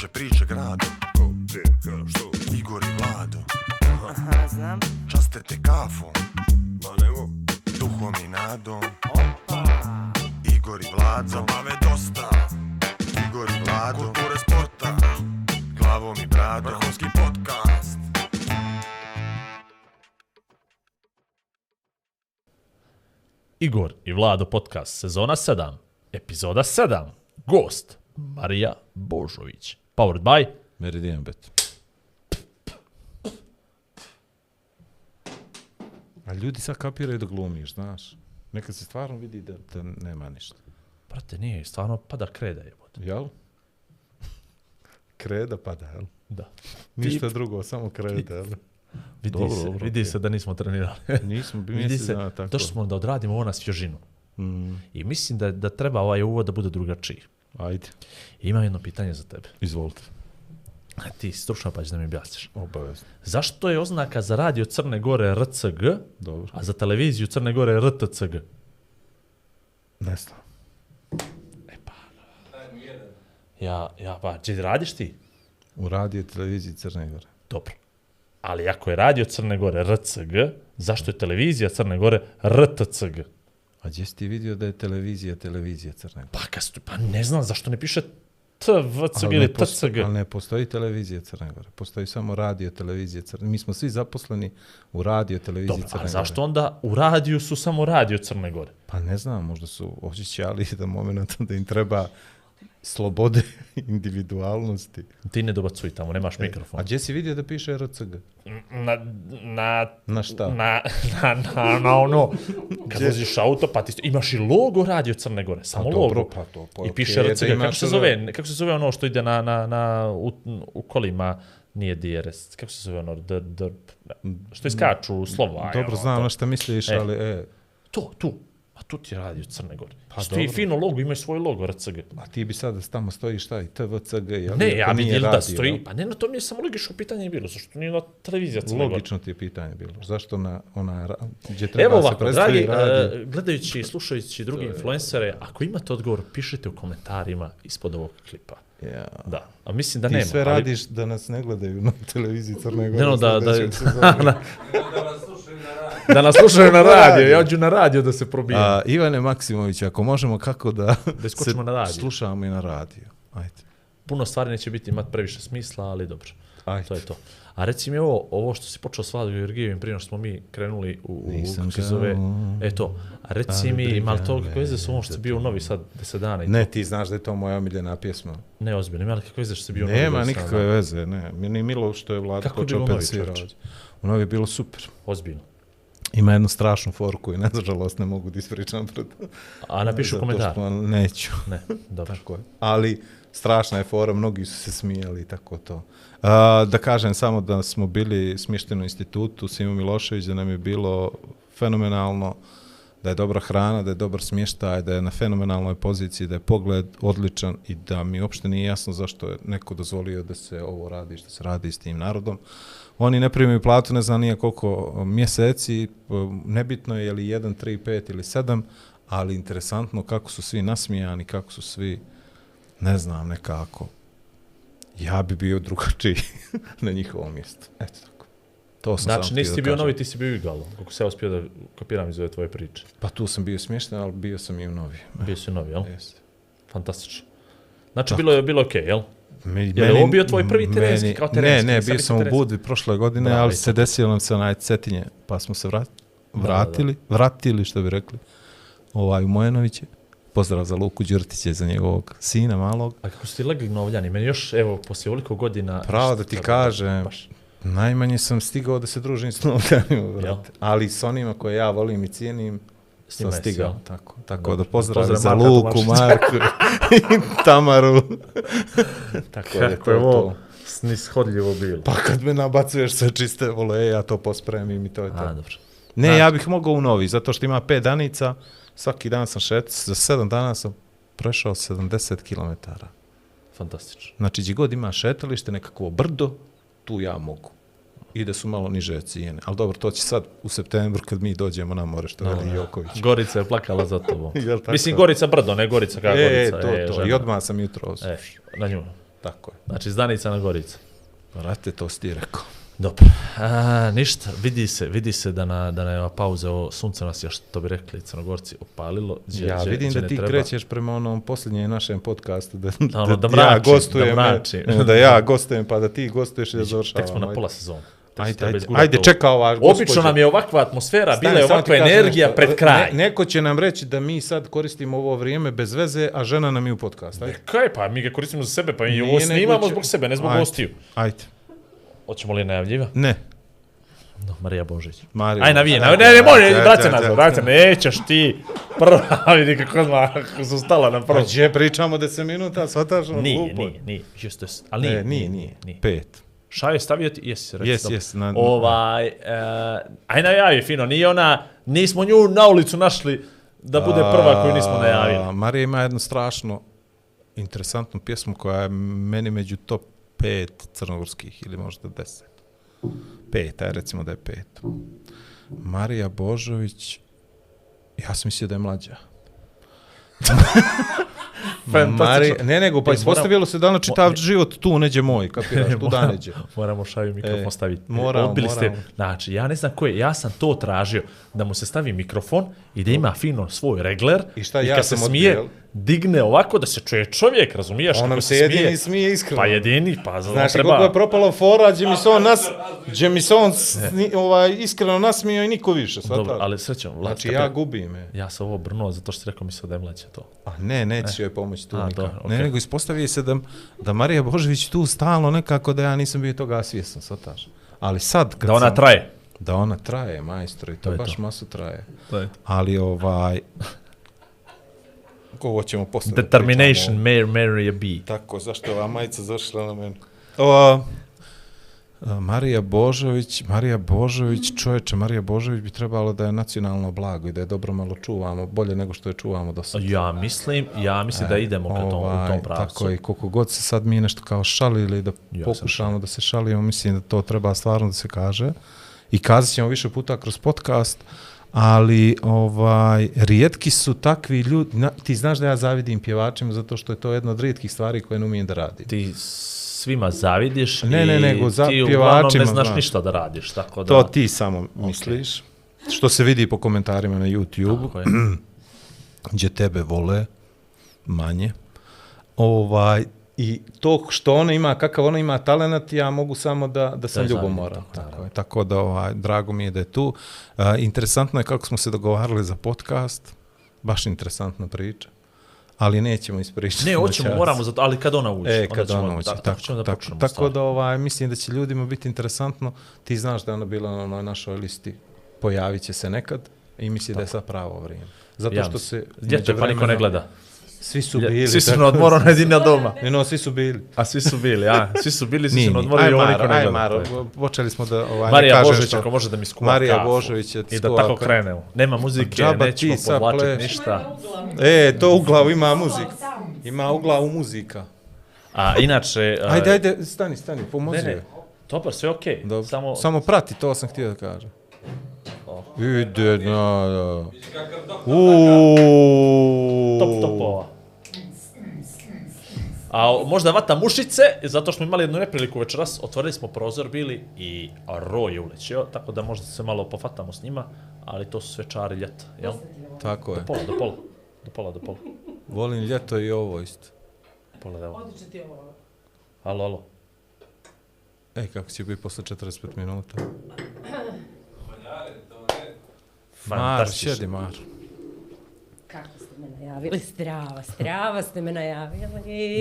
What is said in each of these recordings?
kruže priče grado Ko, gdje, ka, što? Igor i Vlado. Aha, znam. Časte te kafom Ma nemo, Duhom i nadom. Opa. Igor i Vlado. Zabave dosta. Igor i Vlado. Kulture sporta. Glavom i bradom. Vrhunski podcast. Igor i Vlado podcast sezona 7, epizoda 7. Gost Marija Božović. Powered by Meridian Bet. A ljudi sad kapiraju da glumiš, znaš. Nekad se stvarno vidi da, da nema ništa. Brate, nije, stvarno pada kreda jebote. Jel? Kreda pada, jel? Da. Ništa drugo, samo kreda, jel? Vidi Dobro, se, dobro, vidi okej. se da nismo trenirali. Nismo, bi vidi se, dana tako. došli smo da odradimo ovo na svježinu. Mm, I mislim da, da treba ovaj uvod da bude drugačiji. Ajde, imam jedno pitanje za tebe. izvolite. A Ti si stručna pa ćeš da mi objasniš. Obavezno. Zašto je oznaka za radio Crne Gore RCG, Dobro. a za televiziju Crne Gore RTCG? Ne znam. Ja, ja, pa, gdje radiš ti? U radio televiziji Crne Gore. Dobro. Ali ako je radio Crne Gore RCG, zašto je televizija Crne Gore RTCG? A gdje si ti vidio da je televizija televizija Crne Gore? Pa, kas, pa ne znam zašto ne piše TVCG ili TCG. ali ne postoji televizija Crne Gore. Postoji samo radio televizija Crne Mi smo svi zaposleni u radio televiziji Dobro, Crne a Gore. zašto onda u radiju su samo radio Crne Gore? Pa ne znam, možda su osjećali da moment da im treba slobode, individualnosti. Ti ne dobacuj tamo, nemaš mikrofon. A gdje si vidio da piše RCG? Na, na, Na šta? na, na, na, na ono, kad voziš auto, pa ti imaš i logo radio Crne Gore, samo Pa logo. dobro, pa to, pa I piše da RCG, kako se ono- zove, kako se zove ono što ide na, na, na u, u kolima, nije DRS, kako se zove ono, d, d, što iskaču slova. Dobro, ono, znam to. na šta misliš, E. ali e, To, tu. A tu ti je radio Crne Gore. Pa Pa Stoji dobro. fino logo, imaš svoj logo RCG. a ti bi sada tamo stojiš šta i TVCG, jel? Ne, ja nije vidim da stoji, jel? pa ne, no, to mi je samo logično pitanje je bilo, zašto nije na televizija Crne Gore. Logično ti je pitanje bilo. Zašto na ona, gdje treba Evo se ovako, predstavi dragi, radio? uh, gledajući i slušajući drugi influencere, ako imate odgovor, pišite u komentarima ispod ovog klipa. Ja. Da, a mislim da Ti nema. sve ali- radiš da nas ne gledaju na televiziji Crne Gore. Ne, no, da, da, sljedećeg sezone. da, da nas slušaju na radio, ja ću na radio da se probijem. A, Ivane Maksimović, ako možemo kako da, Da iskočimo na radio. slušamo i na radio. Ajde. Puno stvari neće biti imati previše smisla, ali dobro. Ajde. To je to. A reci mi ovo, ovo što si počeo s Vladom Georgijevim prije što smo mi krenuli u, u Nisam kako se zove, kao- eto, a reci mi, ima li to kakve veze s ovom što si bio u Novi Sad 10 dana? Ne, ti znaš da je to moja omiljena pjesma. Ne, ozbiljno, ima li kakve veze što si bio u Novi Nema Sad nikakve dana? veze, ne. Meni je milo što je Vlada Kako je počeo bilo u Novi, opet svirao. čovječe? U Novi je bilo super. Ozbiljno. Ima jednu strašnu forku i nažalost ne mogu da ispričam pred... A napišu komentar. što neću. Ne, dobro. Tako je. Ali strašna je fora, mnogi su se smijali i tako to. A, da kažem samo da smo bili smješteni u institutu Simo Milošević, da nam je bilo fenomenalno, da je dobra hrana, da je dobar smještaj, da je na fenomenalnoj poziciji, da je pogled odličan i da mi uopšte nije jasno zašto je neko dozvolio da se ovo radi, što se radi s tim narodom. Oni ne primaju platu, ne znam nije koliko mjeseci, p- nebitno je li 1, 3, 5 ili 7, ali interesantno kako su svi nasmijani, kako su svi, ne znam, nekako. Ja bi bio drugačiji na njihovom mjestu. Eto tako. To sam Znači, nisi ti bio novi, ti si bio u Igalo, kako se ja uspio da kapiram iz ove tvoje priče. Pa tu sam bio smješten, ali bio sam i u novi. Bio si novi, jel? Jeste. Fantastično. Znači, bilo je, bilo okej, jel? Meni, Je li ovo bio tvoj prvi terenski, meni- kao terenski, Ne, ne, bio sam u. Budvi prošle godine, Bravo, ali i se desilo nam se onaj Cetinje, pa smo se vrat, da. vratili, vratili, što bi rekli, ovaj, u Mojenoviće. Pozdrav za Luku Đurtića, za njegovog sina malog. A kako su ti legli novljani? Meni još, evo, poslije ovoliko godina... Pravo da ti kažem, Baš. Najmanje sam stigao da se družim s novljanima. Ali s onima koje ja volim i cijenim, sam stigao. jel? Tako, tako da pozdrav Pozdrav za Marka Luku. Marku i Tamaru. tako je Kako to je ovo to. snishodljivo bilo. Pa kad me nabacuješ sve čiste vole, ja to pospremim i to je to. A, dobro. ne, znači- ja bih mogao u novi, zato što ima pet danica, svaki dan sam šet, za sedam dana sam prešao 70 km. Fantastično. Znači, gdje god ima šetalište, nekakvo brdo, tu ja mogu. I da su malo niže cijene. Ali dobro, to će sad u septembru kad mi dođemo na more, što veli Joković. Gorica je plakala za tobom. Jel tako? Mislim, Gorica brdo, ne Gorica kao E, Gorica. to, to. žena. I odmah sam jutro. E, na nju. Tako je. Znači, Zdanica na Gorica. Brate, to si ti rekao. Dobro. A, ništa, vidi se, vidi se da na, da na pauza, ovo sunce nas još, to bi rekli crnogorci, opalilo. Gdje, Ja gdje- vidim gdje da ti treba. krećeš prema onom posljednjem našem podcastu, da, ono, da ja mračim, gostujem, da e, mračim. da ja gostujem, pa da ti gostuješ i da završavamo. Tek smo na pola sezona. Ajde, ajde, ajde, čeka ova gospođa. Obično nam je ovakva atmosfera, Stani, bila je ovakva energija nešto. pred kraj. Ne, neko će nam reći da mi sad koristimo ovo vrijeme bez veze, a žena nam je u podcast. Ajde. Kaj pa, mi ga koristimo za sebe, pa mi Nije, ovo snimamo će- zbog sebe, ne zbog Ajde. gostiju. Ajde. Hoćemo li najavljiva? Ne. No, Marija Božić. Marija. Aj navije, navije, ne, ne, može, ajde, vrati se nazad, nećeš ti. Prva, vidi kako odmah su stala na Pa prvo. gdje pričamo 10 minuta, shvataš? ono, Nije, glupo je. nije, nije, just this. Ali nije, E, nije, nije. nije. Pet. Šta je stavio ti? Jesi, reci. Jes, dobro. jes, na- Ovaj, uh, aj najavi, fino, nije ona, nismo nju na ulicu našli da bude prva koju nismo najavili. Marija ima jednu strašno interesantnu pjesmu koja je meni među top 5 crnogorskih ili možda 10. Pet, aj recimo da je pet. Marija Božović, ja sam mislio da je mlađa. Marija, ne nego, pa E, ispostavilo se da ona čitav život tu neđe moj, kapiraš, tu da neđe. Moramo šaju mikrofon E, staviti. moramo, Odbili ste. moramo. Znači, ja ne znam ko je, ja sam to tražio, da mu se stavi mikrofon i da ima fino svoj regler. I šta, I ja se sam smije, jel? Digne ovako da se čuje čovjek, razumiješ? On nam se jedini smije iskreno. Pa jedini, pa za Znaš, treba... kako je propalo fora, gdje mi se on, nas, gdje mi se on ovaj, iskreno nasmio i niko više, shvataš? Dobro, ali srećom, Vlad, Znači, ja gubim je. Ja sam ovo brnuo zato što si rekao misle da je mlađe to. A ne, nećeš joj pomoći tu nikako. dobro, Ne, nego ispostavi se da, da Marija Božević tu stalno nekako da ja nisam bio toga svjestan, shvataš? Ali sad, kad Da ona sam, traje. Da ona traje, majstor, i to, To baš to. masu traje. To je. Ali ovaj... Ovo ćemo posle da Determination, pričamo. Mary, Mary a bee. Tako, zašto je ova majica zašla na mene? O, a, Marija Božović, Marija Božović, čovječe, Marija Božović bi trebalo da je nacionalno blago i da je dobro malo čuvamo, bolje nego što je čuvamo do sada. Ja mislim, ja mislim da idemo ka tom, u tom Ovaj, pravcu. Tako je, koliko god se sad mi nešto kao šalili da Ja pokušamo da se šalimo, mislim da to treba stvarno da se kaže. I kazat ćemo više puta kroz podcast, ali ovaj rijetki su takvi ljudi, na, ti znaš da ja zavidim pjevačima zato što je to jedna od rijetkih stvari koje ne umijem da radim. Ti svima zavidiš Ne, i ne, nego za ti uglavnom ne znaš znaš. ništa da radiš, tako da... To ti samo misliš. Što se vidi po komentarima na YouTube, gdje tebe vole manje. Ovaj, I to što ona ima, kakav ona ima talenat, ja mogu samo da, da sam Da ljubomoran. tako, Tako, je. tako da ovaj, drago mi je da je tu. Uh, interesantno je kako smo se dogovarali za podcast. Baš interesantna priča. Ali nećemo ispričati. Ne, hoćemo, moramo, zato, ali kad ona uđe. E, kad ćemo- ona uđe, da, tako, tako, ćemo da tako, počnemo tako da ovaj, mislim da će ljudima biti interesantno. Ti znaš da je ona bila na onoj našoj listi, pojavit će se nekad i misli da je sad pravo vrijeme. Zato Ja što se... Ljeto je pa niko ne gleda. Svi su bili. Svi su na odmoru, na jedina doma. Ne, no, svi su bili. A svi su bili, a? Svi su bili, svi su na odmoru i ovo niko Maro, ne aj, gleda. Maro, je. počeli smo da... Ovaj, Marija Božović, što- ako može da mi skuva Marija kafu. Božović će I da skuva tako krenemo. Nema muzike, Džaba nećemo ti sad povlačiti pleš. ništa. E, to u glavu ima muzika. Ima u glavu muzika. A inače... Ajde, ajde, stani, stani, pomozi Ne, ne. Dobar, sve okej. Dobro. Samo... Samo prati, to sam htio da kažem. Ide, na, da. Uuuu. Top topova. A možda vata mušice, zato što smo imali jednu nepriliku večeras, otvorili smo prozor bili i ro je ulećio, tako da možda se malo pofatamo s njima, ali to su sve čari ljeta, jel? Tako je. Do pola, do pola, do pola, do pola, Volim ljeto i ovo isto. pola, da evo. Alo, alo. Ej, kako će biti posle 45 minuta. Mar, Fantastično. šedi Mar. Kako ste me najavili? Strava, strava ste me najavili.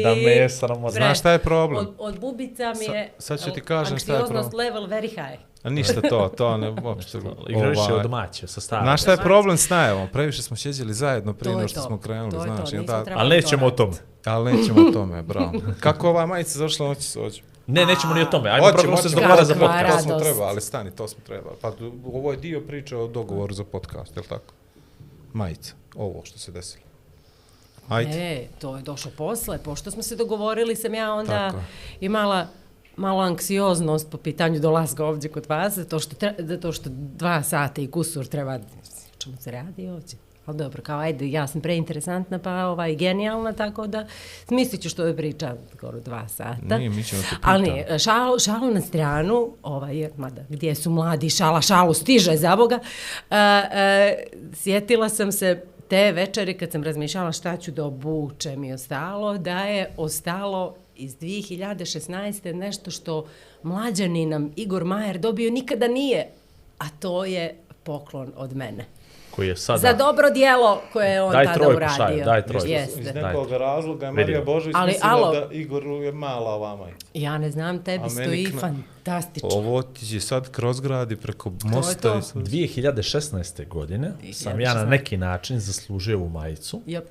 Da me sramo. Znaš šta je problem? Od, od bubica mi Sa- je sad ću ti kažem šta je anksioznost problem. level very high. A ništa to, to ne uopšte. Igrališ je ovaj, od maće, sa starom. Znaš šta je problem s najavom? Previše smo sjeđili zajedno prije To je nego što to. smo krenuli, To je to, znaš. i nismo onda- trebali Ali nećemo o to tome. Ali nećemo o tome, bravo. Kako ova majica zašla, noći se ođe. Ne, nećemo ni o tome. Ajmo prvo se dogovara za podcast. To smo trebali, ali stani, to smo trebali. Pa ovo je dio priče o dogovoru za podcast, je li tako? Majica, ovo što se desilo. Ajde. E, to je došlo posle. Pošto smo se dogovorili, sam ja onda Tako imala malo anksioznost po pitanju dolaska ovdje kod vas, zato što, tre, zato što dva sata i kusur treba... Čemu se radi ovdje? Ali dobro, kao ajde, ja sam preinteresantna, pa ovaj, genijalna, tako da smislit ću što je priča skoro dva sata. Nije, mi ćemo te Ali šalu, šalu na stranu, ovaj, jer, mada, gdje su mladi, šala, šalu stiže za Boga, a, a, sjetila sam se te večeri kad sam razmišljala šta ću da obučem i ostalo, da je ostalo iz 2016. nešto što mlađani nam Igor Majer dobio nikada nije, a to je poklon od mene. Koji je sada... Za dobro dijelo koje je on Daj tada trojku, uradio. Šajo, daj trojku. Iz Jeste. nekog razloga je. Marija Božović Ali, mislila alo. da Igoru je mala ova majica. Ja ne znam, tebi stoji kna- fantastično. Ovo ti će sad kroz grad i preko to. mosta. i sve. 2016. godine sam ja na 2016. neki način zaslužio ovu majicu Jop.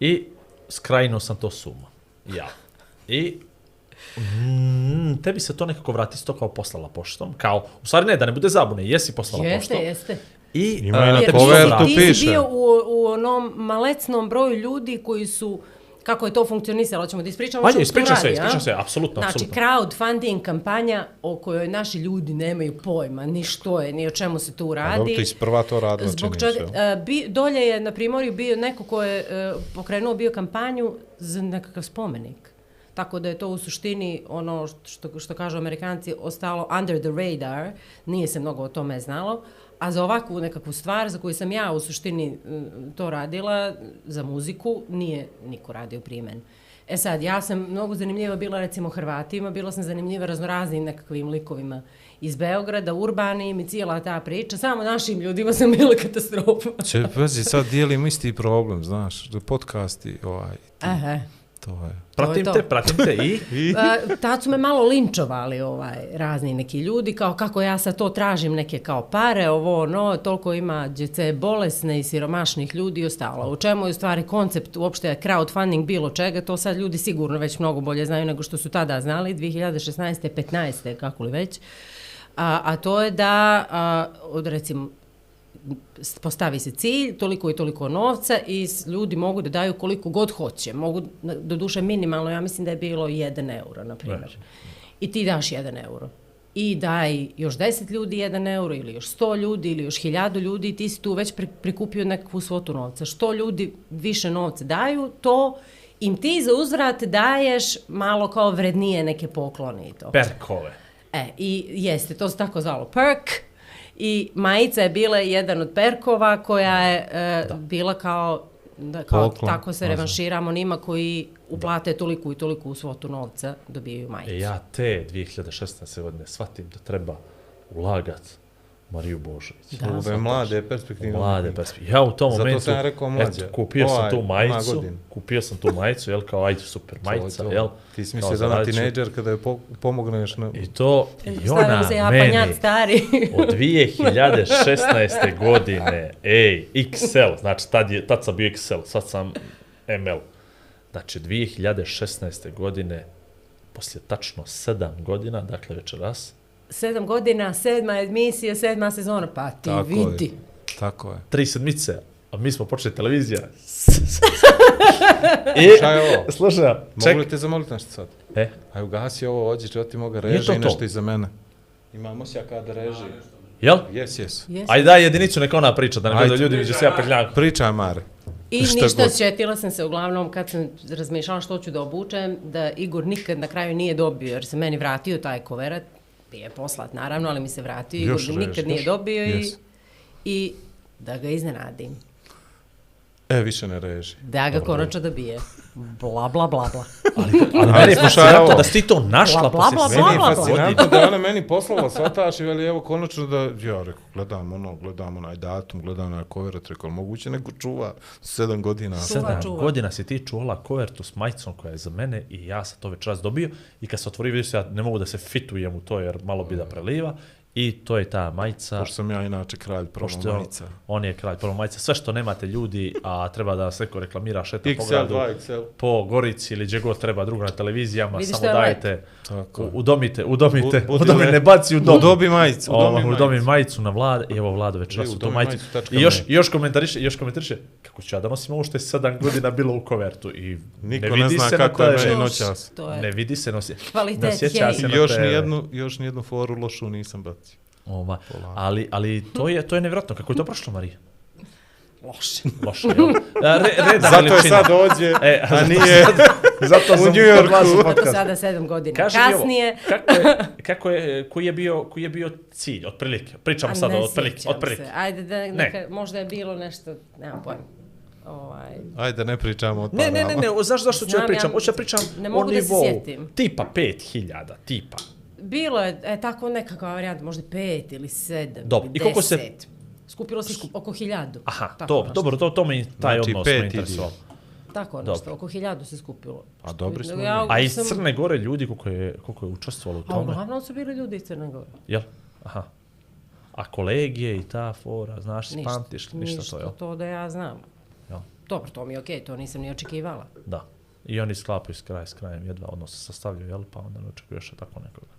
i skrajno sam to sumo. Ja. I mm, tebi se to nekako vrati isto kao poslala poštom. Kao, u stvari ne, da ne bude zabune, jesi poslala Jeste, poštom. jeste. I Ima i na Jer se kovertu vrati. ti, ti si piše. bio u, u onom malecnom broju ljudi koji su kako je to funkcionisalo, hoćemo da ispričamo Ajde, ispričaj to se, radi, a? ispričaj se, apsolutno, Znači, apsolutno. crowdfunding kampanja o kojoj naši ljudi nemaju pojma, ni što je, ni o čemu se tu A dobro, radi. ti si prva to radila, Zbog čini čega, se. e, bi, dolje je na Primorju bio neko ko je e, pokrenuo bio kampanju za nekakav spomenik. Tako da je to u suštini ono što, što kažu amerikanci ostalo under the radar, nije se mnogo o tome znalo, a za ovakvu nekakvu stvar za koju sam ja u suštini to radila, za muziku, nije niko radio prije mene. E sad, ja sam mnogo zanimljiva bila recimo Hrvatima, bila sam zanimljiva raznoraznim nekakvim likovima iz Beograda, urbanim i cijela ta priča. Samo našim ljudima sam bila katastrofa. Če, pazi, sad dijelimo isti problem, znaš, podcasti, ovaj, ti, Aha. To je. Pratim to. te, pratim te i... Uh, tad su me malo linčovali ovaj, razni neki ljudi, kao kako ja sad to tražim neke kao pare, ovo, no, toliko ima djece bolesne i siromašnih ljudi i ostalo. U čemu je u stvari koncept uopšte crowdfunding bilo čega, to sad ljudi sigurno već mnogo bolje znaju nego što su tada znali, 2016. 15. kako li već. A, a to je da, a, od recimo, postavi se cilj, toliko i toliko novca i ljudi mogu da daju koliko god hoće. Mogu, do duše minimalno, ja mislim da je bilo 1 euro, na primjer. I ti daš 1 euro. I daj još 10 ljudi 1 euro ili još 100 ljudi ili još 1000 ljudi i ti si tu već pri- prikupio nekakvu svotu novca. Što ljudi više novca daju, to im ti za uzvrat daješ malo kao vrednije neke poklone i to. Perkove. E, i jeste, to se tako zvalo perk. I majica je bila jedan od perkova koja je e, bila kao, da, kao Poklon, tako se revanširamo onima koji uplate toliko i toliko u svotu novca, dobijaju majicu. E ja te 2016. godine shvatim da treba ulagat Mariju Božović. Da. Ove mlade perspektivne. Mlade perspektive. Ja u tom Zato momentu, sam ja rekao mlađe. eto, kupio sam Ovaj, tu ima majicu, kupio sam tu majicu, jel, kao ajde super majica, To, to. jel? Ti si mislio da na tinejdžer kada je po, pomogneš na... I to, i ona se meni, japanjat stari. od 2016. godine, ej, XL, znači tad, je, tad sam bio XL, sad sam ML. Znači, 2016. godine, poslije tačno 7 godina, dakle večeras, Sedam godina, sedma emisija, sedma sezona, pa ti Tako vidi. je. Tako je. tri sedmice, a mi smo počeli televizija. I, Šta je ovo? slušaj, Mogu ček, li te zamoliti nešto sad? e, Aj, ugasi ovo, ođi, čo ti moga reži i to. nešto iza mene. Imamo se kada reži. jel? Jes, jes. Yes. Ajde daj jedinicu neka ona priča, da ne bude ljudi među se ja prljam. Pričaj, Mare. I Šta ništa, god. sjetila sam se uglavnom kad sam razmišljala što ću da obučem, da Igor nikad na kraju nije dobio, jer se meni vratio taj koverat, je poslat naravno, ali mi se vratio, Još reži, nikad nije još. dobio i, Yes. i da ga iznenadim, E, više ne reži. da ga konačno dobije. Bla, bla, bla, bla. Ali, ali meni je fascinantno da si ti to našla Bla, bla, poslije bla, Meni je bla, bla. fascinantno da je ona meni poslala svataš i veli, evo, konačno da, ja rekao, gledam ono, gledam onaj datum, gledam onaj koverat, rekao, moguće neko čuva sedam godina. Čuva, Sedam čuva. godina si ti čuvala kovertu s majicom koja je za mene i ja sam to već raz dobio i kad se otvori vidio se ja ne mogu da se fitujem u to jer malo bi da preliva i to je ta majica. Pošto sam ja inače kralj promo Pošto je on- majica. on je kralj prvo majica. Sve što nemate ljudi, a treba da vas neko reklamira šeta po XL, gradu, 2XL. po Gorici ili gdje god treba drugo na televizijama, Vidiš samo je dajte, Tako u, je. udomite, udomite, budi udomi, ne baci u dom. Udobi majicu, udomi Ovo, udomi majicu. majicu na vlad, i evo vlada večeras I u udomi majicu. majicu I još, još komentariše, još komentariše, kako ću ja da nosim ovo što je sedam godina bilo u kovertu i Niko ne ne, vidi zna se kako na je meni noćas. To je Ne vidi se, nosi. kvalitet, Ne sjeća hej. se na Još još nijednu foru lošu nisam bacio. Ova, ali, ali to je, to je nevjerojatno. Kako je to prošlo, Marija? Loše. Loše, jel? A, Re, reda Zato je sad dođe, E, a nije Zato u sam New Yorku. Zato sada sedam godina Kaži mi ovo, kasnije. kako je, kako je, koji je bio, koji je bio cilj, otprilike? Pričamo sad ne o otprilike, sjećam otprilike. se. Ajde, da, neka, možda je bilo nešto, nemam pojma. Ovaj, Ajde, ne pričamo o Ne, ne, ne, ne, znaš zašto ću ja pričam? ja Hoću da pričam ne o mogu da se nivou. sjetim. Tipa 5000, tipa. Bilo je e, tako nekakva varijanta, možda pet ili sedam Dobro, ili i koliko se- deset. Skupilo se oko hiljadu. Aha, tako to, nešto. dobro, to, to me, taj Znači, odnos pet me idi. interesovao. Tako Dobro. nešto, oko hiljadu se skupilo. A dobri smo Ja, A iz sam- Crne Gore ljudi koliko je, koliko je učestvovalo u A tome? uglavnom su bili ljudi iz Crne Gore. Jel? Aha. A kolegije i ta fora, znaš, Ništa, pamtiš ništa, to, jel? to da ja znam. Jel? Dobro, to mi je okej, to nisam ni očekivala. Da. I oni sklapaju s kraj s krajem, jedva odnos se sastavljaju, jel? Pa onda ne očekuješ tako nekoga.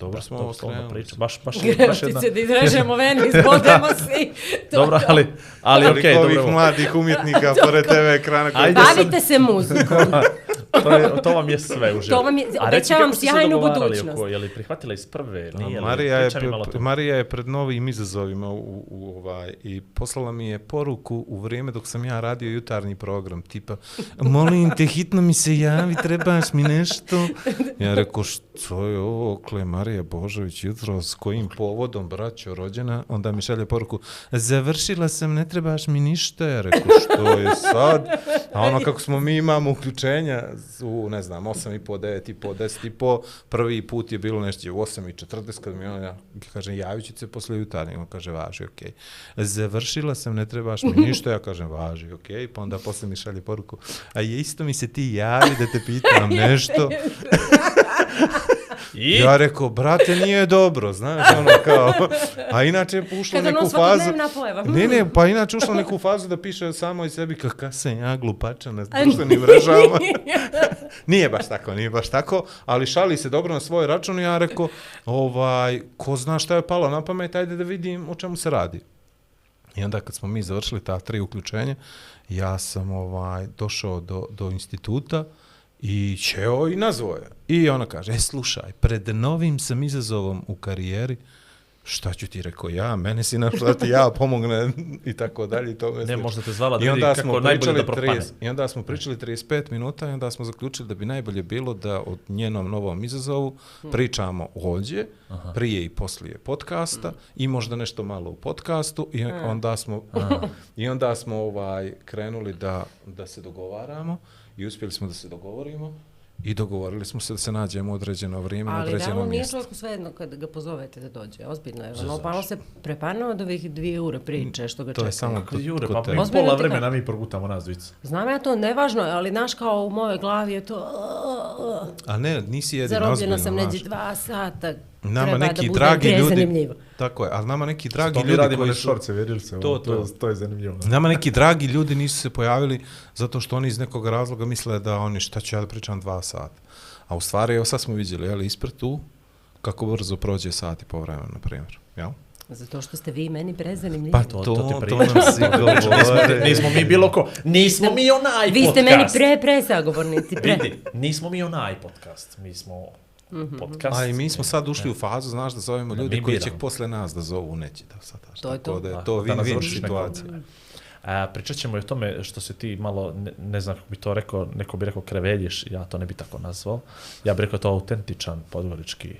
Dobro smo ovo krenuli. priča. Baš, baš, baš jedna... Greftice da izrežemo ven, izbodemo svi. To, Dobro, ali, ali okej, okay, ovih mladih umjetnika pored TV ekrana koji Ajde sad- Bavite se muzikom. to, je, to vam je sve u životu. To vam je- A obećavam kako ste se sjajnu dogovarali budućnost. Oko, je li prihvatila iz prve? A Nije li? Marija je, pre. Marija je pred novim izazovima u, u, ovaj, i poslala mi je poruku u vrijeme dok sam ja radio jutarnji program, tipa, molim te, hitno mi se javi, trebaš mi nešto. Ja rekao, što je ovo, okle, Marija Božović, jutro, s kojim povodom, braćo, rođena? Onda mi šalje poruku, završila sam, ne trebaš mi ništa. Ja rekao, što je sad? A ono kako smo mi imamo uključenja u, ne znam, 8 i po, 9 i po, 10 i po, prvi put je bilo nešto u 8 i 40, kad mi ona kaže, javit ću se posle jutarnjeg, on kaže, važi, okej. Završila sam, ne trebaš mi ništa, ja kažem, važi, okej, pa onda posle mi šalje poruku, a je isto mi se ti javi da te pitam nešto. I? Ja rekao, brate, nije dobro, znaš, ono kao, a inače je ušlo u Kad ono neku fazu. pojava. Ne, ne, pa inače ušlo u neku fazu da piše samo i sebi kakav sam ja glupača na društvenim mrežama. nije baš tako, nije baš tako, ali šali se dobro na svoj račun i ja rekao, ovaj, ko zna šta je palo na pamet, ajde da vidim o čemu se radi. I onda kad smo mi završili ta tri uključenja, ja sam ovaj došao do, do instituta i čeo i nazvao je. I ona kaže, e slušaj, pred novim sam izazovom u karijeri, šta ću ti rekao ja, mene si našao da ti ja pomogne i tako dalje. i To Ne, možda te zvala da vidi kako smo najbolje da propane. 30 I onda smo pričali 35 minuta i onda smo zaključili da bi najbolje bilo da od njenom novom izazovu pričamo ovdje, prije i poslije podcasta i možda nešto malo u podcastu i onda smo i onda smo ovaj krenuli da da se dogovaramo i uspjeli smo da se dogovorimo i dogovorili smo se da se nađemo određeno vrijeme na Ali određeno realno nije mjesto. čovjeku svejedno kad ga pozovete da dođe. Ozbiljno je. Ono, malo se preparno od ovih dvije ure priče što ga Mm, To je samo kod, Jure, pa mi pola vremena mi progutamo nas dvica. Znam ja to, nevažno je, ali naš kao u mojoj glavi je to... A ne, nisi jedin Zarobljena ozbiljno, sam znaš. neđe dva sata. Nama Treba neki da bude dragi ljudi, tako je, ali nama neki dragi To ljudi radimo koji su, šorce, vjerili se. To, to. je- to je zanimljivo. nama neki dragi ljudi nisu se pojavili zato što oni iz nekog razloga misle da oni šta ću ja da pričam dva sata. A u stvari, evo sad smo vidjeli, jel, ispred tu, kako brzo prođe sat i po vremenu, na primjer, jel? Zato što ste vi meni prezanimljivi. Pa To- to, to ti to, pričam. nam si govore. Nismo mi bilo ko, nismo mi onaj Vi ste podcast. meni pre, pre sagovornici. Pre. Vidi, nismo mi onaj podcast, mi smo podcast. A i mi smo sad ušli u fazu, znaš, da zovemo ljudi koji će posle nas da zovu neće da sad. To je Tako to. Da je Da, to win-win situacija. A, pričat ćemo i o tome što se ti malo, ne, ne znam kako bi to rekao, neko bi rekao kreveljiš, ja to ne bi tako nazvao. Ja bih rekao to autentičan podgorički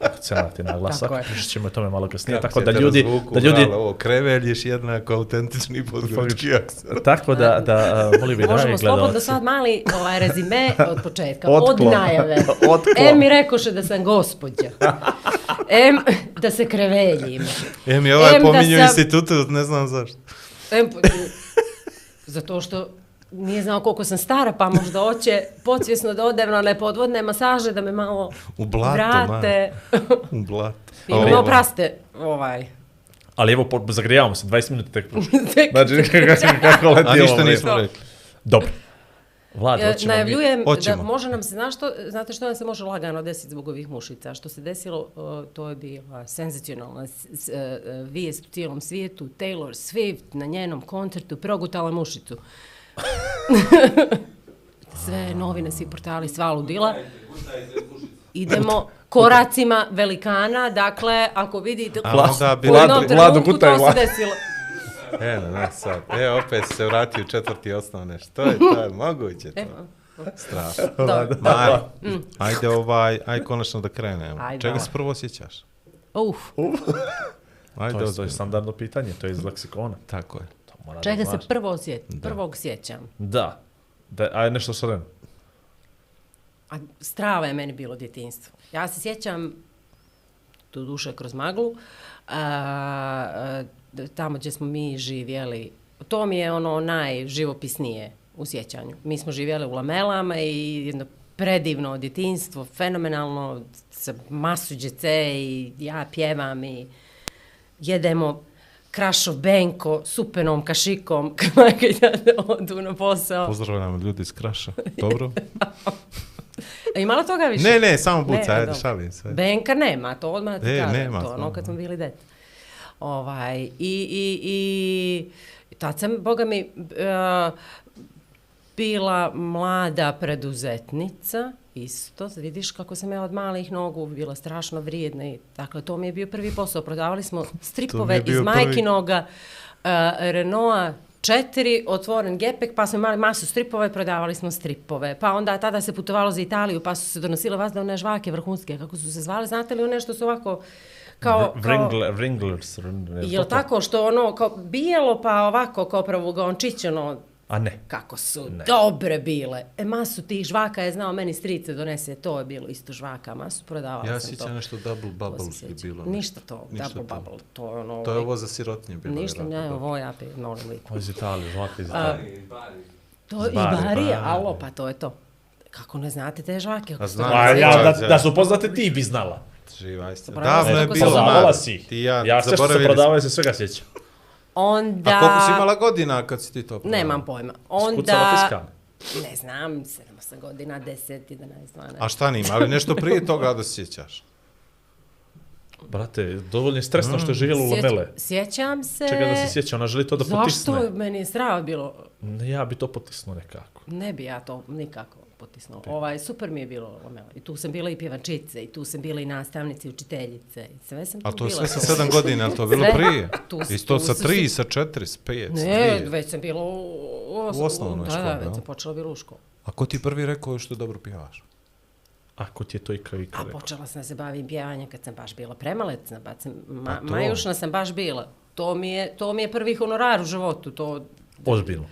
akcenat i naglasak. Pričat ćemo i o tome malo kasnije. Kako tako da ljudi, razvuku, da ljudi, ovo kreveljiš jednako autentični podgorički akcent. tako da, da a, molim bi dragi Možemo slobodno sad mali ovaj, rezime od početka, Otklon. od najave. Otklon. Em mi rekoše da sam gospođa. Em da se kreveljim. E mi ovaj Em da pominju sam- institut, ne znam zašto. Po- zato što nije znao koliko sam stara, pa možda hoće podsvjesno da odem na lepodvodne masaže da me malo U blato, vrate. U blato. Imamo Ovo. praste, ovaj. Ali evo, zagrijavamo se, 20 minuta tek prošlo. Tek- Znači, kako, kako leti A ništa nismo rekli. Dobro. Vlad, Ja, hoćemo mi... najavljujem da Hoćemo. može nam se, znaš što, znate što nam se može lagano desiti zbog ovih mušica? Što se desilo, to je bila senzacionalna e, e, vijest u cijelom svijetu. Taylor Swift na njenom koncertu progutala mušicu. Sve novine, svi portali, sva ludila. Idemo koracima velikana, dakle, ako vidite... A onda bi- Vladu trenutku gutaj, to se Vladu. desilo. E, na nas sad. E, opet se vratio četvrti osnovne. Što je to? Moguće to. Evo. Strašno. Dobro. Maj, ajde ovaj, aj konačno da krenemo. Ajde, Čega se prvo osjećaš? Uf, Ajde, To je, to je standardno pitanje, to je iz leksikona. Tako je. To mora čega da se prvo osjet, prvog sjećam? Da. da aj nešto sa Ren. A strava je meni bilo djetinstvo. Ja se sjećam, do duše kroz maglu, a, a, tamo gdje smo mi živjeli, to mi je ono najživopisnije u sjećanju. Mi smo živjeli u Lamelama i jedno predivno djetinstvo, fenomenalno, sa masu djece i ja pjevam i jedemo krašo benko s upenom kašikom kad odu na posao. Pozdravljamo ljudi iz Kraša. Dobro? E, imala toga više? Ne, ne, samo buca, Ne, ajde, šalim se. Benka nema, to odmah ti E, kažem, nema, to ono kad smo bili dete. Ovaj, i, i, i tad sam, boga mi, uh, bila mlada preduzetnica, isto, vidiš kako sam ja od malih nogu bila strašno vrijedna i dakle to mi je bio prvi posao, prodavali smo stripove iz prvi- majkinoga uh, Renaulta 4, otvoren gepek, pa smo imali masu stripova i prodavali smo stripove. Pa onda tada se putovalo za Italiju, pa su se donosile vazdovne žvake vrhunske, kako su se zvale, znate li one što su ovako kao... kao Wrangler, Wranglers. To? tako što ono kao bijelo pa ovako kao pravogončić ono A ne. kako su Ne. dobre bile. E masu tih žvaka je znao meni strice donese, to je bilo isto žvaka, masu prodavala Ja sam to. sjećam nešto Double Bubble je sjećam. bilo. Ništa to, Ništa double to. bubble, to je ono... To je ovo za sirotnje bilo. Ništa, ne, da. ovo ja pe, molim li. Ovo iz Italije, žvaka iz Italije. To je i Bari, alo, pa to je to. Kako ne znate te žvake? A znam, A ne ja, da, da su poznate ti bi znala. Živaj se. Zaboravila Davno je se bilo, Mar. si. Ti ja, Ja sve što se prodavaju se svega sjeća. Onda... A koliko si imala godina kad si ti to prodala? Nemam pojma. Skucala Onda... fiskalne. Ne znam, 7-8 godina, 10, 11, 12. A šta nima, ali nešto prije toga da se sjećaš. Brate, dovoljno je stresno Mm. što je živjela u Lamele. Sjećam se... Čega da se sjeća, ona želi to da potisne. Zašto? Meni je strava bilo. Ne, Ja bi to potisnuo nekako. Ne bi ja to nikako potisnuo. Ovaj, super mi je bilo. Ono, I tu sam bila i pjevačice, i tu sam bila i nastavnice, i učiteljice. I sve sam tu A to bila. sve sa sedam godina, ali to je bilo Sve. prije? Tu- I to sa tri, sa četiri, sa pet, sa Ne, dvije. već sam bila u, u, U osnovnoj da, školi, Da, jel? već sam počela bila u školu. A ko ti prvi rekao što dobro pjevaš? Ako ti je to i kao i A kao rekao. počela sam da se bavim pjevanjem kad sam baš bila premaletna, baš sam, ma, Pa to. majušna sam baš bila. To mi, je, to mi je prvi honorar u životu. To, Ozbiljno.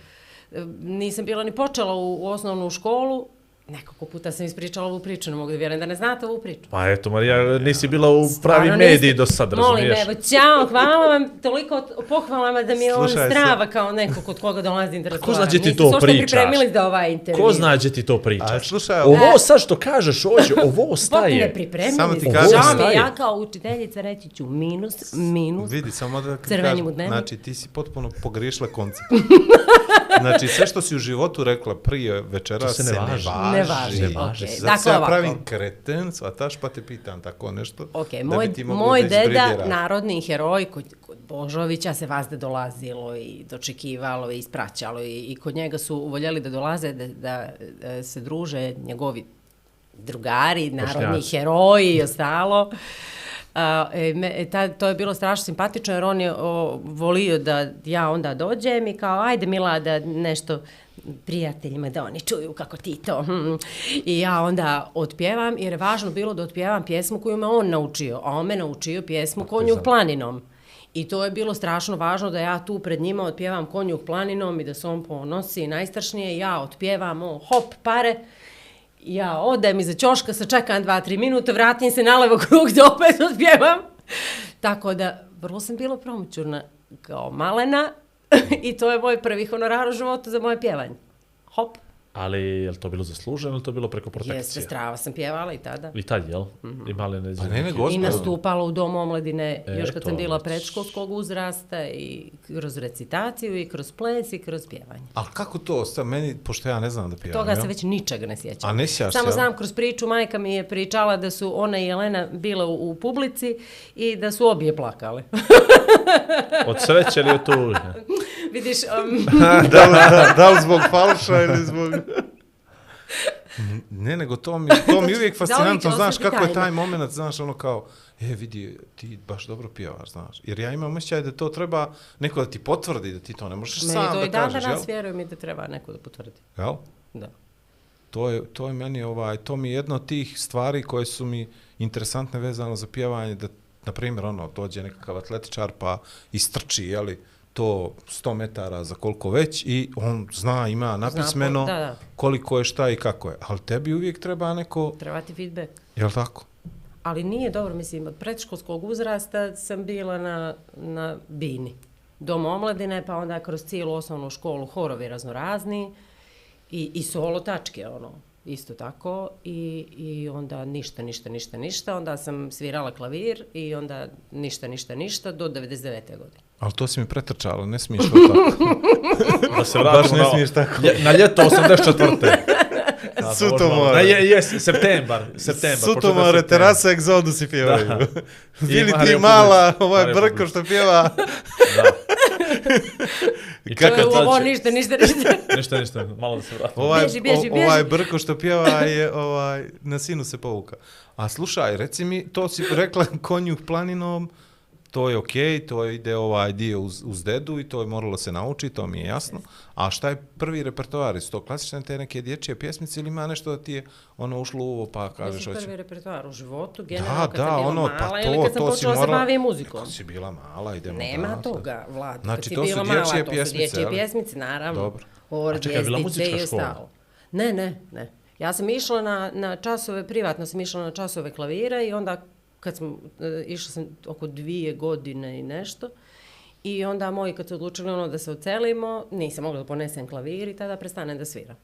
nisam bila ni počela u, u osnovnu školu, Nekoliko puta sam ispričala ovu priču, ne mogu da vjerujem da ne znate ovu priču. Pa eto, Marija, nisi bila u pravi Stvarno mediji nisi- do sad, Molim, razumiješ? evo, ćao, hvala vam, toliko o pohvalama da mi je on Slušaj, strava kao neko kod koga dolazim da razgovaram. zna gdje ti to se pričaš? pripremili za ovaj intervju. Ko zna gdje ti to A pričaš? slušaj, Ovo sad što kažeš ovdje, ovo Potpuno staje. nepripremljeni. Samo ti kažem- Žao mi ja kao učiteljica reći ću minus, minus. Vidi, samo da Crvenim kažem, znači ti si potpuno pogriješila koncept. znači sve što si u životu rekla prije večera se ne se važi. ne važi. Ne važi, Ne važi. Zato Dakle, se ja ovako. pravim kreten, shvataš, pa te pitam tako nešto. Ok, da moj, moglo moj da deda, izbridiraš. narodni heroj, kod, kod Božovića se vazda dolazilo i dočekivalo i ispraćalo i, i kod njega su voljeli da dolaze, da, da, da se druže njegovi drugari, narodni Bošnjaci. heroji i ostalo. A, e, me, e, ta, to je bilo strašno simpatično jer on je o, volio da ja onda dođem i kao ajde Mila da nešto prijateljima da oni čuju kako ti to. hm." I ja onda otpjevam jer je važno bilo da otpjevam pjesmu koju me on naučio, a on me naučio pjesmu Konjuh planinom. I to je bilo strašno važno da ja tu pred njima otpjevam Konjuh planinom i da se on ponosi najstrašnije ja otpjevam on hop pare ja odem iza ćoška, sačekam dva, tri minuta, vratim se na levo krug da opet odpjevam. Tako da, vrlo sam bila promućurna kao malena i to je moj prvi honorar u životu za moje pjevanje. Hop, Ali je li to bilo zasluženo ili to bilo preko jeste, protekcije? strava sam pjevala i tada. I tad, jel? Imali ne Pa ne, nego I nastupala u Domu omladine E, još kad to sam bila predškolskog uzrasta i kroz recitaciju i kroz ples i kroz pjevanje. Ali kako to ostaje? Meni, pošto ja ne znam da pjevam, Toga jel? se već ničega ne sjećam. A ne sjećaš se, Samo jel? znam kroz priču, majka mi je pričala da su ona i Jelena bile u, u publici i da su obje plakale. Od sreće ili od tužne? Vidiš, um, da, li, da li zbog falša ili zbog... Ne, nego to mi, to mi uvijek fascinantno, znaš, kako je taj moment, znaš, ono kao, e, vidi, ti baš dobro pjevaš, znaš. Jer ja imam osjećaj da to treba neko da ti potvrdi, da ti to ne možeš Meni sam to da i dan kažeš, danas jel? vjerujem i da treba neko da potvrdi. Jel? Da. To je, to je meni ovaj, to mi je jedna od tih stvari koje su mi interesantne vezano za pjevanje, da, na primjer, ono, dođe nekakav atletičar pa istrči, jeli, to 100 metara za koliko već i on zna, ima napismeno da, da. koliko je šta i kako je. Ali tebi uvijek treba neko, Treba ti feedback. jel tako? Ali nije dobro, mislim, od predškolskog uzrasta sam bila na, na Bini. Dom omladine, pa onda kroz cijelu osnovnu školu horovi raznorazni i, i solo tačke, ono, isto tako. I, I onda ništa, ništa, ništa, ništa. Onda sam svirala klavir i onda ništa, ništa, ništa do 99. godine. Ali to si mi pretrčala, ne smiješ to tako. Da se Baš vratimo ne na, smiješ tako. lje- na ljeto 84. Ja, Sutomore. Na, je, jes, septembar. septembar je Sutomore, terasa, egzodus i pjevaju. Da. Bili I ti mala, ovaj brko što pjeva. Da. I Kako To je ovo, ništa, ništa, ništa. Ništa, ništa, malo da se vratimo. Ovaj, Bježi, bježi, bježi. ovaj brko što pjeva je ovaj, na sinu se povuka. A slušaj, reci mi, to si rekla konjuh planinom, to je okej, to ide ovaj dio uz, uz dedu i to je moralo se naučiti, to mi je jasno. A šta je prvi repertoar? Su to klasične te neke dječje pjesmice ili ima nešto da ti je ono ušlo u ovo pa kažeš Mislim, hoće? prvi repertoar u životu, Da, generalno kad da, sam bila ono, mala pa ili to, kad sam to si počela se morala... bavim muzikom. Kad si bila mala, idemo Nema odatle. toga, Vlad. Znači, Kad si to su bila dječje mala, to pjesmice, su dječje pjesmice, naravno. Dobro. Or, A čekaj, je bila muzička škola? Ne, ne, ne. Ja sam išla na, na časove, privatno sam išla na časove klavira i onda kad sam, e, išla sam oko dvije godine i nešto, i onda moji kad su odlučili ono da se ocelimo, nisam mogla da ponesem klavir i tada prestanem da sviram.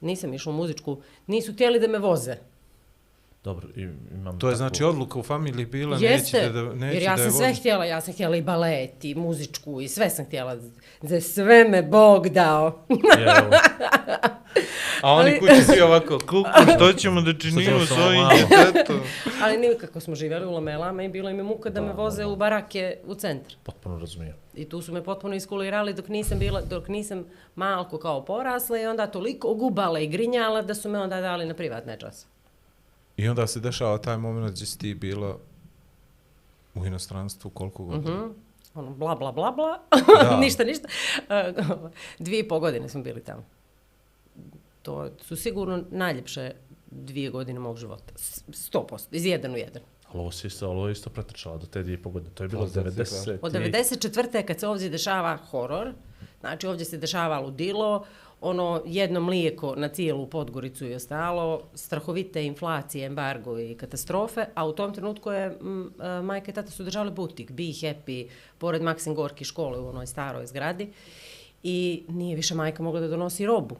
Nisam išla u muzičku, nisu htjeli da me voze. Dobro, imam To je takvu- znači odluka u familiji bila, Jeste, nećete da, nećete jer ja da je sam sve vozi. htjela, ja sam htjela i balet, i muzičku, i sve sam htjela. Za sve me Bog dao. Evo, A oni Ali- kući svi ovako, kuku, što ćemo da činimo s ovim djetetom? Ali nikako smo živjeli u Lamelama i bilo im je muka da me voze u barake u centar. potpuno razumijem. I tu su me potpuno iskulirali dok nisam bila, dok nisam malko kao porasla i onda toliko gubala i grinjala da su me onda dali na privatne čase. I onda se dešava taj moment gdje si ti bila u inostranstvu koliko godina? Mhm. Ono, bla, bla, bla, bla. Ništa, ništa. E, Dvije i pol godine smo bili tamo. To su sigurno najljepše dvije godine mog života. Sto posto. Iz jedan u jedan. Ali ovo si isto, ovo isto pretrčala do te dvije i pol godine. To je bilo Pa, da, 90. Od 94. kad se ovdje dešava horor, znači ovdje se dešava ludilo, ono jedno mlijeko na cijelu Podgoricu i ostalo, strahovite inflacije, embargo i katastrofe, a u tom trenutku je m, majka i tata su držali butik, Be Happy, pored Maksim Gorki škole u onoj staroj zgradi i nije više majka mogla da donosi robu,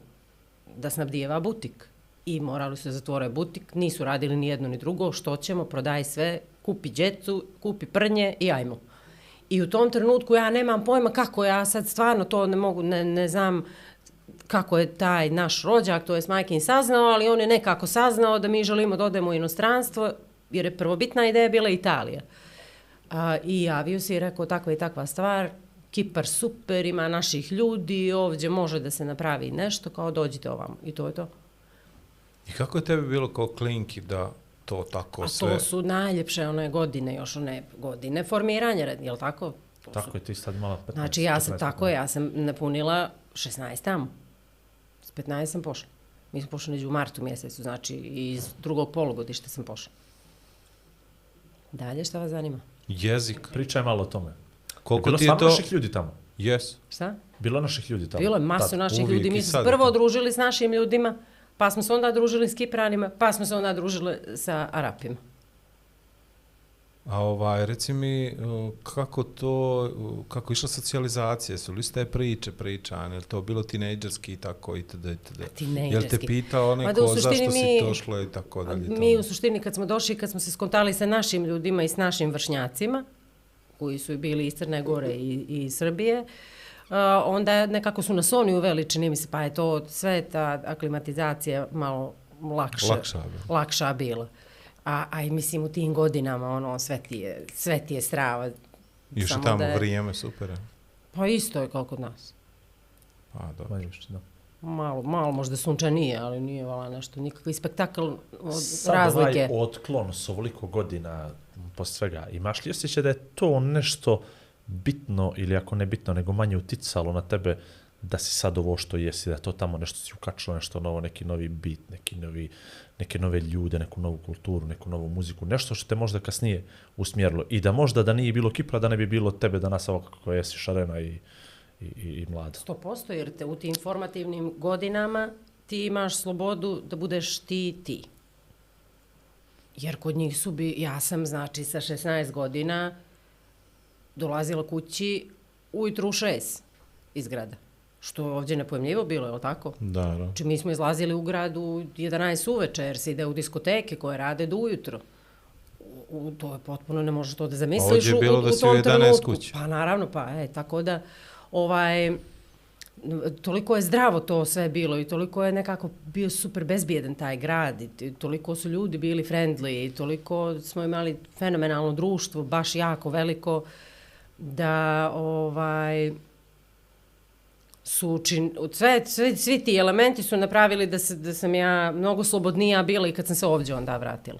da snabdijeva butik. I morali su da zatvore butik, nisu radili ni jedno ni drugo, što ćemo, prodaj sve, kupi djecu, kupi prnje i ajmo. I u tom trenutku ja nemam pojma kako ja sad stvarno to ne mogu, ne, ne znam kako je taj naš rođak, to je majkin saznao, ali on je nekako saznao da mi želimo da odemo u inostranstvo, jer je prvobitna ideja bila Italija. A, I javio se i rekao takva i takva stvar, Kipar super, ima naših ljudi, ovdje može da se napravi nešto, kao dođite ovamo. I to je to. I kako je tebi bilo kao klinki da to tako A sve... to su najljepše one godine, još one godine formiranja, red- jel tako? To su- Tako je, ti sad imala 15. Znači ja sam 15 tako, ja sam napunila 16 tamo. S 15 sam pošla. Mi smo pošli neđu u martu mjesecu, znači iz drugog polugodišta sam pošla. Dalje, šta vas zanima? Jezik. Pričaj malo o tome. Koliko bilo ti je to... naših ljudi tamo? Yes. Šta? Bilo je naših ljudi tamo? Bilo je masu Tad. naših uvijek ljudi. Mi smo prvo je družili s našim ljudima, pa smo se onda družili s Kipranima, pa smo se onda družili sa Arapima. A ovaj, reci mi, uh, kako to, uh, kako je išla socijalizacija, su li ste priče pričane, je li to bilo tinejdžerski i tako itd. itd. Jel te Tinejdžerski. pitao Ma da neko u suštini zašto si mi- došla i tako dalje? Mi to? u suštini kad smo došli, kad smo se skontali sa našim ljudima i s našim vršnjacima, koji su i bili iz Crne Gore i, i iz Srbije, uh, onda nekako su nas oni uveli, čini mi se, pa je to sve ta aklimatizacija malo lakše, Lakša bila. lakša bila. A, a i mislim u tim godinama ono sve ti je, sve ti je strava. Još je tamo da je- vrijeme, super. Pa isto je kao kod nas. Pa, dobro. Manje više, da. Malo, malo možda sunčanije, ali nije vala nešto, nikakvi spektakl od Sad razlike. ovaj otklon s ovoliko godina posle svega, imaš li osjećaj da je to nešto bitno ili ako ne bitno, nego manje uticalo na tebe da si sad ovo što jesi, da to tamo nešto si ukačilo, nešto novo, neki novi bit, neki novi, neke nove ljude, neku novu kulturu, neku novu muziku, nešto što te možda kasnije usmjerilo i da možda da nije bilo Kipra, da ne bi bilo tebe danas ovako kako jesi šarena i, i, i, i mlada. 100% jer te u tim formativnim godinama ti imaš slobodu da budeš ti ti. Jer kod njih su bi, ja sam znači sa 16 godina dolazila kući ujutru u 6 iz grada. Što je ovdje nepojemljivo bilo, je li tako? Da, da. Znači mi smo izlazili u grad u 11 uveče jer se ide u diskoteke koje rade do ujutro. U, u, to je potpuno, ne možeš to da zamisliš Ovdje je u- bilo u, da si u tom 11 trenutku. kući. Pa naravno, pa e, tako da ovaj, toliko je zdravo to sve bilo i toliko je nekako bio super bezbjedan taj grad i toliko su ljudi bili friendly i toliko smo imali fenomenalno društvo, baš jako veliko da ovaj su učin, sve, sve, svi ti elementi su napravili da, se, da sam ja mnogo slobodnija bila i kad sam se ovdje onda vratila.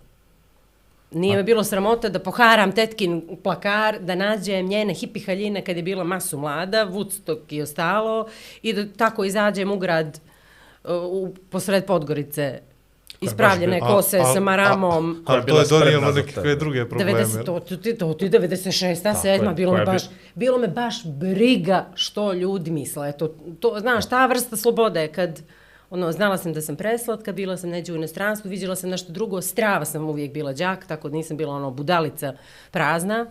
Nije me bilo sramota da poharam tetkin plakar, da nađem njene hipi haljine kad je bila masu mlada, Woodstock i ostalo, i da tako izađem u grad u, posred Podgorice, ispravljene A- kose a- sa maramom. Koja je A to je donijelo nekakve tebe. druge probleme. 90, to, to, to ti 96. Tako 7. je, bilo me je baš, bi- bilo me baš briga što ljudi misle. Eto, to, znaš, ta vrsta slobode kad ono, znala sam da sam preslatka, bila sam neđe u inostranstvu, vidjela sam nešto drugo, strava sam uvijek bila đak, tako da nisam bila ono budalica prazna.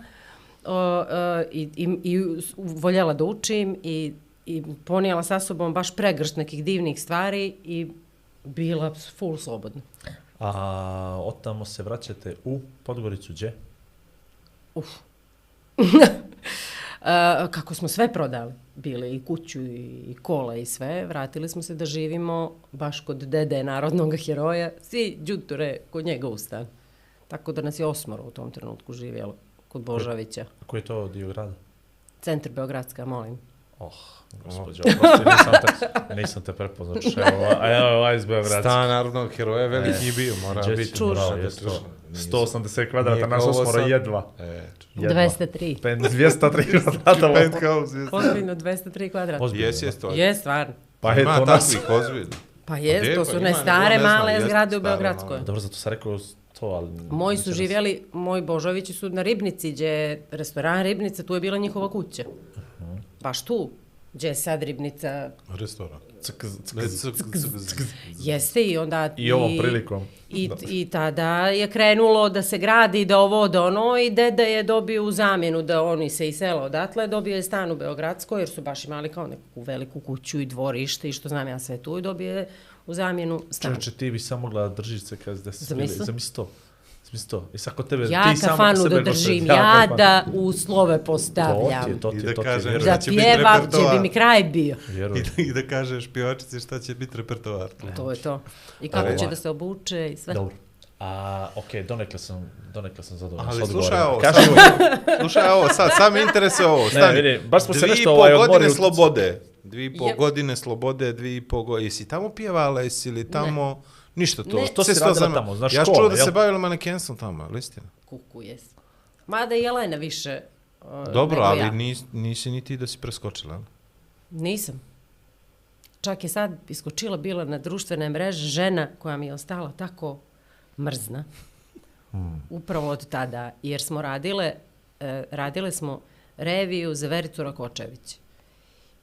O, o, i, i, I voljela da učim i, i ponijela sa sobom baš pregršt nekih divnih stvari i bila full slobodna. A otamo se vraćate u Podgoricu, gdje? Uf. Uh, kako smo sve prodali, bili i kuću i, kola i sve, vratili smo se da živimo baš kod dede narodnog heroja, svi džuture kod njega u stan. Tako da nas je osmoro u tom trenutku živjelo kod Božavića. A koji je to dio grada? Centar Beogradska, molim. Oh, gospođo, oprosti, nisam te, nisam te prepoznao. Če, Evo, a evo, ovaj iz Beogradske. Stan narodnog heroja veliki je bio, mora Gdje biti. si? Čuš. Bravo, to. stručno. 180 kvadrata, Nije naš kao ovo osmora sad. jedva. E, jedva. 203. Pen, 203 kvadrata. penthouse. jeste. Ozbiljno, 203 kvadrata. Ozbiljno, Jesi, da. jesi to. Je, stvarno. Pa je Ima to nas. takvih ozbiljno. Pa gdje? je, to Pa su ima, ne stare, male zgrade u Beogradskoj. Dobro, zato sam rekao to, ali... Moji su živjeli, moji Božovići su na Ribnici, gdje je restoran Ribnica, tu je bila njihova kuća. Baš tu, gdje je sad Ribnica, Restoran. Ck, ck, ck. ck, ck, ck. jeste i onda... I ovom prilikom. I, I tada je krenulo da se gradi, da ovo, da ono, i deda je dobio u zamjenu da oni se iselo odatle, dobio je stan u Beogradskoj, jer su baš imali kao neku veliku kuću i dvorište i što znam ja sve tu, i dobio je u zamjenu stan. Čovječe, ti bi samo mogla držiš se kad da se Zamisli? spili. Zamisli to. To. I sad kod tebe, Ja ti samo kafanu sebe da držim, ja ja da uslove To postavljam. ti je, to ti I je, da to ti kažem, je. da pjevam, će bi mi kraj bio. I da, I da kažeš pjevačici šta će biti repertoar. To je to. I kako Ali- će da se obuče i sve. Dobro. A, okej, donekle sam, donekle sam zadovoljan Ali slušaj ovo, Kaži samo, slušaj ovo, sad, sad me interesuje ovo. Stani. vidi, baš smo se Dvi nešto i ovaj pol godine odmorili. slobode. Dvi i pol Jep. godine slobode, dvi i pol godine. Jesi tamo pjevala, jesi li tamo... Ništa to. Ne. Što sto radila tamo? Znaš, ja škola, čuo da jel? se bavila manekenstvom tamo, ali istina. Kuku jes. Mada i Jelena više uh, Dobro, ali ja. nis, nisi ni ti da si preskočila. jel? Nisam. Čak je sad iskočila bila na društvene mreže žena koja mi je ostala tako mrzna. Hmm. Upravo od tada. Jer smo radile, e, radile smo reviju za Vericu Rakočević.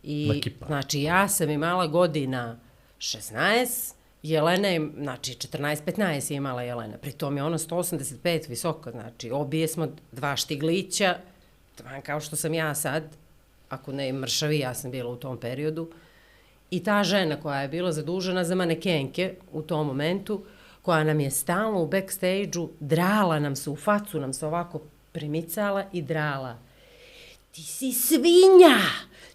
I, znači, ja sam imala godina 16, Jelena je, znači, 14-15 je imala Jelena. Pri tom je ona 185 visoka, znači, obije smo dva štiglića, taman kao što sam ja sad, ako ne mršavi, ja sam bila u tom periodu. I ta žena koja je bila zadužena za manekenke u tom momentu, koja nam je stalno u backstage-u drala nam se, u facu nam se ovako primicala i drala. Ti si svinja!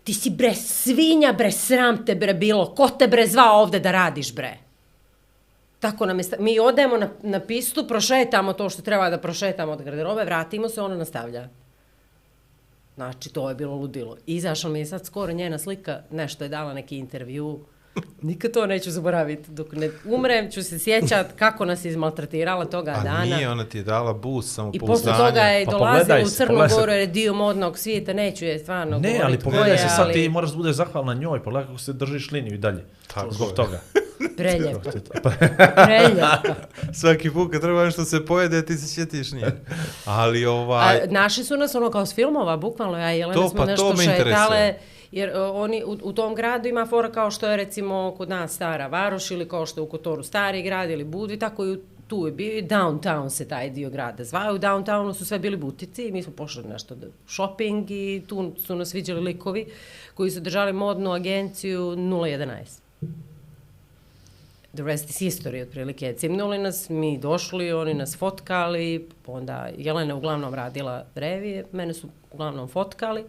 Ti si bre svinja, bre sram te bre bilo. Ko te bre zvao ovde da radiš bre? Tako nam je, mi odemo na, na pistu, prošetamo to što treba da prošetamo od garderobe, vratimo se, ona nastavlja. Znači, to je bilo ludilo. Izašla mi je sad skoro njena slika, nešto je dala neki intervju, Nikad to neću zaboraviti. Dok ne umrem ću se sjećat kako nas je izmaltratirala toga A dana. nije, ona ti je dala boost samo I posle toga je Pa dolazila pogledaj u Crnu se. Goru jer je dio modnog svijeta, neću je stvarno Ne, ali pogledaj je, se sad, ali ti moraš da budeš zahvalna njoj, pogledaj kako se držiš liniju i dalje. Tako Zbog je. toga. Preljepo. Preljepo. Svaki put kad treba nešto se pojede, ti se sjetiš nije. Ali ovaj... A, naši su nas ono kao s filmova, bukvalno, ja i Jelena To, smo pa nešto to me šetale, interesuje jer uh, oni u, u tom gradu ima fora kao što je recimo kod nas Stara Varoš ili kao što je u Kotoru Stari grad ili Budvi, tako i u- tu je bio i downtown se taj dio grada zvao. U downtownu su sve bili butici i mi smo pošli nešto da shopping i tu su nas viđali likovi koji su držali modnu agenciju 011. The rest is history, otprilike. Cimnuli nas, mi došli, oni nas fotkali, pa onda Jelena uglavnom radila revije, mene su uglavnom fotkali,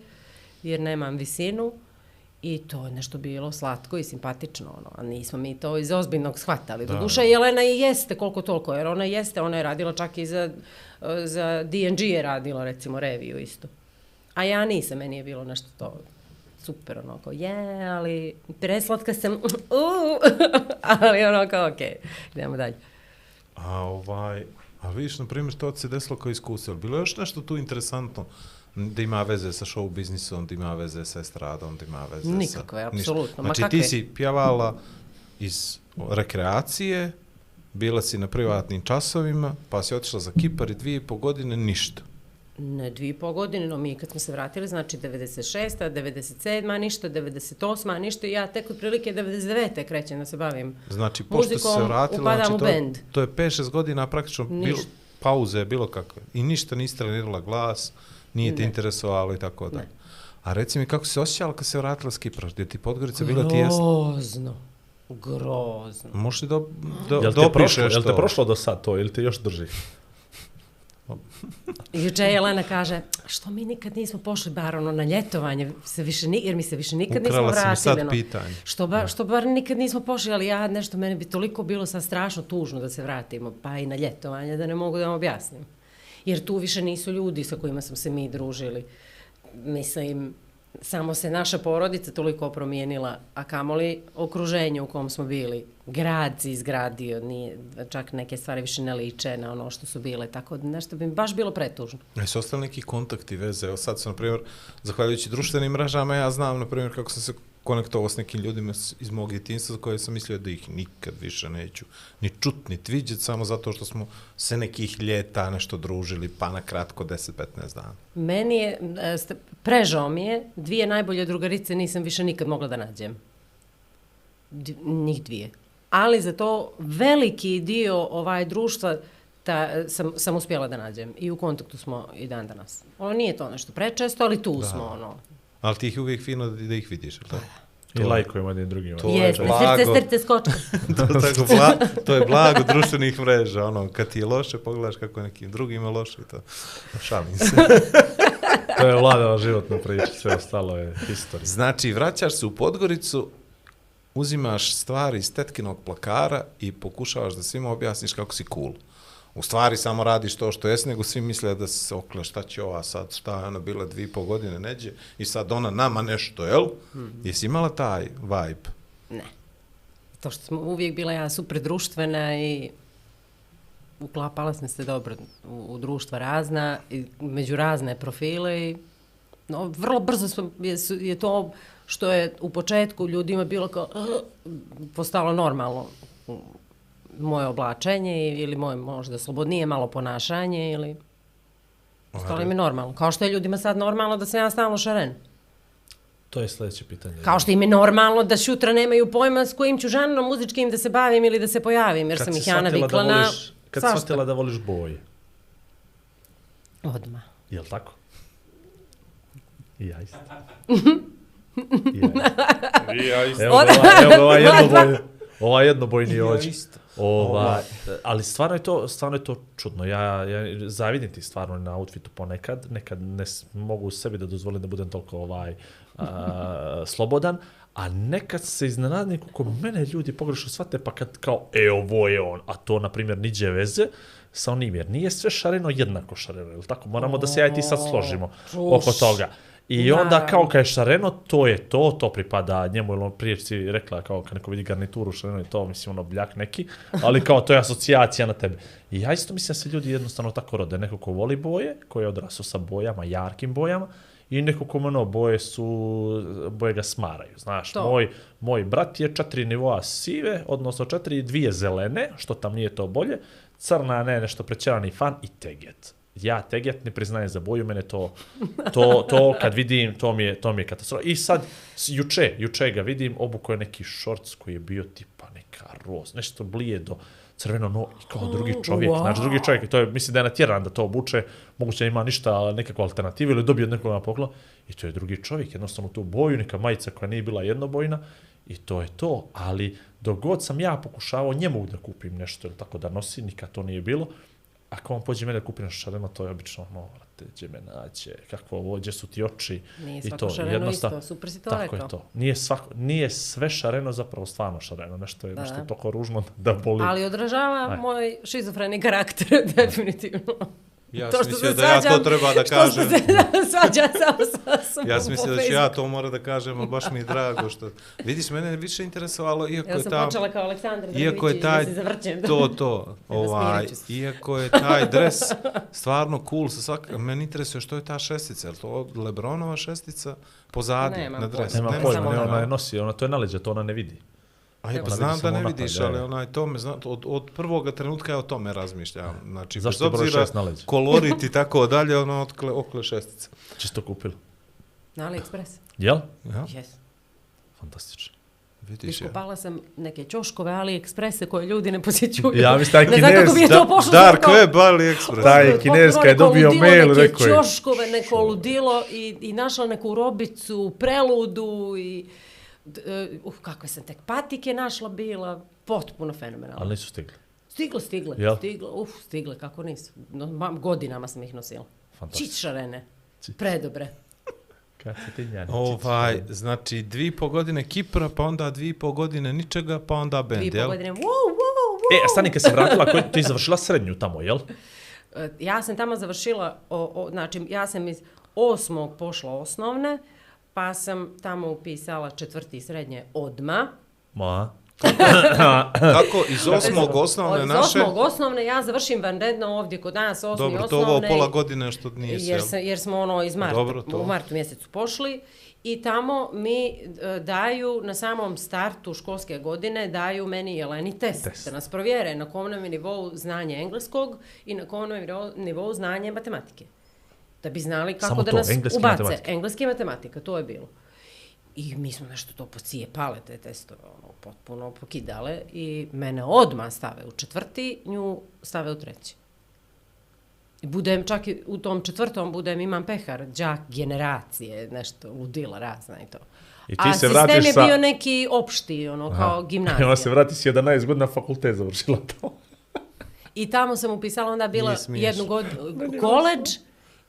jer nemam visinu, i to je nešto bilo slatko i simpatično, ono, a nismo mi to iz ozbiljnog shvatali. Do duše, Jelena i jeste koliko toliko, jer ona jeste, ona je radila čak i za, za D&G je radila, recimo, reviju isto. A ja nisam, meni je bilo nešto to super, ono, kao, je, ali preslatka sam, uh, ali ono, kao, okej, idemo dalje. A ovaj, a vidiš, na primjer, to ti se desilo kao iskustvo. Jel Bilo je još nešto tu interesantno da ima veze sa show biznisom, da ima veze sa estradom, da ima veze Nikakve, sa... apsolutno. Ma Znači, kakve? ti si pjevala iz rekreacije, bila si na privatnim časovima, pa si otišla za Kipar i dvije i po godine, ništa. Ne, dvije i pol godine, no mi kad smo se vratili, znači 96. 97. ništa, 98. ništa, ja tek otprilike 99. krećem da se bavim. Znači, pošto si se Muzikom vratila, znači, to, to je 5-6 godina praktično bilo, Ništa. pauze, bilo kakve. I ništa nisi trenirala glas, nije te Ne. interesovalo i tako da. Ne. A reci mi, kako se osjećala kad se vratila s Kipra? Gdje ti Podgorica bila ti jesna? Grozno. Grozno. Možeš li da, da, Jel da prošlo, opišeš jel te to? prošlo do sad to ili te još drži? Juče Jelena kaže, što mi nikad nismo pošli bar ono na ljetovanje, se više, ni, jer mi se više nikad nismo Ukrala si mi vratili. sad ono. pitanje. Što, ba, što bar nikad nismo pošli, ali ja nešto, meni bi toliko bilo sad strašno tužno da se vratimo, pa i na ljetovanje, da ne mogu da vam objasnim. Jer tu više nisu ljudi sa kojima smo se mi družili. Mislim, samo se naša porodica toliko promijenila, a kamoli okruženje u kom smo bili. Grad se izgradio, nije, čak neke stvari više ne liče na ono što su bile, tako da nešto bi mi baš bilo pretužno. Jesu ostali neki kontakti, veze? Evo sad sam, na primjer, zahvaljujući društvenim mrežama, ja znam, na primjer, kako sam se konektovao s nekim ljudima iz mog djetinjstva za koje sam mislio da ih nikad više neću ni čut, ni vidjet, samo zato što smo se nekih ljeta nešto družili, pa na kratko 10-15 dana. Meni je, e, prežao mi je, dvije najbolje drugarice nisam više nikad mogla da nađem. D njih dvije. Ali za to veliki dio ovaj društva ta, sam, sam uspjela da nađem. I u kontaktu smo i dan danas. Ono nije to nešto prečesto, ali tu da. smo, ono. Ali ti ih je uvijek fino da, da ih vidiš, tako? I lajkujemo jednim drugim. To je blago. srce, srce, to, tako, bla, to je blago društvenih mreža, ono, kad ti je loše, pogledaš kako je nekim drugima loše i to. Šalim se. To je vladava životna priča, sve ostalo je historija. Znači, vraćaš se u Podgoricu, uzimaš stvari iz tetkinog plakara i pokušavaš da svima objasniš kako si cool. U stvari samo radiš to što jesi, nego svi misle da se okle šta će ova sad, šta je ona bila dvije i pol godine neđe i sad ona nama nešto, jel? Mm -hmm. Jesi imala taj vibe? Ne. To što smo uvijek bila ja super društvena i uklapala sam se dobro u, u društva razna, i među razne profile i no, vrlo brzo smo, je, je to što je u početku ljudima bilo kao "Uh", postalo normalno moje oblačenje ili moje možda slobodnije malo ponašanje ili postalo mi normalno. Kao što je ljudima sad normalno da sam ja stalno šaren. To je sljedeće pitanje. Kao što im je normalno da šutra nemaju pojma s kojim ću žanrom muzičkim da se bavim ili da se pojavim, jer Kad sam ih ja navikla da na voliš, Kad si shvatila da voliš boje, Odmah. je li tako? I ja isto. I ja isto. Evo ga ovaj, evo ga ovaj jednobojni, ovaj jednobojni Ja isto. Ova, ali stvarno je to stvarno je to čudno. Ja ja zavidim ti stvarno na outfitu ponekad, nekad ne mogu sebi da dozvolim da budem toliko ovaj a, slobodan, a nekad se iznenadim kako mene ljudi pogrešno shvate pa kad kao e ovo je on, a to na primjer niđe veze sa onim jer nije sve šareno jednako šareno, je tako? Moramo da se ja i ti sad složimo oko toga. I Da. onda kao kad je šareno, to je to, to pripada njemu, ili on prije si rekla kao kad neko vidi garnituru šareno je to, mislim ono bljak neki, ali kao to je asocijacija na tebe. I ja isto mislim da se ljudi jednostavno tako rode, neko ko voli boje, ko je odrasao sa bojama, jarkim bojama, i neko ko ono, boje su, boje ga smaraju, znaš, To. moj, moj brat je četiri nivoa sive, odnosno četiri, dvije zelene, što tam nije to bolje, crna, ne, nešto prećerani fan i teget. Ja teget ne priznajem za boju, mene to, to, to kad vidim, to mi je, to mi je katastrofa. I sad, juče, juče ga vidim, obuko je neki šorc koji je bio tipa neka roz, nešto blijedo, crveno no, i kao drugi čovjek, wow. znači drugi čovjek, to je, mislim da je natjeran da to obuče, moguće da ima ništa, nekakvu alternativu ili dobio od nekoga na poklon, i to je drugi čovjek, jednostavno tu boju, neka majica koja nije bila jednobojna, i to je to, ali dok god sam ja pokušavao njemu da kupim nešto ili tako da nosi, nikad to nije bilo, ako on pođe mene da kupi nešto šareno, to je obično, no, vrate, gdje me naće, kakvo ovo, gdje su ti oči, Nije i svako to, šareno isto, super si to tako rekao. je to. Nije, svako, nije sve šareno zapravo stvarno šareno, nešto je Da, nešto da. toliko ružno da boli. Ali odražava Aj. moj šizofreni karakter, definitivno. Ja To sam što mislio se da ja to svađam- treba da Što kažem. se svađa samo sa sobom Ja sam mislio da ću ja to mora da kažem, ali baš mi je drago što... Vidiš, mene je više interesovalo, iako Ja je sam ta... počela kao Aleksandar Iako je taj, da se zavrćem. to, to, ovaj, iako je taj dres stvarno cool sa svak... Meni interesuje što je ta šestica, je li to Lebronova šestica pozadi na dres? Nema Nema pojma, samo ne, ona. ona je nosi, ona to je naleđe, to ona ne vidi. Aj, pa Ona znam vidi da ne vidiš, da, ali da. onaj to me zna, od, od prvoga trenutka ja o tome razmišljam. Znači, Zašto bez je obzira kolorit i tako dalje, ono otkle, okle šestica. Čisto kupili. Na AliExpress. Jel? Ja, Yes. Fantastično. vidiš ja. Iskopala sam neke ćoškove AliExpresse koje ljudi ne posjećuju. Ja mislim, taj Ne znam kako Kinez, mi je Da, to pošlo. Dark kao- Web, AliExpress. Taj Kinezka je dobio ludilo, mail, neke rekao je. ćoškove, neko ludilo i, i našla neku robicu, preludu i... e, Uh, kakve sam tek patike našla bila, potpuno fenomenalno. Ali nisu stigli. Stigle, stigle, Jel? stigle, uf, stigle, kako nisu. No, ma, godinama sam ih nosila. Fantastično. Čičarene, Čič. predobre. Kad se ti njani Ovaj, znači, dvi i po godine Kipra, pa onda dvi i po godine ničega, pa onda Dvije band, i po jel? godine, wow, wow, E, a stani, kad se vratila, ko, ti je završila srednju tamo, jel? E, Ja sam tamo završila, o, o, znači ja sam iz osmog pošla osnovne, pa sam tamo upisala četvrti srednje odma. Ma. Kako, iz osmog osnovne Od- naše... Iz osmog osnovne ja završim vanredno ovdje kod nas, osmi Dobro, to osnovne. ovo pola godine što nije jer, se, jer smo ono iz marta, Dobro, to. u martu mjesecu pošli i tamo mi e, daju na samom startu školske godine daju meni Jeleni test, Test. da nas provjere na kom nam je nivou znanje engleskog i na kom nam je nivou- nivou znanje matematike. Da bi znali kako Samo da to, nas engleski i ubace. matematika. Engleski i matematika, to je bilo. I mi smo nešto to pocijepale, te testove, ono, potpuno pokidale i mene odmah stave u četvrti, nju stave u treći. I budem čak i u tom četvrtom budem imam pehar, đak generacije, nešto ludila razna i to. I ti A se sistem je sa- bio neki opšti, ono, kao I gimnazija. ona se vrati s 11 godina fakultet završila to. I tamo sam upisala onda bila jednu godinu koleđ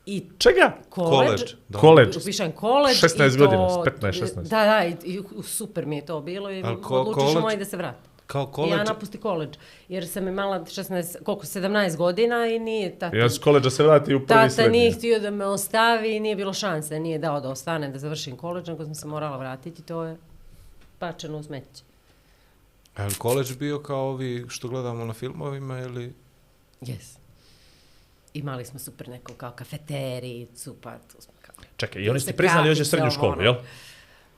i Čega? koleđ. College. Upišem koleđ. 16 i to- godina, 15, 16. Da, da, i, i super mi je to bilo i ko- odlučiš college- moj da se vrati. Kao I ja koleđ, napusti koleđ, jer sam imala 16, koliko, 17 godina i nije tata, Ja s koleđa se vrati u prvi tata srednji. nije htio da me ostavi i nije bilo šanse, nije dao da ostanem, da završim koleđ, nego sam se morala vratiti, to je pačeno u smeće. je li koleđ bio kao ovi što gledamo na filmovima ili... Yes. Imali smo super neko kao kafetericu, pa tu smo kao... Čekaj, i oni Se ste priznali još je srednju školu, ono. jel?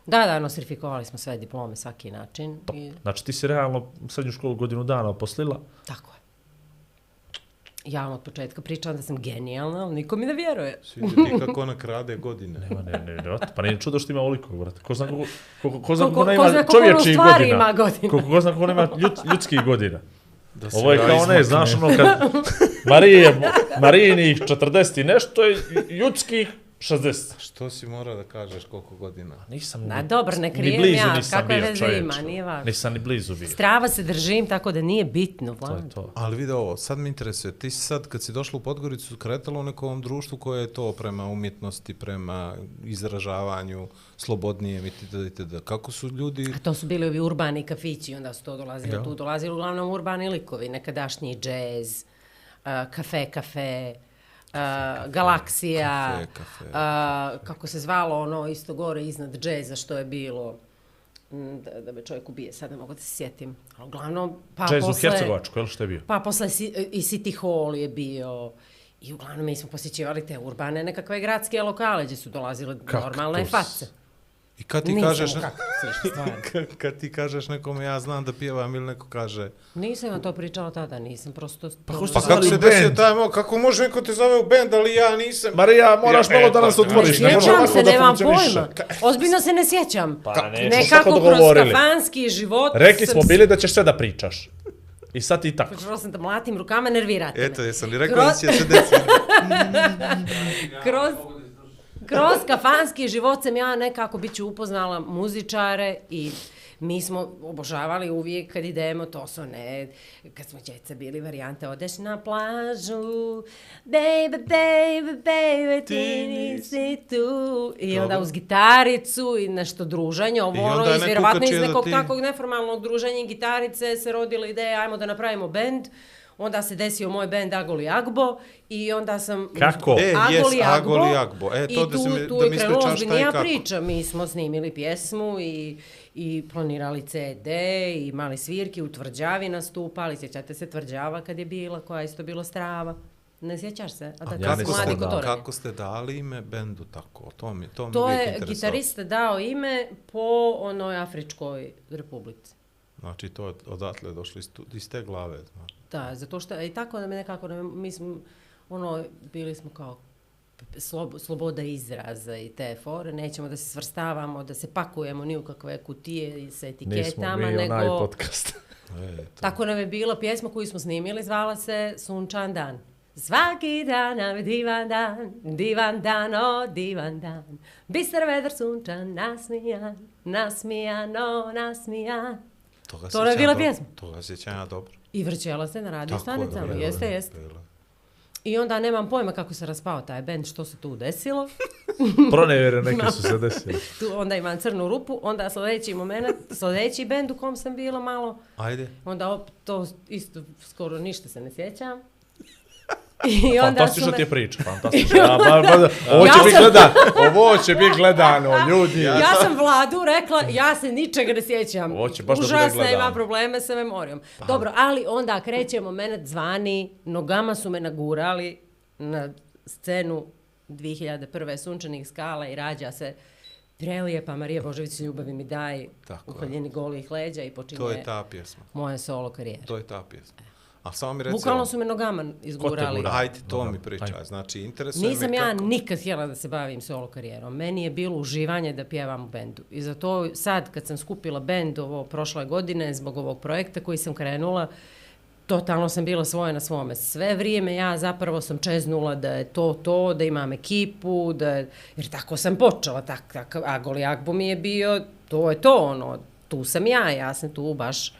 Da, da, nostrifikovali smo sve diplome, svaki način. I, Znači ti si realno srednju školu godinu dana poslila. tako je. Ja vam od početka pričam da sam genijalna, ali niko mi ne vjeruje. Svidi ti kako ona krade godine. Nema, ne, ne, ne, pa nije čudo što ima oliko, brate. Ko zna kako, ko, ko zna Ko- kako ko- ona ko ima čovječih godina. ima godina. Ko, ko zna kako ona ima ljud, ljudskih godina. Da Ovo je kao ne, znaš ono kad Marije, Marijinih 40 i nešto Jutskih 60. Što si morao da kažeš koliko godina? Pa nisam na dobro, ne krijem ni blizu, ja, kako je veze ima, nije važno. Nisam ni blizu bio. Strava se držim, tako da nije bitno. Vlad. To je to. Ali vidi ovo, sad me interesuje, ti si sad kad si došla u Podgoricu, kretala u nekom društvu koje je to prema umjetnosti, prema izražavanju, slobodnije, itd. itd. Kako su ljudi... A to su bili ovi urbani kafići, onda su to dolazili, ja. tu dolazili uglavnom urbani likovi, nekadašnji džez, uh, kafe, kafe, uh, Galaksija, Kafe, kafe. uh, kako se zvalo ono isto gore iznad džeza što je bilo, da, da me čovjek ubije, sad ne mogu da se sjetim. Ali uglavnom, pa Jazz u posle... Hercegovačku, je li što je bio? Pa posle si, i City Hall je bio, i uglavnom mi smo posjećivali te urbane nekakve gradske lokale gdje su dolazile Kako normalne face. I kad ti Nisam kažeš... kako. Kad, ti kažeš nekome ja znam da pjevam ili neko kaže Nisam vam to pričala tada, nisam prosto... Pa, ko pa ste kako se desio band? taj mo, kako može neko te zove u bend, ali ja nisam. Marija, moraš Ja, malo e, da nas pa, otvoriš. Ne ne može sjećam ovako se, nemam pojma. Ozbiljno se ne sjećam. Pa, nećemo Nekako kroz kafanski život... Rekli smo bili da ćeš sve da pričaš. I sad ti tako. Počela sam da mlatim rukama, nervirate me. Eto, jesam li rekao Kroz- da će se desiti? kroz, kroz kafanski život sam ja nekako bit ću upoznala muzičare i mi smo obožavali uvijek kad idemo, to su ne, kad smo djeca bili varijante, odeš na plažu, baby, baby, baby, ti nisi tu. I onda uz gitaricu i nešto druženje, ovo ono, iz, vjerovatno iz nekog ti- takvog neformalnog druženja gitarice se rodila ideja, ajmo da napravimo bend. Onda se desio moj bend Agoli Agbo i onda sam... Kako? E, Agoli jes, Agbo. Agoli Agbo. E, to I da tu, mi- tu da je mi krenula ispričaš šta i ozbiljnija kako. priča. Mi smo snimili pjesmu i, i planirali CD i imali svirke, u tvrđavi nastupali. Sjećate se tvrđava kad je bila, koja je isto bilo strava. Ne sjećaš se? A da Ja mladi znao. kotorani. Kako ste dali ime bendu tako? To mi, to mi To je gitarista dao ime po onoj Afričkoj republici. Znači, to je odatle došlo iz, tu, iz te glave. Znači. Da, zato što i tako da mi nekako, ne, mi smo, ono, bili smo kao slob, sloboda izraza i te fore, nećemo da se svrstavamo, da se pakujemo ni u kakve kutije i sa Nismo etiketama, mi nego... onaj podcast. E. Tako nam je bila pjesma koju smo snimili, zvala se Sunčan dan. Svaki dan nam je divan dan, divan dan, o divan dan. Bistar vedar sunčan, nasmijan, nasmijan, o nasmijan. Toga To je sjećam bila dobro. pjesma. Toga sjećam ja dobro. I vrćela se na radio Tako stanicama, je, jeste, jeste. I onda nemam pojma kako se raspao taj band, što se tu desilo. Pronevjere neke su se desile. Tu onda imam crnu rupu, onda sljedeći moment, sljedeći band u kom sam bila malo, Ajde. onda op, to isto skoro ništa se ne sjećam. I onda su Fantastično me... ti je priča, fantastično. Ja, ba, ba, ovo će Ja biti sam- gledano, ovo će biti gledano, ljudi. Ja sam Vladu rekla, ja se ničega ne sjećam. Ovo će baš da bude Užasna gledano. ima probleme sa memorijom. Dobro, ali onda kreće moment zvani, nogama su me nagurali na scenu 2001. Sunčanih skala i rađa se Prelijepa Marija Božović ljubavi mi daj Tako je. uholjeni golih leđa i počinje To je ta pjesma. moja solo karijera. To je ta pjesma. A samo mi reci... Bukvalno ovo. su me nogama izgurali. gura? Ajde, to Dobro, mi pričaj. ajde. Znači, interesuje Nisam me ja kako... nikad htjela da se bavim solo karijerom. Meni je bilo uživanje da pjevam u bendu. I zato sad kad sam skupila bend ovo prošle godine zbog ovog projekta koji sam krenula, totalno sam bila svoja na svome. Sve vrijeme ja zapravo sam čeznula da je to to, da imam ekipu, da je, jer tako sam počela, tak, tak, Agoli Agbo mi je bio, to je to ono, tu sam ja, ja sam tu baš A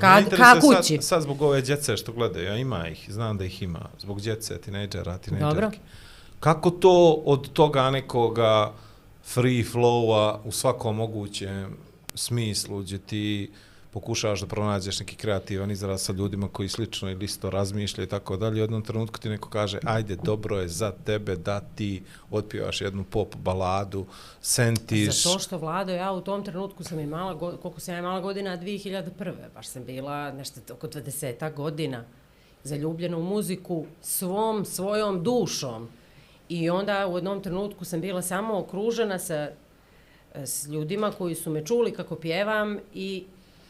ka, ka kući. Sad, sad zbog ove djece što gledaju, ja ima ih, znam da ih ima, zbog djece, tinejdžera, tinejdžerki. Dobro. Kako to od toga nekoga free flowa u svakom mogućem smislu, gdje ti pokušavaš da pronađeš neki kreativan izraz sa ljudima koji slično ili isto razmišljaju i tako dalje, u jednom trenutku ti neko kaže, ajde, dobro je za tebe da ti otpjevaš jednu pop baladu, sentiš... Zato što Vlado, ja u tom trenutku sam imala, koliko sam imala godina, 2001. Baš sam bila nešto oko 20 godina zaljubljena u muziku svom, svojom dušom. I onda u jednom trenutku sam bila samo okružena sa s ljudima koji su me čuli kako pjevam i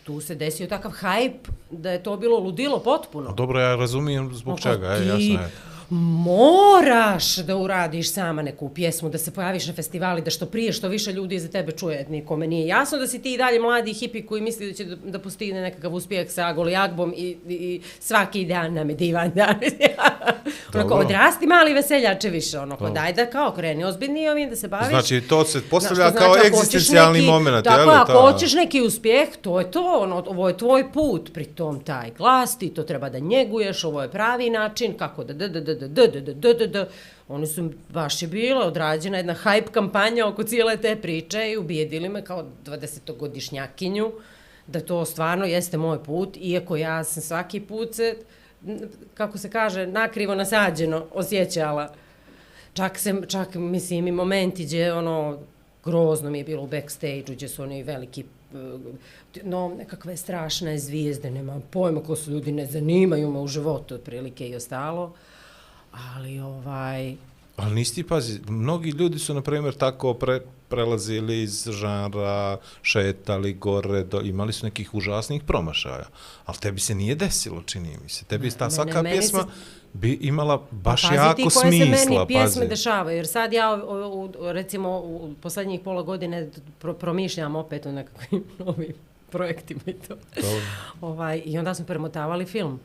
tu se desio takav hype da je to bilo ludilo potpuno. A Dobro, ja razumijem zbog Oko čega, e, ti jasno je. moraš da uradiš sama neku pjesmu, da se pojaviš na festivali, da što prije, što više ljudi za tebe čuje. Nikome nije jasno da si ti i dalje mladi hipi koji misli da će da, da postigne nekakav uspjeh sa Agoli Agbom i, i, i svaki dan nam je divan dan. onako, odrasti mali veseljače više, onako, daj da kao kreni ozbiljnije ovim da se baviš. Znači, to se postavlja kao znači, hoćeš egzistencijalni moment, Tako, je li? ako ta- hoćeš neki uspjeh, to je to, ono, ovo je tvoj put, pri tom taj glas, ti to treba da njeguješ, ovo je pravi način, kako da, da, da, da, da, da, da, da, da, da, da. Oni su, baš je bila odrađena jedna hype kampanja oko cijele te priče i ubijedili me kao 20-godišnjakinju da to stvarno jeste moj put, iako ja sam svaki put se kako se kaže, nakrivo nasađeno osjećala. Čak se, čak mislim i momenti gdje ono, grozno mi je bilo u backstage-u gdje su oni veliki eh, no, nekakve strašne zvijezde, nemam pojma ko su ljudi, ne zanimaju me u životu otprilike i ostalo. Ali ovaj, Ali nisi ti, pazi, mnogi ljudi su, na primjer, tako pre, prelazili iz žanra, šetali gore, do, imali su nekih užasnih promašaja. Ali tebi se nije desilo, čini mi se. Tebi ta mene- svaka meni pjesma se- bi imala baš pazi jako ti koje smisla, se meni pjesme pazi. dešavaju, jer sad ja, u, u, recimo, u posljednjih pola godine pro, promišljam opet o nekakvim novim projektima i to. Ovaj, I onda smo premotavali film.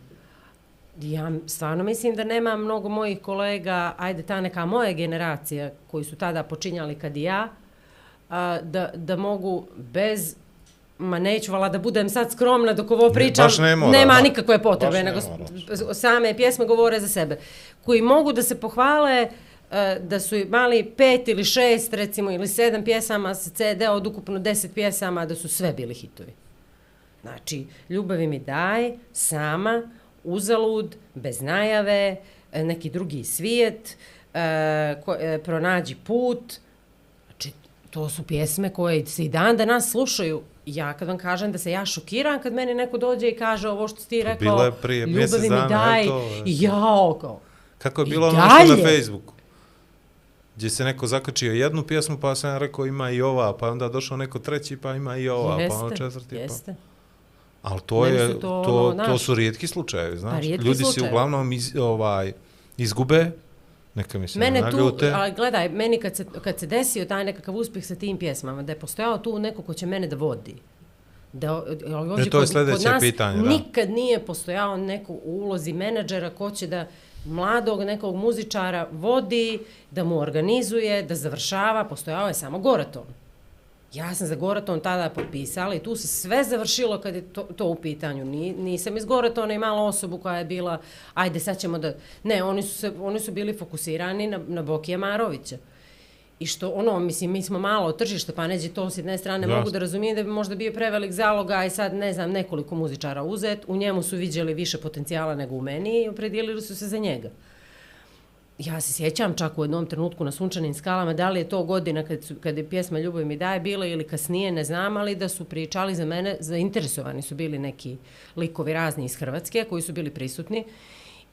Ja stvarno mislim da nema mnogo mojih kolega, ajde ta neka moja generacija koji su tada počinjali kad i ja, a, da, da mogu bez Ma neću vala da budem sad skromna dok ovo pričam, baš ne mora, nema da. nikakve potrebe, ne nego mora. same pjesme govore za sebe. Koji mogu da se pohvale e, da su imali pet ili šest, recimo, ili sedam pjesama sa CD od ukupno deset pjesama, da su sve bili hitovi. Znači, ljubavi mi daj, sama, uzalud, bez najave, e, neki drugi svijet, e, ko, pronađi put. To su pjesme koje se i dan danas slušaju. Ja kad vam kažem da se ja šokiram kad meni neko dođe i kaže ovo što ti rekao, bilo je prije mjesec ljubavi mi dana, daj, jao, kao, Kako je bilo ono nešto na. Facebooku? Gdje se neko zakačio jednu pjesmu, pa sam ja rekao ima i ova, pa onda došao neko treći, pa ima i ova, pa ono četvrti. jeste. Pa. Ali to, Meni je, to, to, ono, to, su rijetki slučajevi, znaš. Pa rijetki Ljudi se slučajevi. uglavnom iz, ovaj, izgube, neka mi se Mene ne tu, ali gledaj, meni kad se, kad se desio taj nekakav uspjeh sa tim pjesmama, da je postojao tu neko ko će mene da vodi. Da, ovdje E, to je sljedeće pitanje, da. nikad nije postojao neko u ulozi menadžera ko će da mladog nekog muzičara vodi, da mu organizuje, da završava, postojao je samo Goraton. Ja sam za Goraton tada potpisala i tu se sve završilo kad je to, to u pitanju. Ni, nisam iz Goratona imala osobu koja je bila, ajde sad ćemo da... Ne, oni su, se, oni su bili fokusirani na, na Bokija Marovića. I što, ono, mislim, mi smo malo tržište, pa neđe to s jedne strane Jasno. mogu da razumijem da bi možda bio prevelik zaloga i sad, ne znam, nekoliko muzičara uzet, u njemu su viđeli više potencijala nego u meni i opredijelili su se za njega. Ja se sjećam čak u jednom trenutku na Sunčanim skalama, da li je to godina kad, su, kad je pjesma Ljubav mi daje bila ili kasnije, ne znam, ali da su pričali za mene, zainteresovani su bili neki likovi razni iz Hrvatske koji su bili prisutni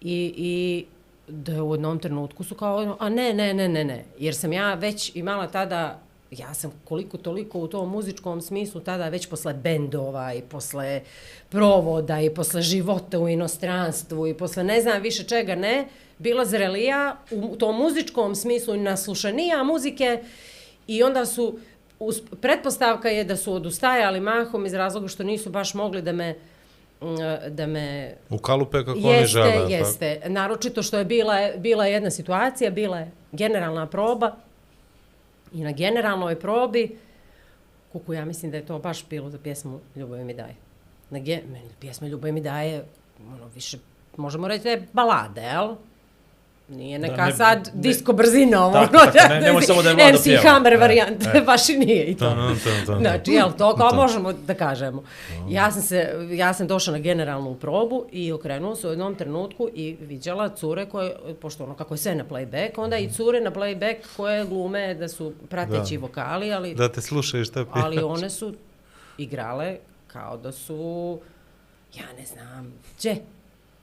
i, i da u jednom trenutku su kao, a ne, ne, ne, ne, ne, jer sam ja već imala tada ja sam koliko toliko u tom muzičkom smislu tada već posle bendova i posle provoda i posle života u inostranstvu i posle ne znam više čega ne, bila zrelija u tom muzičkom smislu i naslušanija muzike i onda su, us, pretpostavka je da su odustajali mahom iz razloga što nisu baš mogli da me mm, da me U kalupe kako oni Jeste, žele. jel tako? jeste. Naročito što je bila, bila jedna situacija, bila je generalna proba i na generalnoj probi, kuku ja mislim da je to baš bilo za pjesmu Ljubav mi daje. Na ge, meni pjesma Ljubav mi daje, ono, više, možemo reći da je balada, jel? Nije neka ne- sad ne- disko brzina ovo. Tako, ono, tako, ne- nemoj samo da je Vlado MC pjeva. Hammer Ne, varijant, ne. baš i nije i to. Tan, tan, tan. Znači, jel, to kao možemo da kažemo. Ja sam, se, ja sam došla na generalnu probu i okrenuo se u jednom trenutku i viđala cure koje, pošto ono kako je sve na playback, onda i cure na playback koje glume da su prateći Da. vokali, ali, Da te slušaju šta pjevaš. ali one su igrale kao da su, ja ne znam, gdje,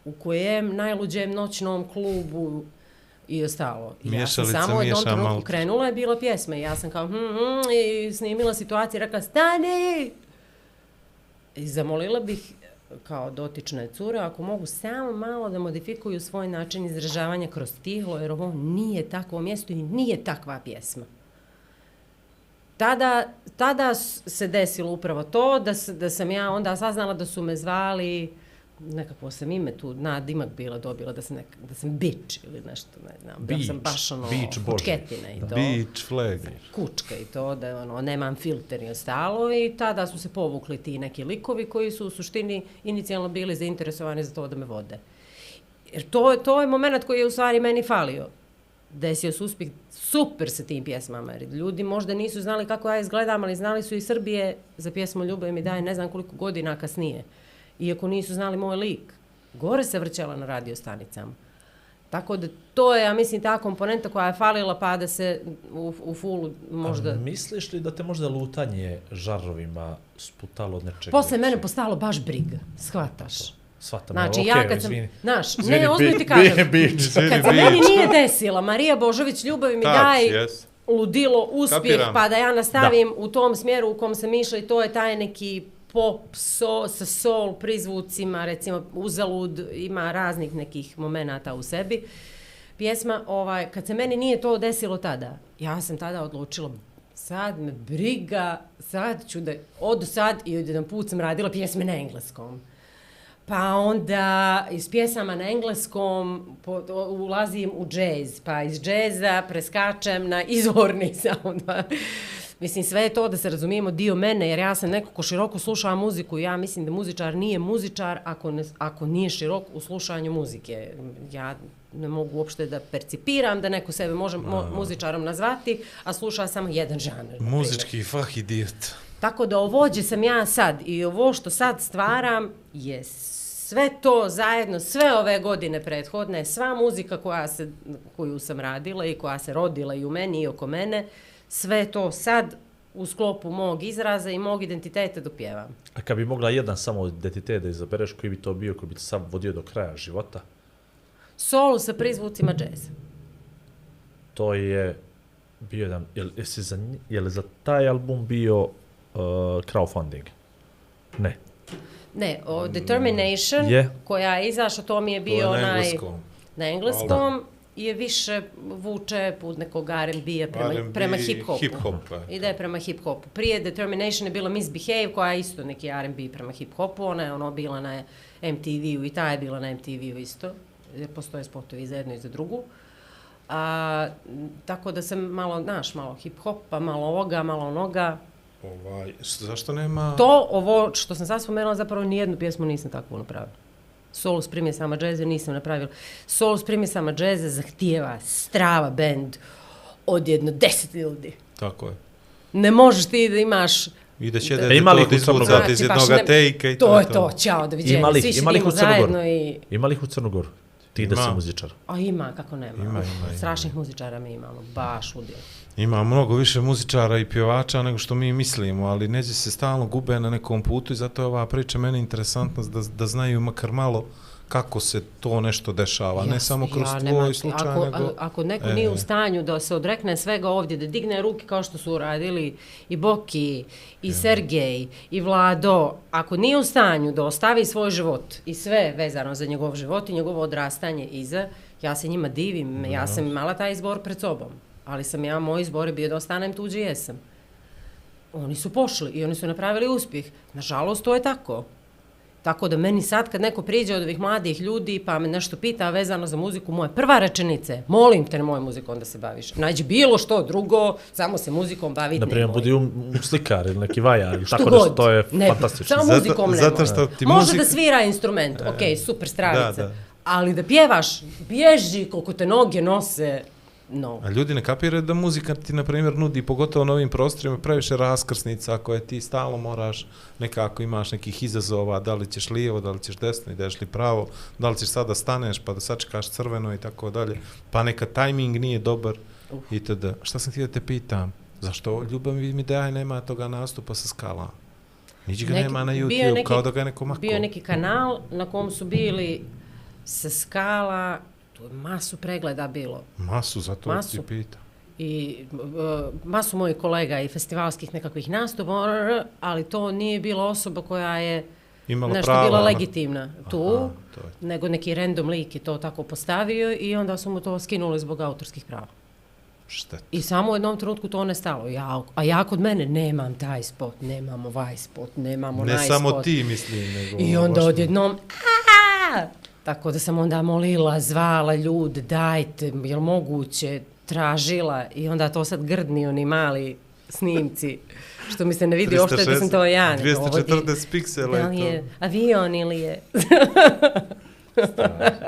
u kojem najluđem noćnom klubu i ostalo. I ja sam samo u jednom trenutku krenula je bila pjesma i ja sam kao hm, hm, i snimila situaciju i rekla stani! I zamolila bih kao dotične cure, ako mogu samo malo da modifikuju svoj način izražavanja kroz tihlo, jer ovo nije takvo mjesto i nije takva pjesma. Tada, tada se desilo upravo to, da, da sam ja onda saznala da su me zvali, nekako sam ime tu, nadimak bila dobila, da sam, nek, da sam bič ili nešto, ne znam. Bila sam Beach, baš ono, beach kučketina i to Beach flag. kučka i to, da ono, nemam filter i ostalo i tada su se povukli ti neki likovi koji su u suštini inicijalno bili zainteresovani za to da me vode. Jer to, to je moment koji je u stvari meni falio. Desio se uspjeh super sa tim pjesmama. Jer ljudi možda nisu znali kako ja izgledam, ali znali su i Srbije za pjesmu Ljubav mi daje ne znam koliko godina kasnije. Iako nisu znali moj lik. gore se vrćala na radio stanicama. Tako da to je, ja mislim, ta komponenta koja je falila pa da se u, u fullu možda... A misliš li da te možda lutanje žarovima sputalo od nečega? Posle mene postalo baš briga, shvataš. Svatam, Znači, evo, ja okej, kad sam, izvini. znaš, Izvini, ne, ozbiljno bi- ti kažem, bi-. Izvini, kad se meni nije desila, Marija Božović ljubavi mi Tac, daj jes. ludilo, uspjeh, Kapiram. pa da ja nastavim u tom smjeru u kom sam išla i to je taj neki pop so, sa soul prizvucima, recimo uzalud, ima raznih nekih momenata u sebi. Pjesma, ovaj, kad se meni nije to desilo tada, ja sam tada odlučila, sad me briga, sad ću da, od sad i jedan put sam radila pjesme na engleskom. Pa onda iz pjesama na engleskom po, ulazim u džez, pa iz džeza preskačem na izvorni sound. Mislim, sve je to da se razumijemo dio mene, jer ja sam neko ko široko sluša muziku. Ja mislim da muzičar nije muzičar ako, ne, ako nije širok u slušanju muzike. Ja ne mogu uopšte da percipiram da neko sebe može mo, muzičarom nazvati, a sluša samo jedan žanr. Muzički fah idiot. Tako da ovođe sam ja sad i ovo što sad stvaram je sve to zajedno, sve ove godine prethodne, sva muzika koja se, koju sam radila i koja se rodila i u meni i oko mene, sve to sad u sklopu mog izraza i mog identiteta dok pjevam. A kad bi mogla jedan samo identitet da izabereš, koji bi to bio, koji bi te sam vodio do kraja života, Solo sa prizvucima džeza. to je bio jedan, jel, jesi za, je li za taj album bio uh, crowdfunding? Ne. Ne, o Determination, Je. koja je izašla, to mi je bio je na onaj... engleskom. Na engleskom je više vuče put nekog R&B-a prema, R&B, prema hip-hopu. hip-hop, e. Ide prema hip-hopu. Prije Determination je bila Misbehave, koja je isto neki R&B prema hip-hopu. Ona je ono bila na MTV-u i ta je bila na MTV-u isto. Postoje spotovi za jednu i za drugu. A, tako da sam malo, znaš, malo hip-hopa, malo ovoga, malo onoga. Ovaj, zašto nema... To, ovo što sam sad spomenula, zapravo nijednu pjesmu nisam takvu napravila. Solo s primjesama džeze nisam napravila. Solo s primjesama džeze zahtijeva strava band od jedno deset ljudi. Tako je. Ne možeš ti da imaš... I da će Da. da, da Ima li to u izvucati iz Znači, ne- tejka i To je to, ćao, doviđenja. Ima li, Svi ima li ih u Crnogoru? i... Ima li ih u Crnogoru? Ti da Ima. si muzičar. A ima, kako nema. Ima, ima, ima. Strašnih muzičara mi imamo, baš udjel. Ima mnogo više muzičara i pjevača nego što mi mislimo, ali neđe se stalno gube na nekom putu i zato je ova priča meni interesantna da, da znaju makar malo kako se to nešto dešava, ne Jasno, samo kroz ja, tvoj nema- slučaj, ako, nego... Ako neko E. nije u stanju da se odrekne svega ovdje, da digne ruke kao što su uradili i Boki, i Sergej, i Vlado, ako nije u stanju da ostavi svoj život i sve vezano za njegov život i njegovo odrastanje iza, ja se njima divim, ja sam imala taj izbor pred sobom, ali sam ja, moj izbor je bio da ostanem tu gdje jesam. Oni su pošli i oni su napravili uspjeh. Nažalost, to je tako. Tako da meni sad kad neko priđe od ovih mladih ljudi pa me nešto pita vezano za muziku, moja prva rečenica je, molim te na moju muziku onda se baviš. Nađi bilo što drugo, samo se muzikom baviti Na primjer, nemoj. budi um, slikar ili neki vajar ili tako nešto, to je ne, fantastično. Samo muzikom nemoj. zato što ti Može muzik- da svira instrument, ok, super stravica. Da, da. Ali da pjevaš, bježi koliko te noge nose, no. A ljudi ne kapiraju da muzika ti, na primjer, nudi, pogotovo na ovim prostorima, previše raskrsnica koje ti stalno moraš, nekako imaš nekih izazova, da li ćeš lijevo, da li ćeš desno, ideš li pravo, da li ćeš sada staneš pa da sačekaš crveno i tako dalje, pa neka tajming nije dobar itd. Šta sam ti da te pitam? Zašto ljubav mi daj nema toga nastupa sa skala? Niđi ga Neki- nema na YouTube, neki- kao da ga je neko mako. Bio neki kanal na kom su bili sa skala, tu je masu pregleda bilo. Masu, zato Masu. ti pitam. i uh, masu mojih kolega i festivalskih nekakvih nastupa, ali to nije bila osoba koja je Imala nešto prava, bila legitimna tu, Aha, je. nego neki random lik je to tako postavio i onda su mu to skinuli zbog autorskih prava. Šteta. I samo u jednom trenutku to nestalo. Ja, a ja kod mene nemam taj spot, nemam ovaj spot, nemam onaj Ne spot. samo ti, mislim, nego... I onda odjednom, "Aaa!" Tako da sam onda molila, zvala ljude, dajte, jel moguće, tražila i onda to sad grdni oni mali snimci, što mi se ne vidi uopšte da sam to ja. nego ovdje- 240 piksela Da li je je to. avion ili je...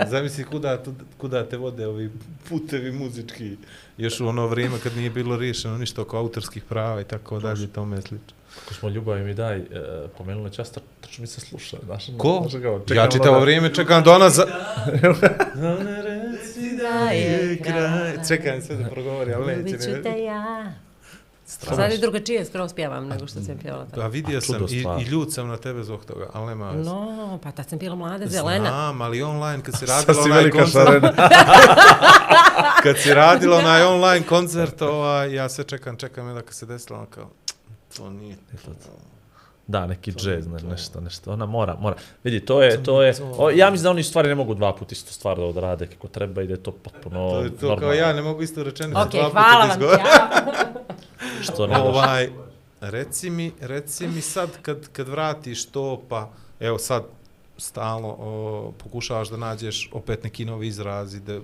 Zamisli kuda, kuda te vode ovi putevi muzički. Još u ono vrijeme kad nije bilo riješeno ništa oko autorskih prava i tako dalje, tome slično. Ako smo ljubavi mi daj, e, pomenuli čas, tačno mi se sluša. Znaš, Ko? znaš kao, Ja čitavo da- vrijeme čekam da ona za... Da je kraj. Čekam sve da progovori, ali neće. Ljubit ću ne. te ja. Sad je drugačije skroz pjevam nego što sam pjevala A tada. vidio sam i, i ljud sam na tebe zbog toga, ali nema veze. No, pa tad sam bila mlada zelena. Znam, ali online kad si radila si onaj velika koncert, šarena. kad si radila onaj online koncert, ovaj, ja sve čekam, čekam, da kad se desilo, ono kao, to nije to. Da, neki To džez, ne, to. nešto, nešto. Ona mora, mora. Vidi, to je, to je, to. o, ja mislim da oni stvari ne mogu dva puta istu stvar da odrade kako treba i da je to potpuno To je to, kao normalno. ja ne mogu isto rečenicu Ok, dva puta da izgovorim. ja. Što ne. Ovaj, reci mi, reci mi sad kad, kad vratiš to, pa evo sad stalno o, pokušavaš da nađeš opet neki novi izrazi, da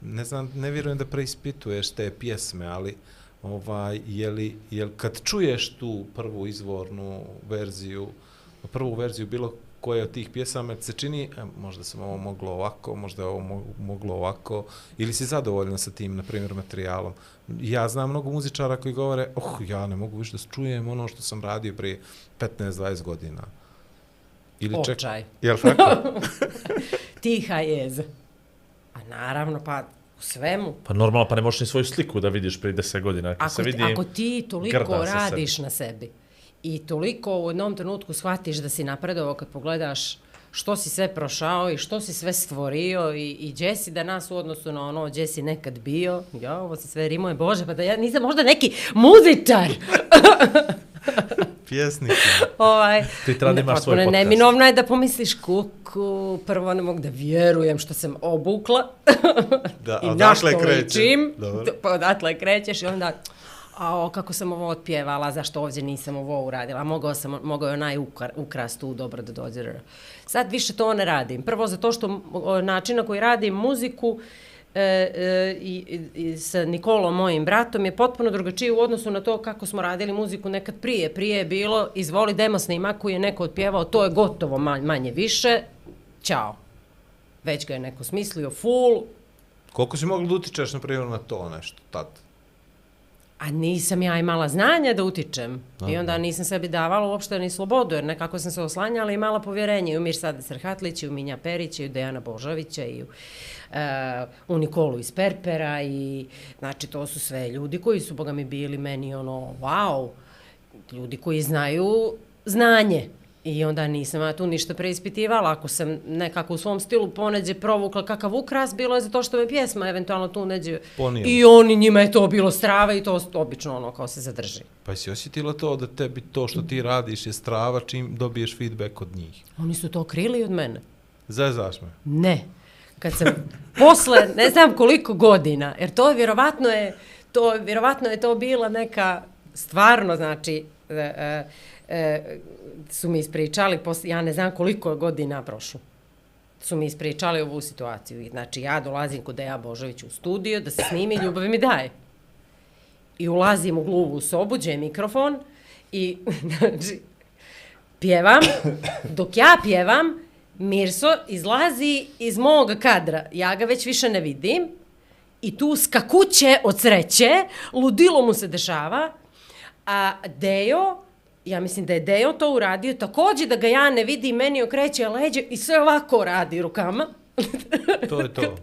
ne znam, ne vjerujem da preispituješ te pjesme, ali ovaj, je li, je li kad čuješ tu prvu izvornu verziju, prvu verziju bilo koje od tih pjesama se čini, e, možda sam ovo moglo ovako, možda ovo mo- moglo ovako, ili si zadovoljna sa tim, na primjer, materijalom. Ja znam mnogo muzičara koji govore, oh, ja ne mogu više da čujem ono što sam radio prije 15-20 godina. Ili ček... Očaj. Jel tako? Tiha jeza. A naravno, pa u svemu. Pa normalno, pa ne možeš ni svoju sliku da vidiš prije 10 godina. Se Ako, vidi, ako ti toliko se radiš na sebi i toliko u jednom trenutku shvatiš da si napredovao kad pogledaš što si sve prošao i što si sve stvorio i, i gdje si danas u odnosu na ono gdje si nekad bio. Ja, ovo se sve rimuje, bože, pa da ja nisam možda neki muzičar. Pjesnik. ovaj, Ti treba da imaš svoj podcast. Neminovno je da pomisliš kuku, prvo ne mogu da vjerujem što sam obukla Da, i odatle kreće? ličim. Dobro. Pa odatle krećeš i onda a kako sam ovo otpjevala, zašto ovdje nisam ovo uradila, mogao sam, mogao je onaj ukras tu dobro da dođe. Sad više to ne radim. Prvo zato što o, način na koji radim muziku e, e, e i, i, sa Nikolom, mojim bratom, je potpuno drugačije u odnosu na to kako smo radili muziku nekad prije. Prije je bilo, izvoli demo snimak koji je neko otpjevao, to je gotovo manje, manje više, ćao. Već ga je neko smislio, full, Koliko si mogla da utičeš, na primjer, na to nešto, tad? A nisam ja imala znanja da utičem. I onda nisam sebi davala uopšte ni slobodu, jer nekako sam se oslanjala i imala povjerenje i u Mirsada Srhatlića, i u Minja Perića, i u Dejana Božovića, i u, uh, u Nikolu iz Perpera. I, znači, to su sve ljudi koji su, boga mi, bili meni ono, wow, ljudi koji znaju znanje. I onda nisam ja tu ništa preispitivala. Ako sam nekako u svom stilu poneđe provukla kakav ukras, bilo je zato što me pjesma eventualno tu neđe. Ponijela. I oni, njima je to bilo strava i to obično ono kao se zadrži. Pa si osjetila to da tebi to što ti radiš je strava čim dobiješ feedback od njih? Oni su to krili od mene. Zezaš me. Ne. Kad sam posle, ne znam koliko godina, jer to je vjerovatno je, to, vjerovatno je to bila neka stvarno, znači, e, e, e, su mi ispričali, posle, ja ne znam koliko je godina prošlo, su mi ispričali ovu situaciju. Znači, ja dolazim kod Deja Božović u studio da se snimi Ljubav mi daje. I ulazim u gluvu sobu, gdje je mikrofon i, znači, pjevam. Dok ja pjevam, Mirso izlazi iz mog kadra. Ja ga već više ne vidim. I tu skakuće od sreće, ludilo mu se dešava. A Dejo, ja mislim da je Dejo to uradio, također da ga ja ne vidim, meni okreće leđe i sve ovako radi rukama. To je to.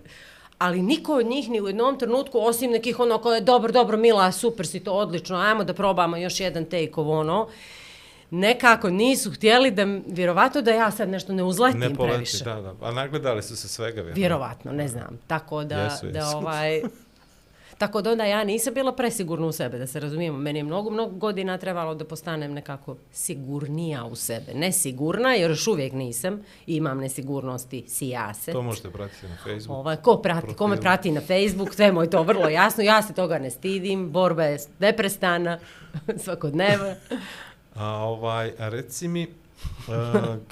Ali niko od njih ni u jednom trenutku, osim nekih ono koje je dobro, dobro, Mila, super si to, odlično, ajmo da probamo još jedan take ovo ono, nekako nisu htjeli da, vjerovatno da ja sad nešto ne uzletim Ne poleti, previše. da, da. A nagledali su se svega, vjerujem. Vjerovatno, ne znam. Tako da, Jesu, da jesu. ovaj... Tako da onda ja nisam bila presigurna u sebe, da se razumijemo. Meni je mnogo, mnogo godina trebalo da postanem nekako sigurnija u sebe. Nesigurna, jer još uvijek nisam. Imam nesigurnosti, sija se. To možete pratiti na Facebooku. Ovaj, ko, prati, ko me prati na Facebook, sve mu je to vrlo jasno. Ja se toga ne stidim, borba je neprestana, svakodnevna. A ovaj, a reci mi, uh,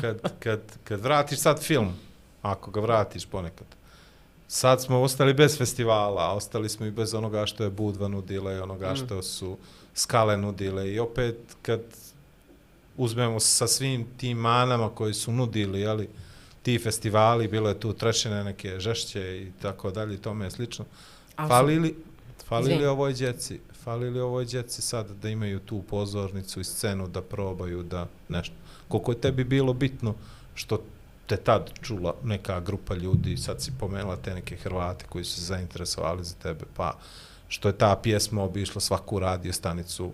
kad, kad, kad vratiš sad film, ako ga vratiš ponekad, sad smo ostali bez festivala, a ostali smo i bez onoga što je Budva nudila i onoga što su Skale nudile i opet kad uzmemo sa svim tim manama koji su nudili, jeli, ti festivali, bilo je tu trešine neke žešće i tako dalje i tome je slično. A su- Fali li, fali li Izvini. ovoj djeci, fali li ovoj djeci sad da imaju tu pozornicu i scenu da probaju da nešto. Koliko je tebi bilo bitno što te tad čula neka grupa ljudi, sad si pomenula te neke Hrvate koji su se zainteresovali za tebe, pa što je ta pjesma obišla svaku radio stanicu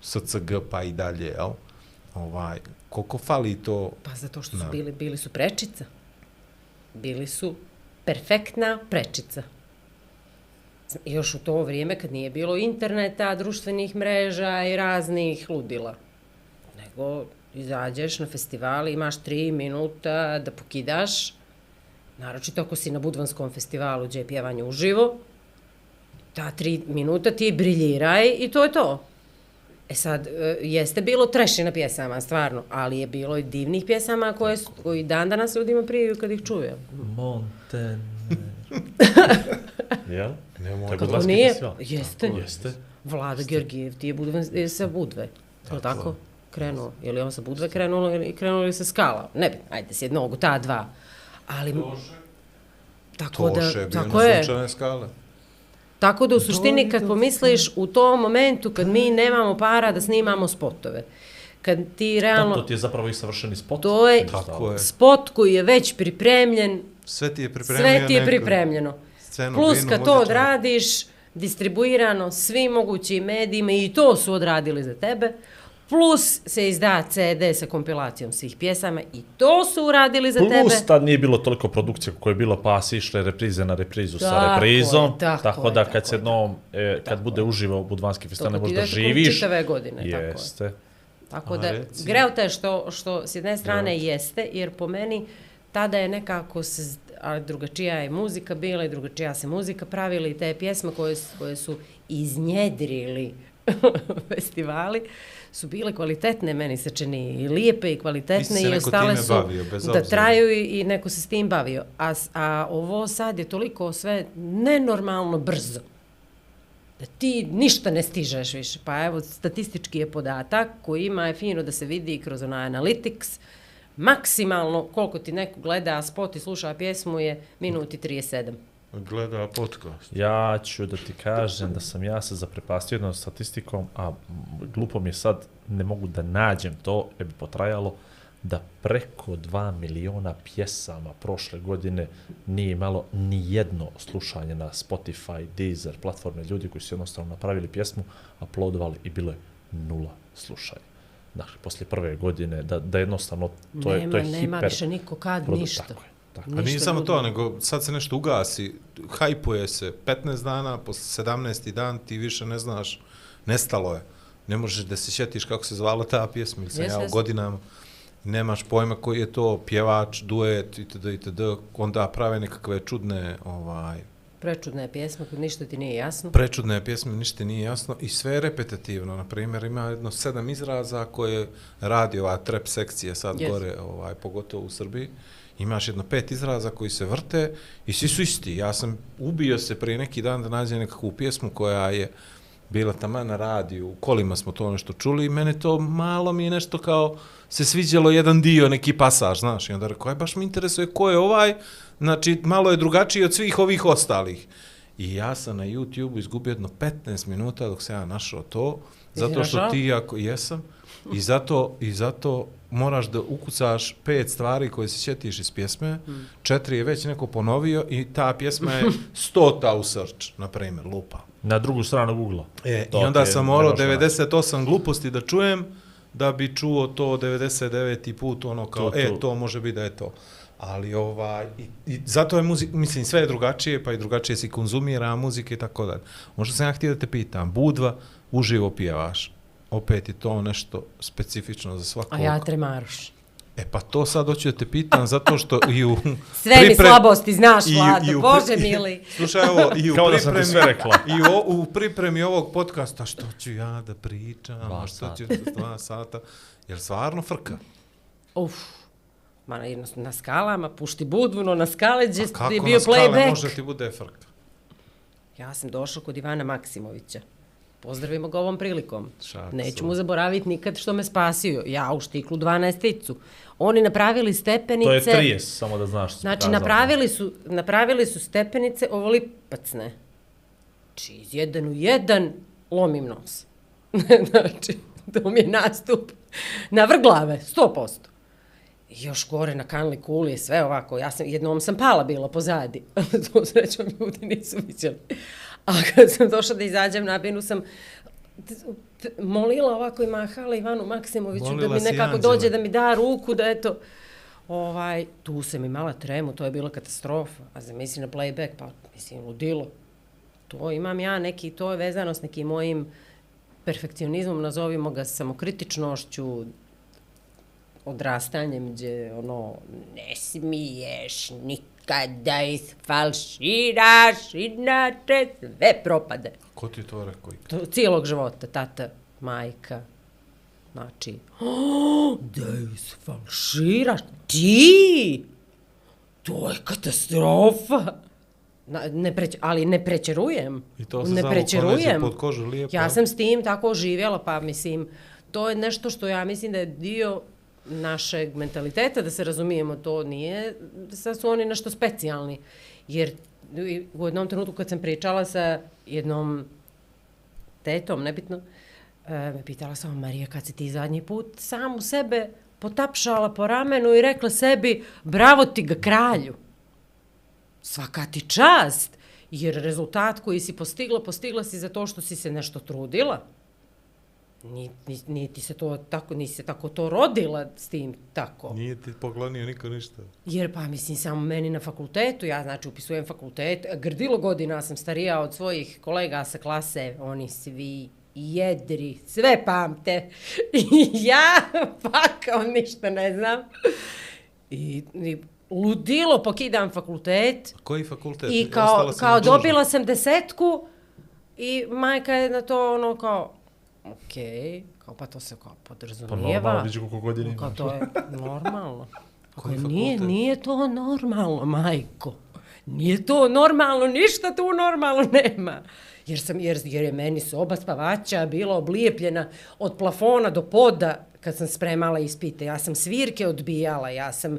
SCG pa i dalje, jel? Ovaj, koliko fali to Pa zato što su bili, bili su prečica. Bili su perfektna prečica. Još u to vrijeme kad nije bilo interneta, društvenih mreža i raznih ludila. Nego izađeš na festival, imaš tri minuta da pokidaš, naročito ako si na Budvanskom festivalu gdje je pjevanje uživo, ta tri minuta ti briljiraj i to je to. E sad, e, jeste bilo trešina pjesama, stvarno, ali je bilo i divnih pjesama koje, su, koji dan danas ljudima priju kad ih čuje. Montenegro. Jel? Nemoj. To je Kako nije? Jeste. Jeste. Vlada Georgijev ti je, Budvan, je sa Budve. Li tako? Krenuo. Je li on sa Budve krenuo ili krenuo ili sa Skala? Ne bi, ajde s jednog, ta dva. Ali... Tako Toše, da, bio tako je. sunčane skale. Tako da u suštini kad pomisliš u tom momentu kad mi nemamo para da snimamo spotove, kad ti Da, realno... to ti je zapravo i savršeni spot. To je Tako je. spot koji je već pripremljen, Sve ti je pripremio sve ti je pripremljeno. scenu, Plus kad to odradiš, distribuirano svim mogućim medijima i to su odradili za tebe, plus se izda CD sa kompilacijom svih pjesama i to su uradili za Plus, tebe. tad nije bilo toliko produkcije koje je bilo, pa si išle reprize na reprizu sa Tako reprizom. je, tako tako je, da tako kad se je, jednom, e, kad Tako bude uživo Budvanski festival, ne To ti možeš da ide tokom živiš. čitave godine, tako je. Jeste. Tako da, greo te što, što s jedne strane jeste, jer po meni tada je nekako se, a drugačija je muzika bila i drugačija se muzika pravila i te pjesme koje, koje su iznjedrili festivali su bile kvalitetne, meni se čini, i lijepe i kvalitetne i ostale su bavio, da traju i, i neko se s tim bavio. A, a ovo sad je toliko sve nenormalno brzo da ti ništa ne stižeš više. Pa evo, statistički je podatak koji ima je fino da se vidi kroz onaj analytics. Maksimalno koliko ti neko gleda spot i sluša pjesmu je minuti 37. Gleda podcast. Ja ću da ti kažem da sam ja se zaprepastio jednom statistikom, a glupo mi je sad, ne mogu da nađem to, jer bi potrajalo, da preko 2 miliona pjesama prošle godine nije imalo ni jedno slušanje na Spotify, Deezer, platforme ljudi koji su jednostavno napravili pjesmu, uploadovali i bilo je nula slušaja. Dakle, poslije prve godine, da, da jednostavno to je, nema, to je nema hiper... više niko kad, ništa. Tako je, tako A nije samo to, nego sad se nešto ugasi, hajpuje se, 15 dana, posle 17. dan ti više ne znaš, nestalo je. Ne možeš da se sjetiš kako se zvala ta pjesma, ili sam ja u godinama, nemaš pojma koji je to pjevač, duet itd. itd. Onda prave nekakve čudne ovaj, Prečudna je pjesma, kod ništa ti nije jasno. prečudne pjesme, ništa nije jasno i sve je repetitivno. Na primjer, ima jedno sedam izraza koje radi ova trap sekcija sad Yes. gore, ovaj, pogotovo u Srbiji. Imaš jedno pet izraza koji se vrte i svi su isti. Ja sam ubio se prije neki dan da nađem nekakvu pjesmu koja je bila tamo na radiju, u kolima smo to nešto čuli i mene to malo mi je nešto kao se sviđalo jedan dio, neki pasaž, znaš, i onda rekao, aj baš me interesuje ko je ovaj, znači malo je drugačiji od svih ovih ostalih. I ja sam na YouTube izgubio jedno 15 minuta dok se ja našao to, zato što ti ako jesam, i zato, i zato moraš da ukucaš pet stvari koje se sjetiš iz pjesme, četiri je već neko ponovio i ta pjesma je stota u search, na primjer, lupa. Na drugu stranu Google-a. E, To I onda sam morao možeš da nađeš. 98 gluposti da čujem, da bi čuo to 99. put, ono kao, To, e, to. to može biti da je to. Ali ovaj, i, i zato je muzika, mislim, sve je drugačije, pa i drugačije si konzumira muzike i tako dalje. Možda sam ja htio da te pitam, Budva, uživo pjevaš, opet je to nešto specifično za svakog. A ja tremaruš. E pa to sad hoću da te pitam, zato što i u... Sve mi slabosti, znaš, i u- Vlado, i u- Bože mili. Slušaj ovo, i u Kao da sam pripremi, sve rekla. I o, u pripremi ovog podcasta, što ću ja da pričam, Dva a što sata. ću dva sata, jer stvarno frka. Uf, ma na, na skalama, pušti budvuno na skale, gdje A je kako bio na skale playback. može ti bude frka? Ja sam došla kod Ivana Maksimovića. Pozdravimo ga ovom prilikom. Šaksu. Neću mu zaboraviti nikad što me spasio. Ja u štiklu 12-icu. Oni napravili stepenice... To je 30, samo da znaš. Znači, napravili su, napravili su stepenice ovolipacne. Znači, iz jedan u jedan lomim nos. znači, to mi je nastup na vrh glave, 100%. I još gore na kanli kuli je sve ovako. Ja sam, jednom sam pala bila pozadi. to srećom ljudi nisu vidjeli. A kad sam došla da izađem na binu sam molila ovako i mahala Ivanu Maksimoviću Molila da mi nekako anđela. dođe da mi da ruku, da eto, ovaj, tu sam imala tremu, to je bila katastrofa. A zamisli na playback, pa mislim, ludilo. To imam ja neki, to je vezano s nekim mojim perfekcionizmom, nazovimo ga samokritičnošću, odrastanjem gdje ono, ne smiješ nikada isfalširaš, inače sve propade. Ko ti je to rekao? To, cijelog života, tata, majka, znači, oh, da isfalširaš, ti, to je katastrofa. Na, ne preć, ali ne prećerujem. I to se ne prećerujem. pod kožu lijepo. Ja sam s tim tako živjela, pa mislim, to je nešto što ja mislim da je dio našeg mentaliteta, da se razumijemo, to nije, sad su oni nešto specijalni. Jer u jednom trenutku kad sam pričala sa jednom tetom, nebitno, e, me pitala sam, Marija, kad si ti zadnji put samu sebe potapšala po ramenu i rekla sebi, bravo ti ga kralju svaka ti čast, jer rezultat koji si postigla, postigla si za to što si se nešto trudila. Ni, ni, ni ti se to tako, nisi se tako to rodila s tim tako. Nije ti poklonio niko ništa. Jer pa mislim samo meni na fakultetu, ja znači upisujem fakultet, grdilo godina sam starija od svojih kolega sa klase, oni svi jedri, sve pamte. Ja pa kao ništa ne znam. I, i ludilo pokidam fakultet. Koji fakultet? I kao, kao dobila sam desetku i majka je na to ono kao, okej, kao pa to se kao Pa podrazumijeva. normalno, vidiš koliko godina Kao imaš. to je normalno. Koji Kao, nije, nije to normalno, majko. Nije to normalno, ništa tu normalno nema. Jer, sam, jer, jer je meni soba spavača bila oblijepljena od plafona do poda kad sam spremala ispite. Ja sam svirke odbijala, ja sam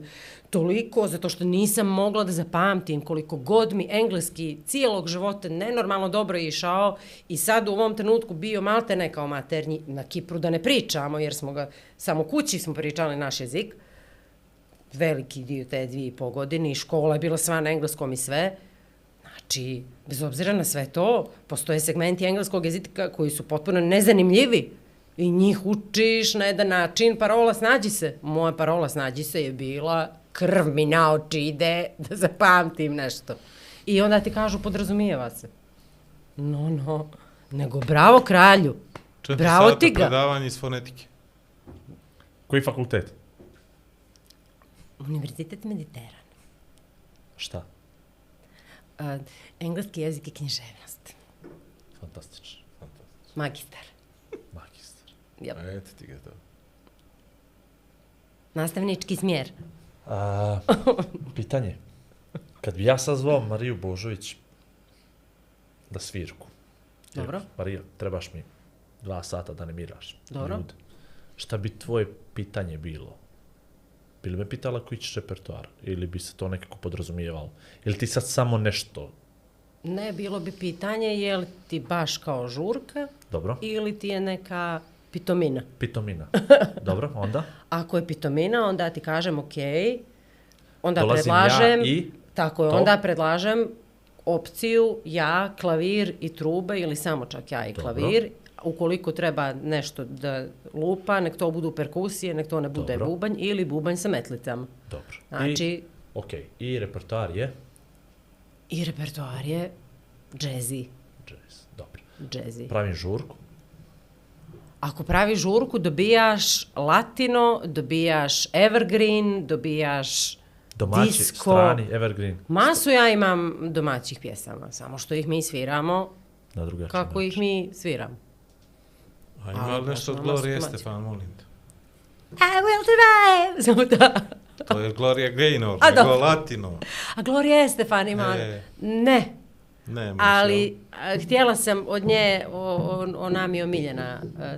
toliko, zato što nisam mogla da zapamtim koliko god mi engleski cijelog života nenormalno dobro je išao i sad u ovom trenutku bio malte ne kao maternji na Kipru da ne pričamo, jer smo ga samo kući smo pričali naš jezik veliki dio te dvije i po godine i škola je bila sva na engleskom i sve. Znači, bez obzira na sve to, postoje segmenti engleskog jezika koji su potpuno nezanimljivi i njih učiš na jedan način, parola snađi se. Moja parola snađi se je bila krv mi na oči ide da zapamtim nešto. I onda ti kažu podrazumijeva se. No, no, nego bravo kralju. Četiri bravo ti ga. predavanje iz fonetike. Koji fakultet? Univerzitet Mediteran. Šta? Uh, engleski jezik i književnost. Fantastično. Fantastično. Magistar. Magistar. Jel. Eto ti ga to. Nastavnički smjer. A, pitanje. Kad bi ja sazvao Mariju Božović da svirku. jer, Dobro. Marija, trebaš mi dva sata da animiraš. Dobro. ljude. Šta bi tvoje pitanje bilo? Bi li me pitala koji ćeš repertoar? Ili bi se to nekako podrazumijevalo? Ili ti sad samo nešto? Ne, bilo bi pitanje je li ti baš kao žurka Dobro? ili ti je neka pitomina. Pitomina. Dobro, onda? Ako je pitomina, onda ti kažem ok, onda Dolazim predlažem, ja i tako je, to? onda predlažem opciju ja, klavir i truba ili samo čak ja i Dobro. klavir. Ukoliko treba nešto da lupa, nek to budu perkusije, nek to ne bude Dobro. bubanj ili bubanj sa metlicama. Dobro. Znači, I, ok. I repertoar je? i repertoar je džezi. Jazz. Dobro. Džezi. Pravim žurku. Ako pravi žurku, dobijaš latino, dobijaš evergreen, dobijaš Domaći, Disco. strani, evergreen. Masu ja imam domaćih pjesama, samo što ih mi sviramo Na drugačiji kako ih način. mi sviramo. A ima Ali li nešto od Gloria nama Estefan, molim te? I will survive! Samo da. To je Gloria Gaynor, A, nego dobro. latino. A Gloria Estefan ima... E. Ne. Ne, može, Ali a, htjela sam od nje, o, o, ona mi je omiljena. a,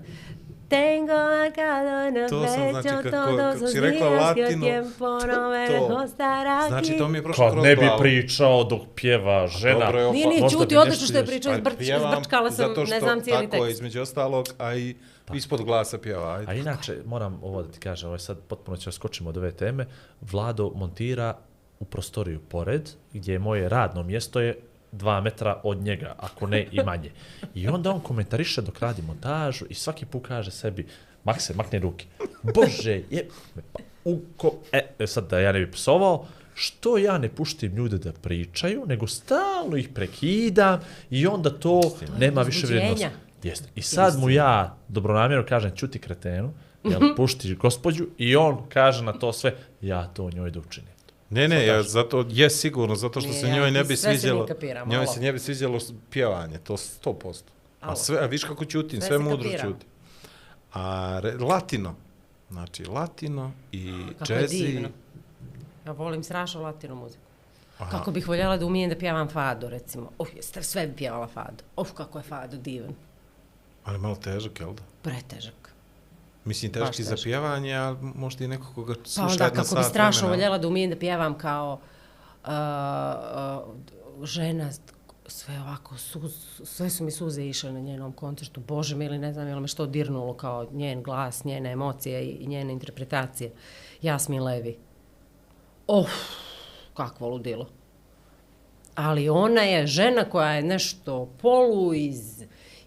Tengo marcado en el To sam, znači, pecho kako- kako si rekla días que el latino, tiempo no me to. dejó estar aquí. Znači, to mi je prošlo Kad kroz ne bi pričao dok pjeva žena. Dobro je, Nije, nije, Možda čuti, bi odlično nešto što je pričao, Pa izbrč, izbrčkala sam, zato što, ne znam cijeli tako, tekst. između ostalog, a i ispod glasa pjeva. Ajde. A inače, moram ovo da ti kažem, ovo je sad potpuno ću skočimo od ove teme. Vlado montira u prostoriju pored, gdje je moje radno mjesto je dva metra od njega, ako ne i manje. I onda on komentariše dok radi montažu i svaki put kaže sebi, Makse, makne ruke. Bože, je... Pa, uko... E, e, sad da ja ne bi psovao, što ja ne puštim ljude da pričaju, nego stalno ih prekidam i onda to nema više vrijednosti. Jeste. I sad mu ja dobronamjerno kažem, čuti kretenu, jel, pušti gospođu i on kaže na to sve, ja to njoj da učinim. Ne, ne, ja, zato je sigurno, zato što Nije, se ja, njoj ne bi sviđalo, njoj alo. se ne bi sviđalo pjevanje, to 100%. A sve, a viš kako ćutim, Sve sve, mudro ćutim. A re, latino, znači latino i Kako je divno. Ja volim strašno latinu muziku. Kako bih voljela da umijem da pjevam fado, recimo. Uf, jeste sve bi pjevala fado. Uf, kako je fado divan. ali malo težak, jel da? Pretežak. Mislim, teški za pjevanje, ali možda i neko koga Pa sluša onda jedna kako bi sat strašno vremena. voljela da umijem da pjevam kao uh, uh, žena, sve ovako, suz, sve su mi suze išle na njenom koncertu. Bože mi ili ne znam, je li me što dirnulo kao njen glas, njene emocije i njene interpretacije. Jasmin Levi. Of, kakvo ludilo. Ali ona je žena koja je nešto polu iz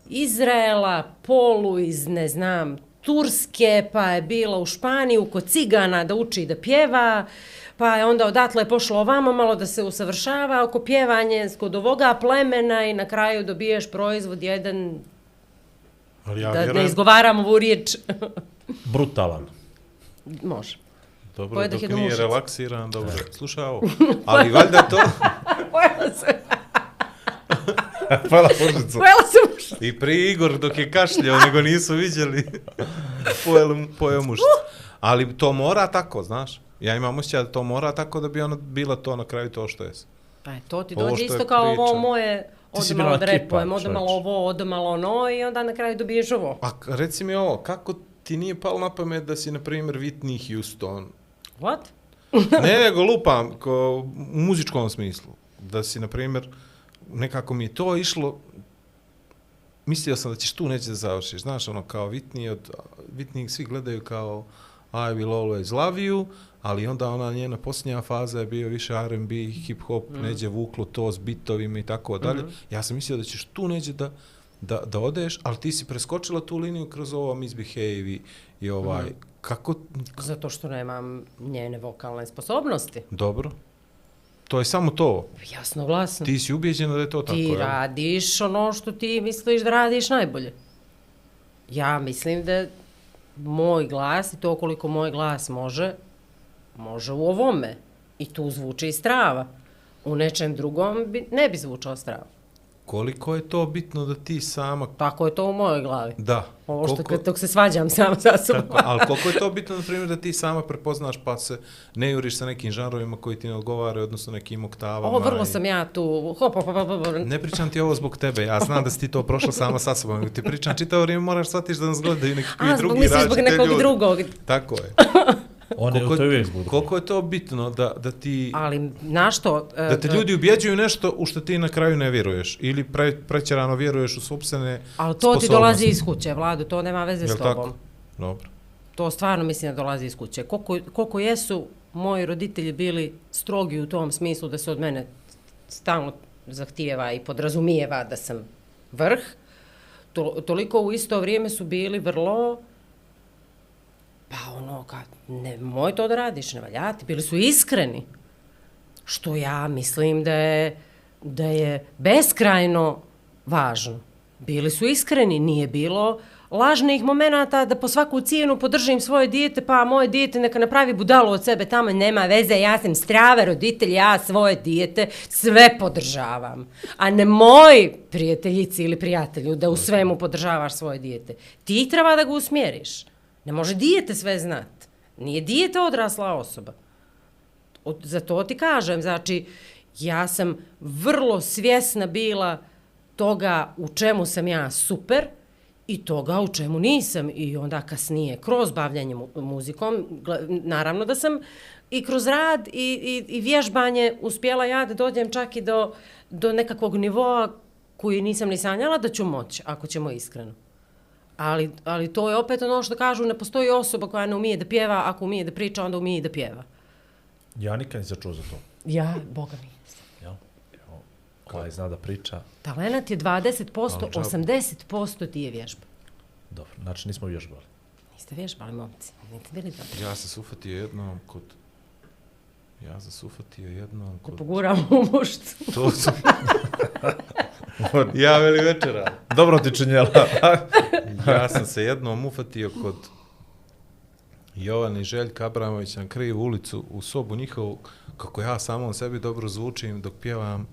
Izraela, polu iz, ne znam, Turske, pa je bila u Španiju kod cigana da uči da pjeva, pa je onda odatle pošlo ovamo malo da se usavršava oko pjevanje kod ovoga plemena i na kraju dobiješ proizvod jedan, Ali ja da ne izgovaram ovu riječ. Brutalan. Može. dobro, Pojede dok nije relaksiran, dobro, sluša ovo. Ali valjda to, Pojela sam, hvala Božico. pojela sam. I prije Igor dok je kašljao, nego nisu vidjeli, pojel, pojeo mušicu. Ali to mora tako, znaš. Ja imam osjećaj da to mora tako da bi ona bila to na kraju to što je. Pa je, to ti Ovo dođe isto kao ovo priča. moje, Ti si ode bila malo da kipa, repujem, ode malo ovo, ode malo ono i onda na kraju dobiješ ovo. A reci mi ovo, kako ti nije palo na pamet da si, na primjer, Whitney Houston? What? Ne, nego lupam, ko, u muzičkom smislu. Da si, na primjer, nekako mi je to išlo, mislio sam da ćeš tu neće da završiš. Znaš, ono, kao Whitney, od, Whitney svi gledaju kao I will always love you, ali onda ona njena posljednja faza je bio više R&B, hip-hop, mm. neđe vuklo to s bitovima i tako dalje. Ja sam mislio da ćeš tu neđe da, da, da odeš, ali ti si preskočila tu liniju kroz ovo misbehave i, i ovaj, kako, Zato što nemam njene vokalne sposobnosti. dobro, to je samo to. Jasno, glasno. Ti si ubijeđena da je to tako, ti radiš ono što ti misliš da radiš najbolje. Ja mislim da moj glas i to koliko moj glas može, može u ovome. I tu zvuči strava. U nečem drugom bi, ne bi zvučao strava. Koliko je to bitno da ti sama... Tako je to u mojoj glavi. Da. Ovo što koliko, dok se svađam sama sa sobom. tako, ali koliko je to bitno, na primjer, da ti sama prepoznaš pa se ne juriš sa nekim žanrovima koji ti ne odgovaraju, odnosno nekim oktavama. Ovo vrlo i- sam ja tu, hop, hop, hop, hop. Ne pričam ti ovo zbog tebe, ja znam da si ti to prošla sama sa sobom, ti pričam čitavo vrijeme moraš shvatiš da nas gledaju neki A, zbog, drugi misliš zbog različite nekog ljudi. drugog. Tako je. On je Koliko, to je uvijek zbog koliko je to bitno da, da ti... Ali, na što? e, Da te ljudi ubjeđuju nešto u što ti na kraju ne vjeruješ ili pre, prećerano vjeruješ u sopstvene Ali to ti dolazi iz kuće, Vlado, to nema veze Jel s tobom. tako? Dobro. To stvarno mislim da dolazi iz kuće. Koliko, koliko jesu moji roditelji bili strogi u tom smislu da se od mene stalno zahtijeva i podrazumijeva da sam vrh, to, toliko u isto vrijeme su bili vrlo pa ono, ka, ne moj to da radiš, ne valjati. Bili su iskreni. Što ja mislim da je, da je beskrajno važno. Bili su iskreni, nije bilo lažnih momenata da po svaku cijenu podržim svoje dijete, pa moje dijete neka napravi budalo od sebe tamo, nema veze, ja sam strava roditelj, ja svoje dijete sve podržavam. A ne moj prijateljici ili prijatelju da u svemu podržavaš svoje dijete. Ti treba da ga usmjeriš. Ne može dijete sve znat. Nije dijete odrasla osoba. Od, za to ti kažem, znači, Ja sam vrlo svjesna bila toga u čemu sam ja super i toga u čemu nisam. I onda kasnije, kroz bavljanje mu- muzikom, naravno da sam i kroz rad i, i, i vježbanje uspjela ja da dođem čak i do, do nekakvog nivoa koji nisam ni sanjala da ću moći, ako ćemo iskreno. Ali, ali to je opet ono što kažu, ne postoji osoba koja ne umije da pjeva, ako umije da priča, onda umije da pjeva. Ja nikad nisam čuo za to. Ja, boga mi. Evo, Ovaj zna da priča. Talent je 20%, Ali džabe. 80% ti je vježba. Dobro, znači nismo vježbali. Niste vježbali, momci. Niste bili dobri. Ja sam se ufatio jednom kod... Ja sam se ufatio jednom Da kod... poguramo u muštu. To sam... ja veli večera. Dobro ti činjela. Ja sam se jednom ufatio kod Jovana i Željka Abramovića na krivu ulicu u sobu njihovu, kako ja samom sebi dobro zvučim dok pjevam,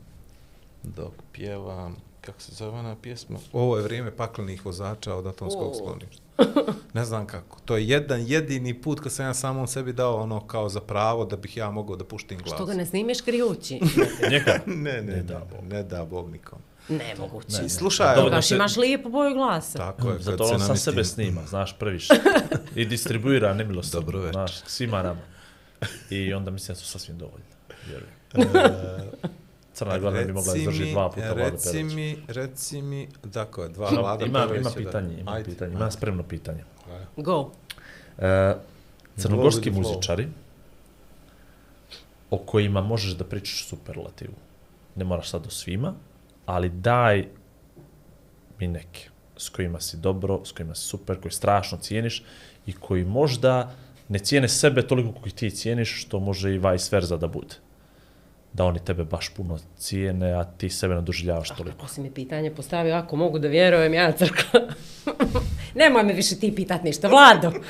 dok pjevam, kako se zove ona pjesma? Ovo je vrijeme paklenih vozača od atomskog O. skloništa. Ne znam kako. To je jedan jedini put kad sam ja samom sebi dao ono kao za pravo da bih ja mogao da puštim glas. Što ga ne snimiš krijući? Njega. Ne, ne, Ne ne, da Bog. ne da Bog nikom. Nemoguće. I slušaj, Dobro, Baš se- imaš lijepu boju glasa. tako je, Zato kad se on sam namestim- sebe snima, znaš, previše. I distribuira nemilosrdno, Dobro večer. znaš, svima nama. I onda mislim da su sasvim dovoljni, vjerujem. Crna Gora ne bi mogla Reci izdržiti dva puta Vlado Reci Perović. mi, reci mi, dakle, dva Ima, Vlada ima, Perovića, ima pitanje, ima Ajde. pitanje, ima spremno pitanje. Go. E, crnogorski flow. muzičari o kojima možeš da pričaš superlativu. Ne moraš sad o svima, ali daj mi neke s kojima si dobro, s kojima si super, koji strašno cijeniš i koji možda ne cijene sebe toliko koji ti cijeniš, što može i vice versa da bude. Da oni tebe baš puno cijene, a ti sebe ne doživljavaš toliko. Ako si mi pitanje postavio, ako mogu da vjerujem, ja crkla. Nemoj me više ti pitat ništa. Vlado.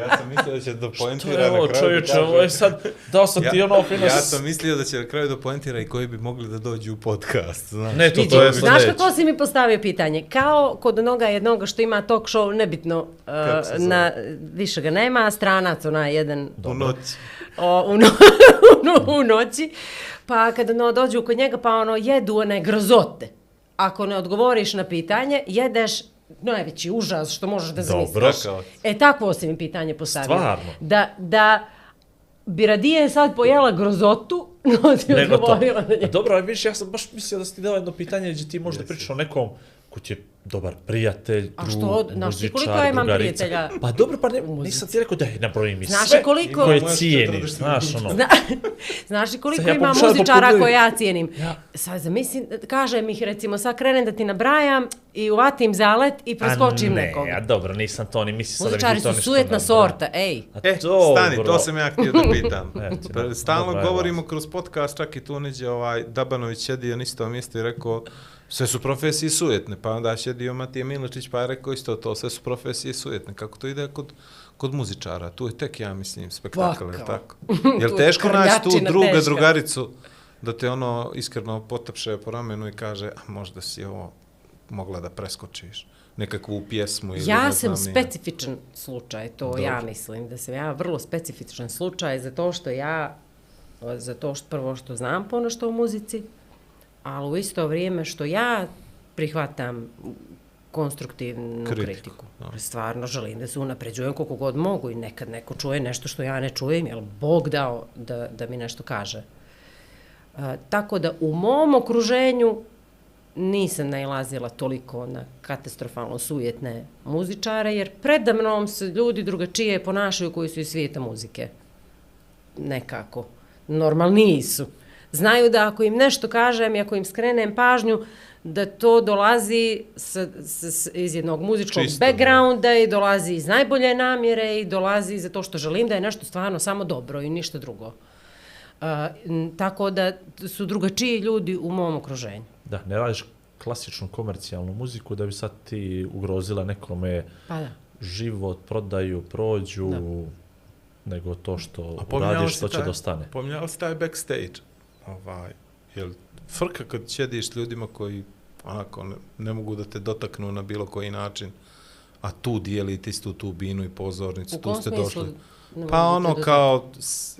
Ja sam mislio da će da To poentira na kraju. da čovječe, kaže- ovo je sad, dao sam ti ono fino... ja sam mislio da će na kraju da poentira i koji bi mogli da dođu u podcast. Znaš. Ne, to, Vidi, to je znaš sljedeće. kako si mi postavio pitanje? Kao kod onoga jednoga što ima talk show, nebitno, uh, na, više ga nema, stranac, onaj jedan U noć. O, u, no, u noći, pa kada no, dođu kod njega pa ono jedu one grozote. Ako ne odgovoriš na pitanje, jedeš najveći užas što možeš da Dobro. zamisliš. Kakav? E, takvo si mi pitanje postavio. Stvarno? Da, da bi radije sad pojela grozotu, no ti Nego to. odgovorila na njega. dobro, ali vidiš, ja sam baš mislio da si ti dao jedno pitanje gdje ti možda pričaš o nekom ko ti je dobar prijatelj, A drug, što znaš ti muzičar, koliko ja imam drugarica. prijatelja Pa dobro, pa ne, nisam ti rekao da je nabrojim i Znaš sve koliko- koje cijeniš, 40 znaš ono. Zna, znaš li koliko ja ima muzičara koje ja cijenim? Ja. Sad zamislim, kažem ih recimo, sad krenem da ti nabrajam i uvatim zalet i preskočim a ne, nekoga. a dobro, nisam to ni mislio sad da Muzičari bi ti to su nešto sujetna sorta, ej. A E, dobro. stani, to sam ja htio da pitam. Pa, Stalno govorimo kroz podcast, čak i tu neđe ovaj Dabanović sjedio na isto mjesto i rekao sve su profesije sujetne, pa onda sjedio Matije Miličić pa je rekao isto to, sve su profesije sujetne. Kako to ide kod, kod muzičara? Tu je tek, ja mislim, spektakl, je tako? Tu Jel je teško naći tu druga, teška. drugaricu da te ono iskreno potapše po ramenu i kaže, a možda si ovo mogla da preskočiš nekakvu pjesmu ili Ja sam znam specifičan slučaj, to Dobro. ja mislim, da sam ja vrlo specifičan slučaj za to što ja, za to što prvo što znam ponošto o muzici, ali u isto vrijeme što ja prihvatam konstruktivnu Kritiku, kritiku. da. Stvarno želim da se unapređujem koliko god mogu i nekad neko čuje nešto što ja ne čujem, jer Bog dao da, da mi nešto kaže. A, tako da u mom okruženju nisam nailazila toliko na katastrofalno sujetne muzičare, jer predamnom se ljudi drugačije ponašaju koji su iz svijeta muzike. Nekako. Normalniji su. Znaju da ako im nešto kažem i ako im skrenem pažnju, da to dolazi sa, sa, s- iz jednog muzičkog Čisto, da. backgrounda i dolazi iz najbolje namjere i dolazi zato što želim da je nešto stvarno samo dobro i ništa drugo. Uh, tako da su drugačiji ljudi u mom okruženju. Da, ne radiš klasičnu komercijalnu muziku da bi sad ti ugrozila nekome Pa da. život, prodaju, prođu, Da. nego to što A pominjala uradiš, si to će taj- dostane. Pominjala si taj backstage. Ovaj, jel frka kad sjediš s ljudima koji onako ne, ne mogu da te dotaknu na bilo koji način, a tu dijelite istu tu binu i pozornicu, tu ste došli. Pa ono kao,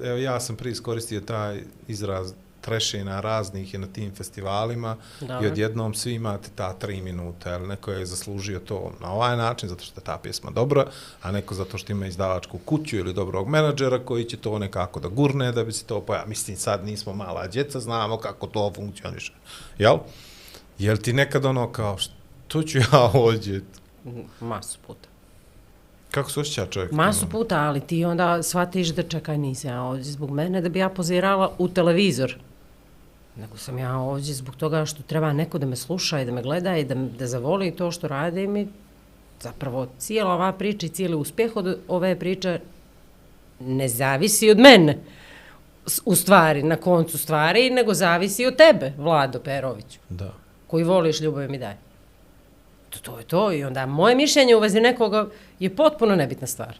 evo ja sam prije iskoristio taj izraz trešina raznih je na tim festivalima Dobro. i odjednom svi imate ta tri minuta, jer neko je zaslužio to na ovaj način, zato što je ta pjesma dobra, a neko zato što ima izdavačku kuću ili dobrog menadžera koji će to nekako da gurne da bi se to pojavio. Mislim, sad nismo mala djeca, znamo kako to funkcioniše. Jel? Jel ti nekad ono kao, što ću ja ovdje? Masu puta. Kako se osjeća čovjek? Masu ono? puta, ali ti onda shvatiš da čekaj nisam ja ovdje zbog mene da bi ja pozirala u televizor. Nego sam ja ovdje zbog toga što treba neko da me sluša i da me gleda i da, da zavoli to što radim i zapravo cijela ova priča i cijeli uspjeh od ove priče ne zavisi od mene u stvari, na koncu stvari, nego zavisi od tebe, Vlado Perović, Da. koji voliš ljubav mi daj. To, to je to i onda moje mišljenje u vezi nekoga je potpuno nebitna stvar.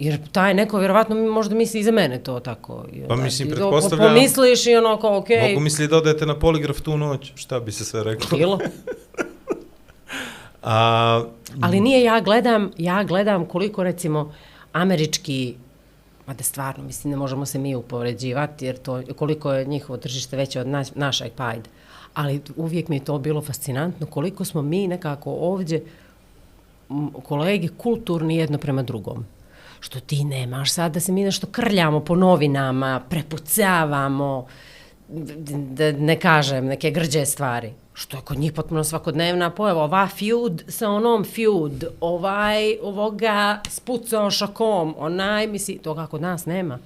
Jer taj neko vjerovatno možda misli i za mene to tako. I Pa onda mislim, pretpostavljam- Pomisliš i ono kao, okej, Mogu misli da odete na poligraf tu noć, šta bi se sve reklo? bilo. A, Ali nije, ja gledam, ja gledam koliko recimo američki, da stvarno, mislim, ne možemo se mi upoređivati, jer to, koliko je njihovo tržište veće od naš, našeg pajda. Ali uvijek mi je to bilo fascinantno, koliko smo mi nekako ovdje, kolege, kulturni jedno prema drugom. Što ti nemaš sad da se mi nešto krljamo po novinama, prepucavamo, da ne kažem, neke grđe stvari. Što je kod njih potpuno svakodnevna pojava. Ova feud sa onom feud, ovaj ovoga spucao šakom, onaj, misli, toga kod nas nema.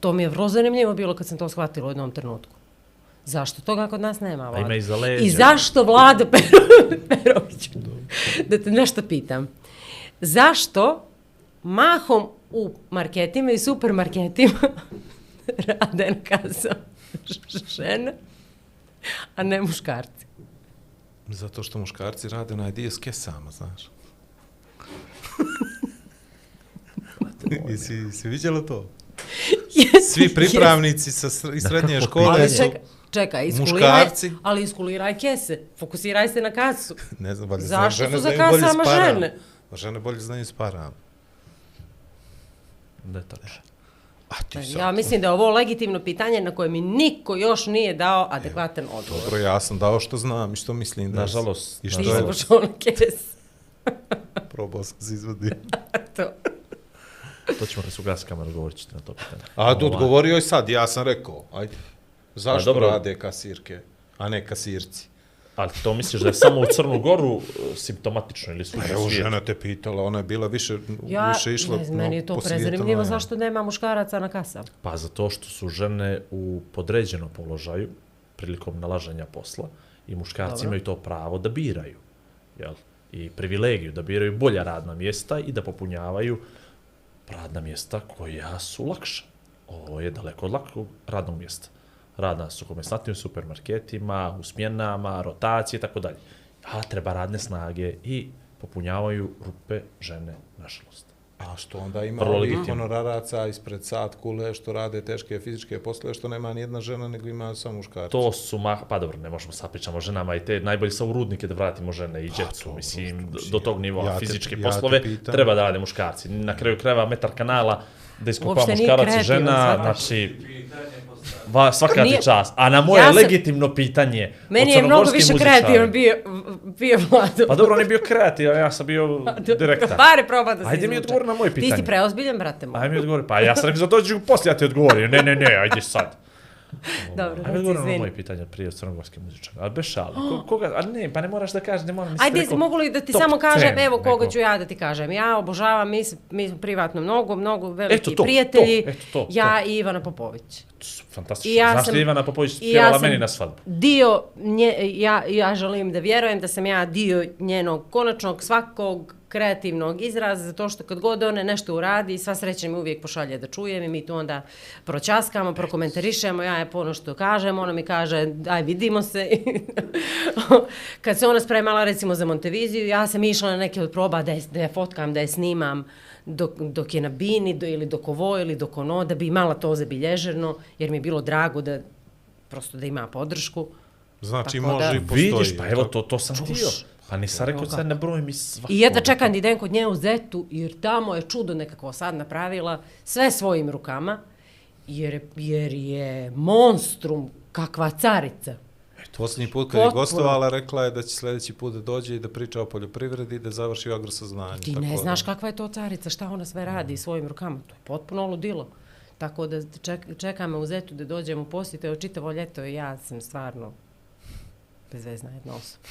To mi je vrlo zanimljivo bilo kad sam to shvatila u jednom trenutku. Zašto toga kod nas nema, Vlado? ima iza leđa. I zašto Pero- Perović? da te nešto pitam. Zašto mahom u marketima i supermarketima rade na kasama žene, a ne muškarci? zato što muškarci rade na dio s kesama, znaš. I si, si vidjela to? Svi pripravnici sa iz srednje škole su, čekaj, čekaj, iskuliraj, muškarci. ali iskuliraj kese, fokusiraj se na kasu. ne znam, valjda Zašto žene su za znaju bolje s kasama parama. žene? Pa Žene bolje znaju s parama. Ne tačno. A ti sad, Ja mislim da je ovo legitimno pitanje na koje mi niko još nije dao adekvatan odgovor. dobro, ja sam dao što znam i što mislim da... Nažalost, I što je, počeo na kes. probao sam se izvadio. To. To ćemo kad su gas kameru govorit ćete na to pitanje. A Ovaj, odgovorio je sad, ja sam rekao, ajde. Zašto A, dobro. rade kasirke, a ne kasirci? Ali to misliš da je samo u Crnu Goru uh, simptomatično ili su Pa evo, žena te pitala, ona je bila više, Ja, više išla ne znam, meni je to prezanimljivo no, zašto nema muškaraca na kasama. Pa zato što su žene u podređenom položaju prilikom nalaženja posla i muškarci Dobro. imaju to pravo da biraju. Jel? I privilegiju da biraju bolja radna mjesta i da popunjavaju radna mjesta koja su lakša. Ovo je daleko od lakog radnog mjesta. Radna su komesnatnim supermarketima, u smjenama, rotacije i tako dalje. A treba radne snage i popunjavaju rupe žene, nažalost. A što onda ima ovih honoraraca ispred sat kule što rade teške fizičke poslove, što nema ni jedna žena, nego ima samo muškarci. To su, ma, pa dobro, ne možemo sad pričamo o ženama i te najbolje sa u rudnike da vratimo žene i djecu, to, mislim, to, do, do tog nivoa ja te- fizičke ja te poslove pitam. treba da rade muškarci. Na kraju krajeva metar kanala da iskopa Uopšte nije muškarac i žena, shvataš? znači, va, svaka ti čast. A na moje Ja sam- legitimno pitanje Meni je mnogo više kreativan bio, bio Vlado. Pa dobro, on je bio kreativan, ja sam bio direktan. Pare proba da se Ajde mi izvuče. odgovori na moje Ti pitanje. si preozbiljan, brate moj. Ajde mi odgovori. Pa ja sam rekao za to ću poslije ja ti odgovorio. Ne, ne, ne, ajde sad. Dobro, Ajde reci, odgovori na izvini. moje pitanje prije o crnogorskim muzičarima. Ali bez šala. Ko, koga, ali ne, pa ne moraš da kažeš, ne moram. nisi Ajde, rekao mogu li da ti samo kažem, 10, evo koga ću ja da ti kažem. Ja obožavam, mi, mi smo privatno mnogo, mnogo veliki Eto to, prijatelji. to, eto to, ja i Ivana Popović. Fantastično. I ja Znaš sam- li Ivana Popović ja pjevala sam meni na svadbu? Dio, nje, ja, ja želim da vjerujem da sam ja dio njenog konačnog svakog kreativnog izraza, zato što kad god one nešto uradi, sva sreća mi uvijek pošalje da čujem i mi to onda pročaskamo, prokomentarišemo, ja je pono što kažem, ona mi kaže, aj vidimo se. kad se ona spremala recimo za Monteviziju, ja sam išla na neke od proba da je, da je fotkam, da je snimam, dok, dok je na bini do, ili dok ovo ili dok ono, da bi imala to zabilježeno, jer mi je bilo drago da prosto da ima podršku. Znači, Tako može da- i postoji. Vidiš, pa evo, to, to sam htio. Pa nisam rekao Evo sad ne brojim i svako. I jedva čekam da idem kod nje u Zetu, jer tamo je čudo nekako sad napravila sve svojim rukama, jer, jer je monstrum kakva carica. Posljednji put kad je Potpuno. gostovala, rekla je da će sljedeći put da dođe i da priča o poljoprivredi i da završi agrosaznanje. Ti tako ne da- znaš kakva je to carica, šta ona sve radi svojim rukama. To je potpuno ludilo. Tako da ček, čeka me u Zetu da dođem u posjetu, evo čitavo ljeto i ja sam stvarno bezvezna jedna osoba.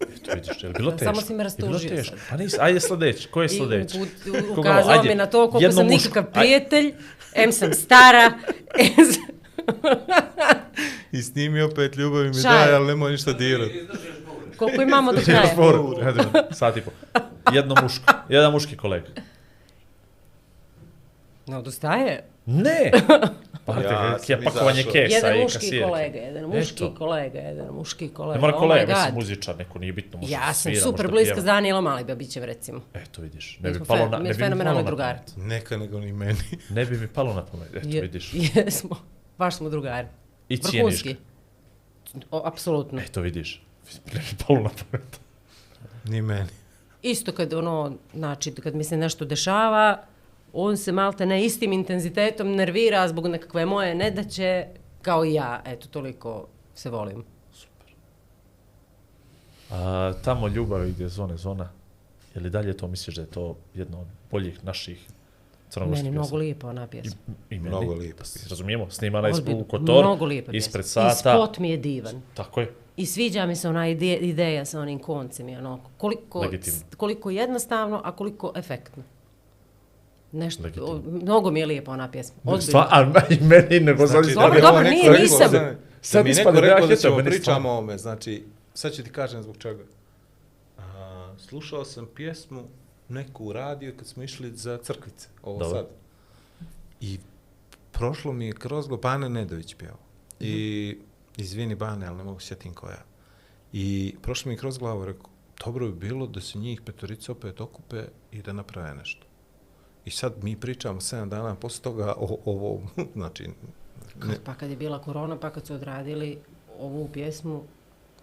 Eto, vidiš, je li bilo teško? samo si me rastužio teško? sad. Pa nis, ajde sljedeći, ko je I sljedeći? Koga? ukazao Ajde, mi na to koliko jedno sam muško. nikakav prijatelj, em sam stara, em sam... I snimi opet ljubavi mi Šaj. daje, ali nemoj ništa dirati. koliko imamo do kraja. Foru, sat i po. Jedno muško, jedan muški kolega. Ne odustaje. Ne! Pa Ja ja, pakovanje izašao. kesa Jedan i muški kasirke. kolega, jedan muški Eto. kolega, jedan muški kolega. Ne mora Oh kolega, my mislim muzičar, neko nije bitno. može Ja sam svira, super bliska s Danielom Alibabićem, recimo. Eto vidiš, ne bi palo na, ne bi mi palo na pamet. Neka nego ni meni. Ne bi mi palo na pamet, eto Je- vidiš. Jesmo, baš smo drugari. I Vrhunski. cijeniš O, apsolutno. Eto vidiš, ne bi palo na pamet. Ni meni. Isto kad ono, znači, kad mi se nešto dešava, on se malte ne istim intenzitetom nervira zbog nekakve moje nedaće, kao i ja. Eto, toliko se volim. A, tamo ljubavi gdje je zone zona, je li dalje to misliš da je to jedno od boljih naših crnogorskih Meni mnogo lijepa ona pjesma. I, i meni, Mnogo lijepa pjesma. Razumijemo, snimana je Ozbiljno, u Kotor, Mnogo lijepa ispred pjesma. sata. I spot mi je divan. Tako je. I sviđa mi se ona ide, ideja sa onim koncem i ono, koliko, Legitimno. koliko jednostavno, a koliko efektno. Nešto, o, mnogo mi je lijepa ona pjesma. Ozbiljno. Stva, a i meni nego Znači, znači, Dobro, mi dobro, ovo nije, neko rekao, nisam. da- Sad mi neko rekao da ćemo pričamo o ovome, znači, sad ću ti kažem zbog čega. A, slušao sam pjesmu neku u radiju kad smo išli za crkvice, ovo Dobro. sad. I prošlo mi je kroz glavu, Bane Nedović pjevao. I, izvini Bane, ali ne mogu sjetim koja. I prošlo mi je kroz glavu, rekao, dobro bi bilo da se njih petorica opet okupe i da naprave nešto. I sad mi pričamo 7 dana posle toga o ovom, znači, ne, Pa kad je bila korona, pa kad su odradili ovu pjesmu,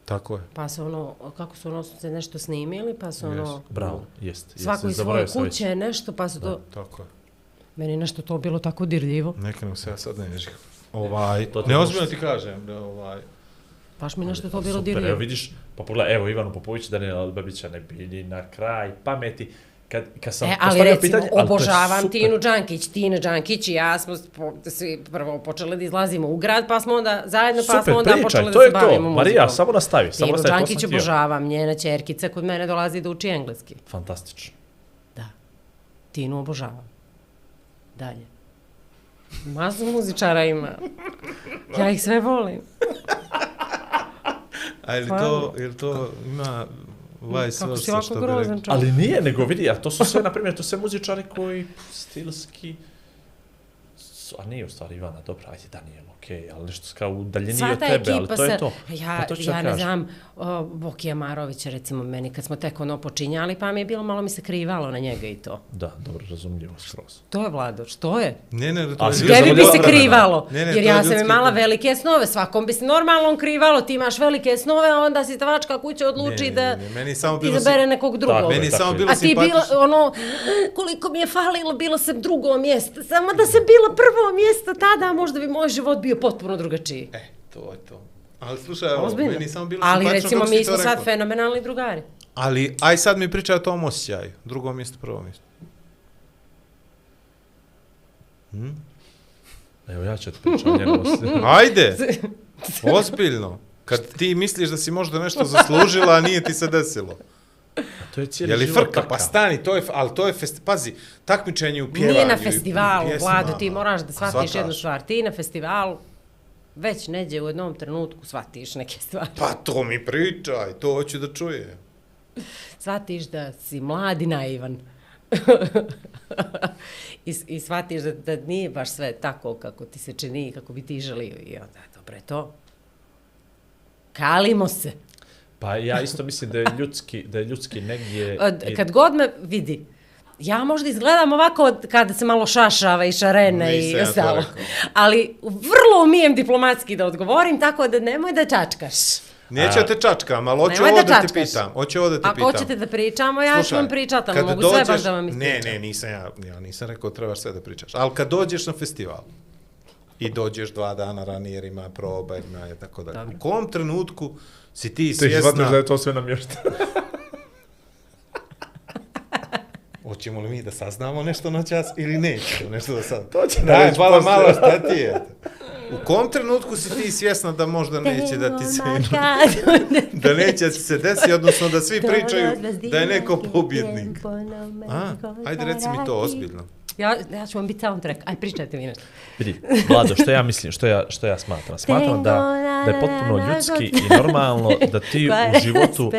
tako je. pa su ono, kako su ono su se nešto snimili, pa su ono, Bravo, jest. jest, svako iz svoje sam već. kuće, nešto, pa su to, Tako je. meni nešto to bilo tako dirljivo. Neka nam se ja sad ne ježim. Ovaj, To ti neozbiljno ti kažem da ovaj, Baš mi nešto to bilo Super, evo dirljivo. vidiš, pa pogledaj, evo Ivanu Popović, Daniela Albabića ne bili na kraj pameti. Kad, kad sam E, ali recimo, pitanje, ali obožavam. Tinu Đankić. Tina Đankić i ja smo po, svi prvo počeli da izlazimo u grad, pa smo onda zajedno, pa Super, smo onda pričaj, počeli to da se to. bavimo muzikom. Marija, samo nastavi, samo Tinu nastavi, to Đankić obožavam, njena čerkica kod mene dolazi da uči engleski. Fantastično. Da. Tinu obožavam. Dalje. Mazu muzičara ima. Ja ih sve volim. a je li to, je li to ima vice Kako si ovako grozan čovjek. Ali nije, nego vidi, a to su sve, na primjer, to su sve muzičari koji stilski... su- A nije u stvari Ivana, dobro, ajde Daniel, okej, ali nešto kao udaljenije Sva od tebe, ali to je se, to. ja, Pa to ja ne znam, o, Bokija Marovića recimo meni, kad smo tek ono počinjali, pa mi je bilo malo mi se krivalo na njega i to. Da, dobro, razumljivo skroz. To je Vlado, što je? Ne, ne, to je ljudski Tebi bi se krivalo, Ne, ne, jer je ja sam imala vremena. velike snove, svakom bi se normalno krivalo, ti imaš velike snove, a onda si tavačka kuća odluči Ne, ne, da ne, ne, meni je samo bilo izabere si- nekog drugog. Je, Meni je samo je. bilo A ti bila, simpatično. ono, koliko mi je falilo, bilo sam drugo mjesto. Samo da sam bila prvo mjesto tada, možda bi moj život bio potpuno drugačiji. E, to je to. Ali slušaj, evo, Ozbiljno. meni samo bilo Ali recimo mi smo sad fenomenalni drugari. Ali, aj sad mi pričaj o tom osjećaju. Drugo mjesto, prvo mjesto. Hm? Evo, ja ću ti pričati o njenom osjećaju. Ajde, ozbiljno. Kad ti misliš da si možda nešto zaslužila, a nije ti se desilo. To je cijeli Je li život frka? Pa takav. stani, to je, ali to je, fest, pazi, takmičenje u pjevanju. Nije na festivalu. Vlado, ti moraš da shvatiš Shvataš. jednu stvar. Ti na festivalu već neđe u jednom trenutku shvatiš neke stvari. Pa to mi pričaj, to hoću da čujem. Shvatiš da si mlad i naivan. I, I shvatiš da, da nije baš sve tako kako ti se čini, kako bi ti želio. I onda, dobro je to. Kalimo se. Pa ja isto mislim da je ljudski, da je ljudski negdje... Kad god me vidi, ja možda izgledam ovako kada se malo šašava i šarene Nisam i ja ostalo. Ali vrlo umijem diplomatski da odgovorim, tako da nemoj da čačkaš. Neću da te čačkam, ali hoću ovo da da te pitam. Hoću ovo da te Ako pitam. hoćete da pričamo, ja ću vam pričati, ali mogu sve baš da vam Ne, ispričam. ne, nisam ja, ja nisam rekao trebaš sve da pričaš. Ali kad dođeš na festival i dođeš dva dana ranije jer ima proba, ima je tako da. U kom trenutku si ti Ti svjesna, shvataš da je to sve namješta. hoćemo li mi da saznamo nešto noćas ili nećemo nešto da sad. To će Daj, reći poslije. malo, šta ti je? U kom trenutku si ti svjesna da možda neće da ti se da neće da ti se desi, odnosno da svi pričaju da je neko pobjednik. A, ajde reci mi to ozbiljno. Ja, ja ću vam biti soundtrack. Aj, pričajte mi nešto. Vidi, Vlado, što ja mislim, što ja, što ja smatram? Smatram da, da je potpuno ljudski i normalno da ti u životu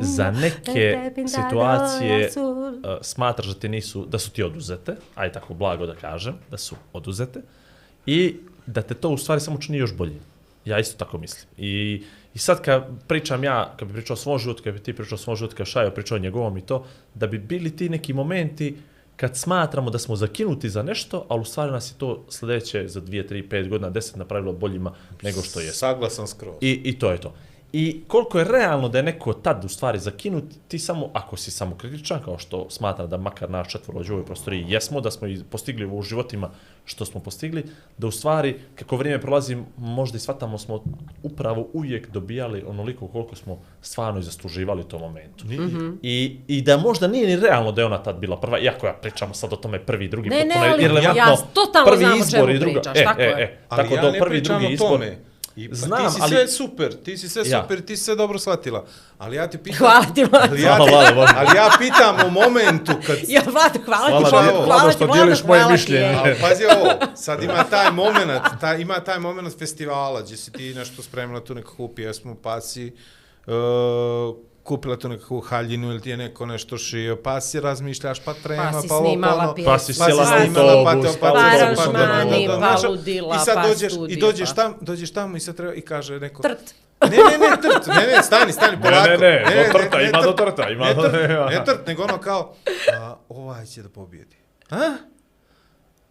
za neke situacije uh, smatraš da ti nisu, da su ti oduzete, aj tako blago da kažem, da su oduzete, i da te to u stvari samo čini još bolje. Ja isto tako mislim. I, i sad kad pričam ja, kad bi pričao o svom životu, kad bi ti pričao o svom životu, kad Šajo pričao o njegovom i to, da bi bili ti neki momenti kad smatramo da smo zakinuti za nešto, ali u stvari nas je to sljedeće za 2, 3, 5 godina, 10 napravilo boljima nego što je. Saglasan skroz. I, I to je to. I koliko je realno da je neko tad u stvari zakinut, ti samo, ako si samo kritičan, kao što smatra da makar naš četvorođe u ovoj prostoriji jesmo, da smo i postigli u životima što smo postigli, da u stvari, kako vrijeme prolazi, možda i shvatamo smo upravo uvijek dobijali onoliko koliko smo stvarno i zasluživali u tom momentu. Mm -hmm. I, I da možda nije ni realno da je ona tad bila prva, iako ja pričamo sad o tome prvi, drugi, Ne, ne, potpuno ali ja totalno prvi znam o izbor čemu i druga. pričaš, e, tako e, je. E, Ali tako ja da ne prvi, pričam drugi o izbor, tome. I, pa Znam, ti si ali- sve super, ti si sve Ja. super, ti si sve dobro shvatila. Ali ja ti pitam... Hvala ti, Vlado. Ali ja, Hvala, Vlado, Vlado. ali ja pitam u momentu kad... Ja, Vlado, hvala, Hvala ti, Vlado, hvala što ti, Vlado, dijeliš moje hvala ti, mišljenje. Ali pazi ovo, sad ima taj moment, taj, ima taj moment festivala gdje si ti nešto spremila tu nekakvu pjesmu, pa si uh, kupila tu nekakvu haljinu ili ti je neko nešto šio, pa si razmišljaš, pa trema, Pa pa, si ovo, snimala pa ono. Pa si pa sjela si na snimala, pa pa pa pa ludila, I sad pa dođeš, i studio, dođeš pa- tam, dođeš tamo i sad treba, i kaže neko... Trt. Ne, ne, ne, trt, ne, ne, stani, stani, polako. ne, ne, do trta, ima do trta, ima ne, do- trt, ne trt, nego ono kao, a, ovaj će da pobjedi. A?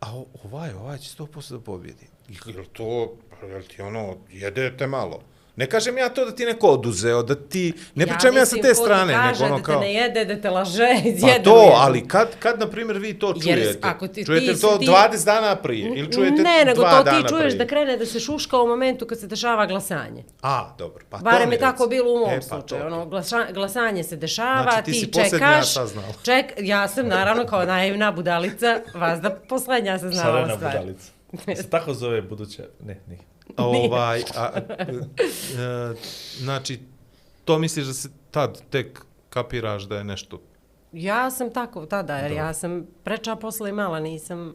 A ovaj, ovaj će 100% da pobjedi. Jel to, jel ti ono, jedete malo? Ne kažem ja to da ti neko oduzeo, da ti, ne pričam ja, sa te strane, kaže nego ono da kao... te ne jede, da te laže, Pa jede to, jede. ali kad, kad na primjer, vi to Jer čujete? ako ti- čujete ti- to ti- 20 dana prije ili čujete Ne, nego to ti čuješ prije? da krene da se šuška u momentu kad se dešava glasanje. A, dobro, pa to Barem mi je tako bilo u mom E, pa slučaju. to. Ono, glasa, glasanje se dešava, Znači, ti ti, si posljednja čekaš. saznala. Ček, ja sam naravno kao naivna budalica, vas da poslednja saznala Šarena stvar. budalica. Se tako zove buduće, ne, nije. Ovaj, a, a, e, znači, to misliš da se tad tek kapiraš da je nešto... Ja sam tako tada, jer ja sam preča posle imala, nisam...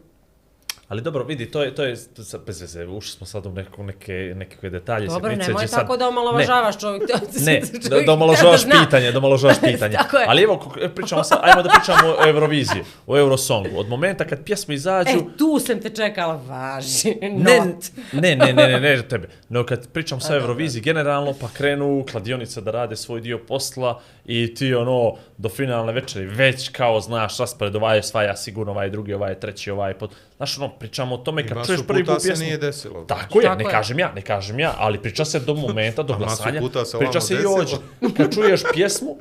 Ali dobro, vidi, to je, to je, to je bez veze, ušli smo sad u neko, neke, nekakve detalje. Dobro, sitnice, nemoj gdje sad- tako da omalovažavaš čovjek. Ne, čovjek da, da treba omaložavaš zna. pitanje, da omaložavaš pitanje. Tako je. Ali evo, kako- pričamo sad, ajmo da pričamo o Euroviziji, o Eurosongu. Od momenta kad pjesme izađu, E, tu sam te čekala, važi, ne, not. ne, ne, ne, ne, ne, tebe. No kad pričam sa Euroviziji generalno, pa krenu kladionice da rade svoj dio posla i ti ono, do finalne večeri već kao znaš raspored, ovaj je svaja sigurno, ovaj je drugi, ovaj je treći, ovaj je pod... Znaš ono, pričamo o tome kad čuješ prvi put se pjesmu. nije desilo. Tako je, Tako ne je. kažem ja, ne kažem ja, ali priča se do momenta, do glasanja, se priča se i ođe. Kad čuješ pjesmu,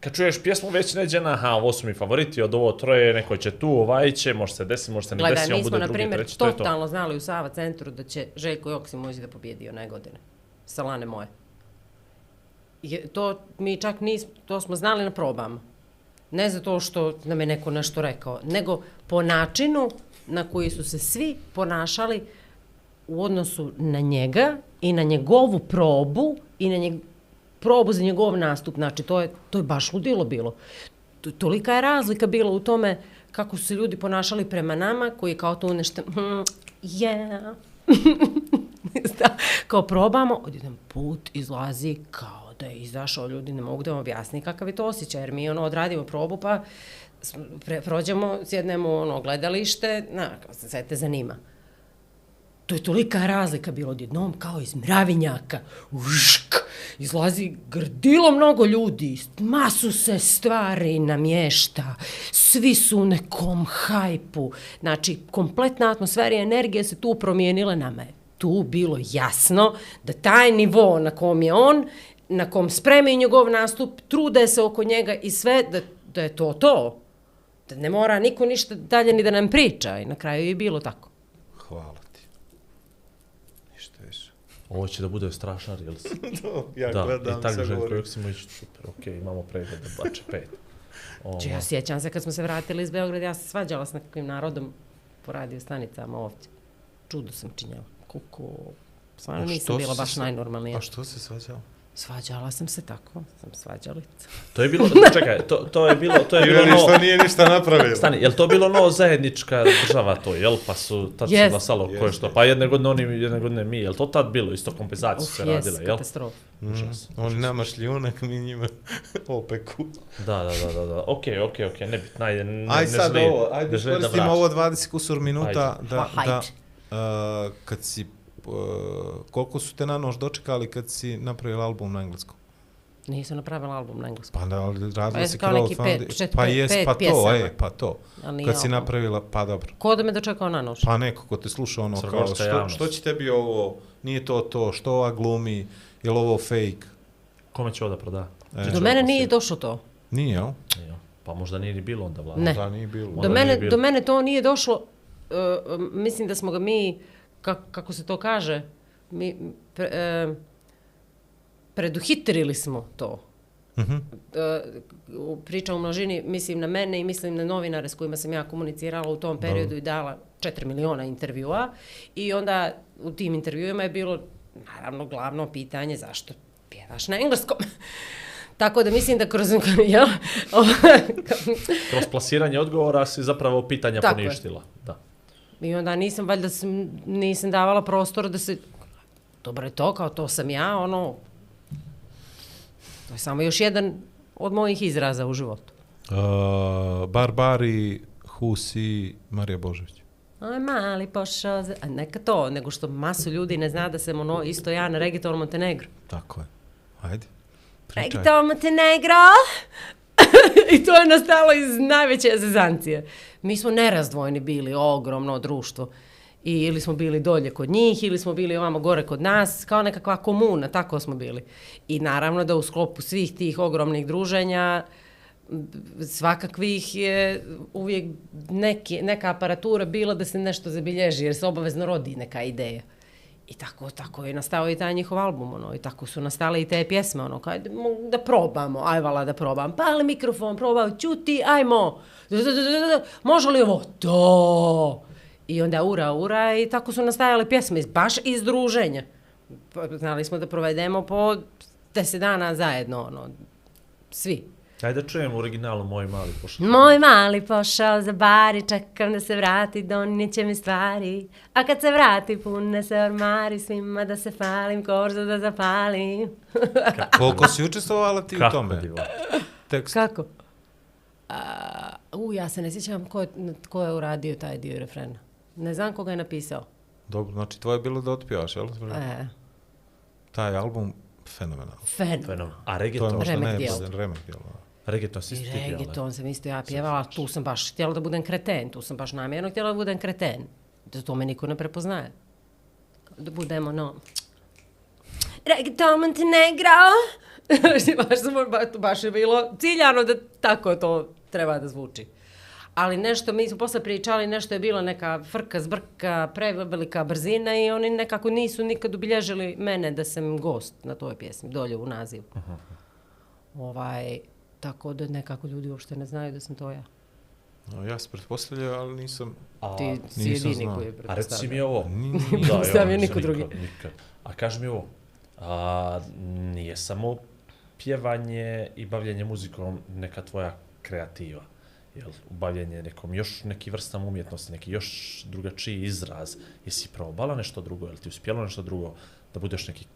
kad čuješ pjesmu, već neđe na, aha, ovo su mi favoriti, od ovo troje, neko će tu, ovaj će, može se desiti, može se ne Gledaj, desiti, on mi smo, bude na drugi, primjer, treći, to je to. totalno znali u Sava centru da će Željko Joksimović da pobjedi one godine. Salane moje. Je, to mi čak nismo, to smo znali na probama. Ne zato što nam je neko nešto rekao, nego po načinu na koji su se svi ponašali u odnosu na njega i na njegovu probu i na njeg, probu za njegov nastup. Znači, to je, to je baš ludilo bilo. To- Tolika je razlika bila u tome kako su se ljudi ponašali prema nama, koji kao to nešto, mm, yeah, kao probamo, odjedan put izlazi kao da je izašao, ljudi ne mogu da vam objasni kakav je to osjećaj, jer mi ono odradimo probu pa pre, prođemo, sjednemo u ono gledalište, na, kao se sve te zanima. To je tolika razlika bilo odjednom kao iz mravinjaka. Ušk! izlazi grdilo mnogo ljudi, masu se stvari namješta, svi su u nekom hajpu, znači kompletna atmosfera i energija se tu promijenila nama je tu bilo jasno da taj nivo na kom je on, na kom spreme i njegov nastup, trude se oko njega i sve, da, da je to to. Da ne mora niko ništa dalje ni da nam priča i na kraju je bilo tako. Hvala ti. Ništa više. Ovo će da bude strašan reels. to, ja da, gledam i tako sve Željko govorim. Joksimović, super, okej, imamo pregled da bače pet. Ovo, Če, ja sjećam se kad smo se vratili iz Beograda, ja sam se svađala s nekakvim narodom po radio stanicama ovdje. Čudo sam činjala. Kuku. Stvarno nisam što bila baš se- najnormalnija. A što se svađao? Svađala sam se tako, sam svađalica. To je bilo, čekaj, to, to je bilo, to je bilo što nije ništa napravio. Stani, je li to bilo no zajednička država to, jel? Pa su, tad Jest. su glasalo ko je što. Pa jedne godine oni, jedne godine mi, jel to tad bilo? Isto kompenzaciju se jes, radila, jel? katastrofa. Užas. Oni nama šljunak, mi njima opeku. Da, da, da, da, da. Okej, okej, okej, nebitno, ajde, ne, Aj ne sad želim- ovo, ajde ne želim da vraćam. ovo 20 kusur minuta Ajde. da, Pa, da uh, kad si, koliko su te na nož dočekali kad si napravila album na engleskom? Nisam napravila album na engleskom. Pa da, ali Pa radila jesu si kao crowdfunding. Pa jes, pa to, e, pa to. Kad si album. napravila, pa dobro. Ko da me dočekao na nož? Pa neko ko te sluša ono kao, Crnogorska što, javnost. što će tebi ovo, nije to to, što ova glumi, je li ovo fake? Kome će ovo da proda? E, Do mene nije došlo to. Nije, jel? Jo, Pa možda nije ni bilo onda vlada. Ne. Da, nije bilo. Do mene, nije bilo. do mene to nije došlo, uh, mislim da smo ga mi, kak, kako se to kaže, mi, pre, uh, preduhitrili smo to. Mhm. Uh, priča u množini, mislim na mene i mislim na novinare s kojima sam ja komunicirala u tom periodu i dala 4 miliona intervjua. I onda u tim intervjuima je bilo, naravno, glavno pitanje zašto pjevaš na engleskom. Tako da mislim da kroz... Ja, Kroz plasiranje odgovora si zapravo pitanja Tako je. poništila. Da. I onda nisam, valjda sam, nisam davala prostor da se... Dobro je to, kao to sam ja, ono... To je samo još jedan od mojih izraza u životu. Uh, Barbari, Husi, Marija Božović. Aj, mali pošao za... A neka to, nego što masu ljudi ne zna da sam ono isto ja na Reggaeton Montenegro. Tako je. Ajde. Pričaj. Reggaeton Montenegro! I to je nastalo iz najveće zezancije. Mi smo nerazdvojni bili, ogromno društvo. I ili smo bili dolje kod njih, ili smo bili ovamo gore kod nas, kao nekakva komuna, tako smo bili. I naravno da u sklopu svih tih ogromnih druženja, svakakvih je uvijek neki, neka aparatura bila da se nešto zabilježi, jer se obavezno rodi neka ideja. I tako, tako je nastao i taj njihov album, ono, i tako su nastale i te pjesme, ono, kaj, da, probamo, aj probamo, ajvala da probam, pali mikrofon, probao, čuti, ajmo, da, da, da, da, da, može li ovo? To! I onda ura, ura, i tako su nastajale pjesme, baš iz druženja. Pa, Znali smo da provedemo po deset dana zajedno, ono, svi. Ajde da čujem u originalu Moj mali pošao. Moj mali pošao za bar i čekam da se vrati, donijet mi stvari. A kad se vrati, pune se ormari, svima da se falim, korzu da zapalim. Koliko si učestvovala ti u Kako tome? divo. Tekst. Kako? A, u, ja se ne sjećam ko je, ko je uradio taj dio refrena. Ne znam koga je napisao. Dobro, znači tvoje je bilo da otpjevaš, jel? E, Taj album, fenomenal. fen. Fenomen. A To je reggaeton? možda Remek ne, remek dijel. Reggaeton si isto pjela. reggaeton sam isto ja pjevala, tu sam baš htjela da budem kreten, tu sam baš namjerno htjela da budem kreten. Da to me niko ne prepoznaje. Da budemo, no... Reggaeton Montenegro! baš, sam, baš, baš je bilo ciljano da tako to treba da zvuči. Ali nešto, mi smo posle pričali, nešto je bilo neka frka, zbrka, prevelika brzina i oni nekako nisu nikad obilježili mene da sam gost na toj pjesmi, dolje u nazivu. Ovaj, tako da nekako ljudi uopšte ne znaju da sam to ja. No, ja se pretpostavljao, ali nisam... A, Ti si jedini znao. koji je a reci mi pretpostavljao. ovo. Ni- pretpostavio ja, niko drugi. nikad, nikad. A kaži mi ovo. A, nije samo pjevanje i bavljanje muzikom neka tvoja kreativa. Jel, bavljanje nekom još neki vrstam umjetnosti, neki još drugačiji izraz. Jesi probala nešto drugo, jel ti uspjelo nešto drugo da budeš neki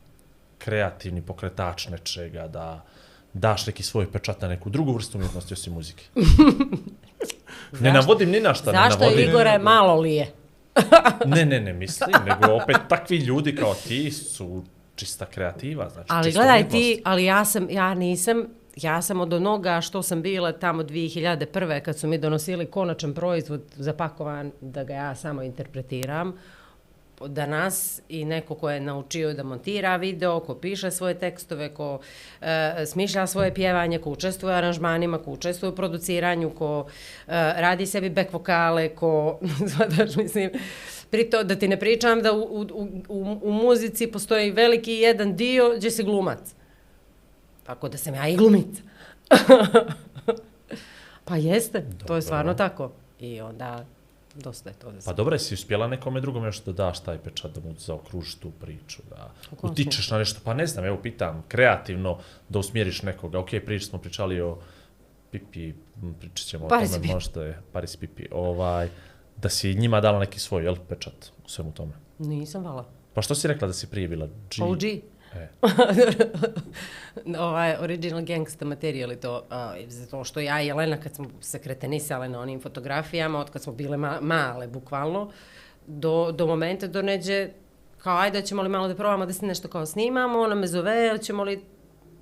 kreativni pokretač nečega, da daš neki svoj pečat na neku drugu vrstu umjetnosti osim muzike? ne navodim ni na šta, ne Zašto navodim. Igore malo li je? Ne, ne, ne mislim, nego opet takvi ljudi kao ti su čista kreativa, znači Ali gledaj umjetnost. ti, ali ja sam, ja nisam, ja sam od onoga što sam bila tamo 2001. kad su mi donosili konačan proizvod zapakovan da ga ja samo interpretiram, danas i neko ko je naučio da montira video, ko piše svoje tekstove, ko e, smišlja svoje pjevanje, ko učestvuje u aranžmanima, ko učestvuje u produciranju, ko e, radi sebi back vokale, ko, zvadaš, mislim, Prito, da ti ne pričam da u, u, u, u muzici postoji veliki jedan dio gdje si glumac. Tako da sam ja i glumica. pa jeste, to je stvarno tako. I onda dosta je to za Pa dobro, jesi uspjela nekome drugom još da daš taj pečat, da mu zaokružiš tu priču, da utičeš na nešto, pa ne znam, evo pitam, kreativno da usmjeriš nekoga, ok, prič smo pričali o Pipi, pričat ćemo o Paris tome, Pipi. možda je Paris Pipi, ovaj, da si njima dala neki svoj, jel, pečat u svemu tome. Nisam vala. Pa što si rekla da si prije bila G? OG. E, ovaj original gangsta material i to, uh, zato što ja i Jelena kad smo se kretenisale na onim fotografijama, od kad smo bile ma male, bukvalno, do, do momenta do neđe, kao ajde, ćemo li malo da probamo da se nešto kao snimamo, ona me zove, ćemo li,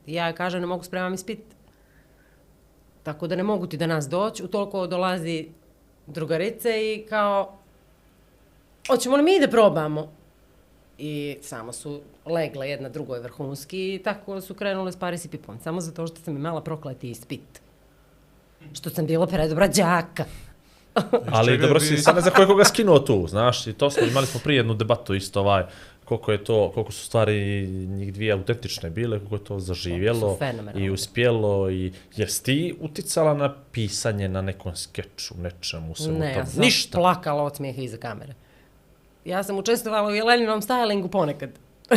ja kažem, ne mogu spremam ispit. Tako da ne mogu ti da nas doći, u toliko dolazi drugarice i kao, hoćemo li mi da probamo? I samo su legle jedna drugoj vrhunski i tako su krenule s Paris i Pipon. Samo zato što sam imala prokleti ispit. Što sam bila predobra đaka. ali dobro si, sad ne znam koga skinuo tu, znaš, i to smo, imali smo prije jednu debatu isto, ovaj, koliko je to, koliko su stvari njih dvije autentične bile, koliko je to zaživjelo i uspjelo i jesi ti uticala na pisanje na nekom skeču, nečemu, svemu Ne, ja tome? sam Ništa. plakala od smijeha iza kamere. Ja sam učestvovala u Jeleninom stylingu ponekad.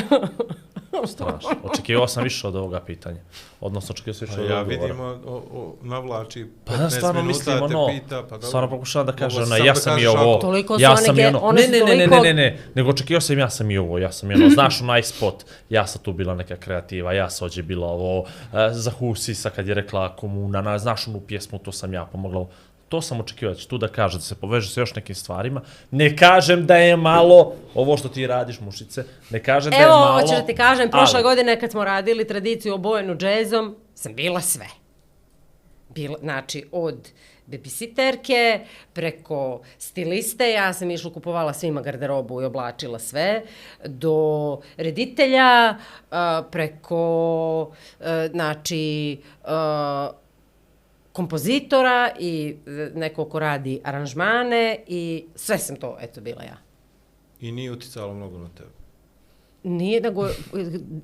Strašno. Očekivao sam više od ovoga pitanja. Odnosno, očekivao sam više Pa od ja odgovora. vidim, o, o, navlači 15 Pa ja stvarno minuta mislim te ono, pita, pa dobro. stvarno pokušavam da kažem, ona, ja da sam i ovo, ako- Toliko su ja one sam i ono, ne, ne, ne, ne, toliko- ne, ne, nego očekivao sam ja sam i ovo, ja sam i ono, znaš onaj spot, ja sam tu bila neka kreativa, ja sam ođe bila ovo, e, za Husisa kad je rekla komuna, na, znaš onu pjesmu, to sam ja pomogla, to sam očekivao, da će tu da kaže, da se poveže sa još nekim stvarima. Ne kažem da je malo ovo što ti radiš, mušice, ne kažem da je Evo, malo. hoću da ti kažem, prošle ali- godine kad smo radili tradiciju obojenu džezom, sam bila sve. Bila, znači, od babysitterke, preko stiliste, ja sam išla kupovala svima garderobu i oblačila sve, do reditelja, preko, znači, kompozitora i e, neko ko radi aranžmane i sve sam to, eto, bila ja. I nije uticalo mnogo na tebe. Nije nego,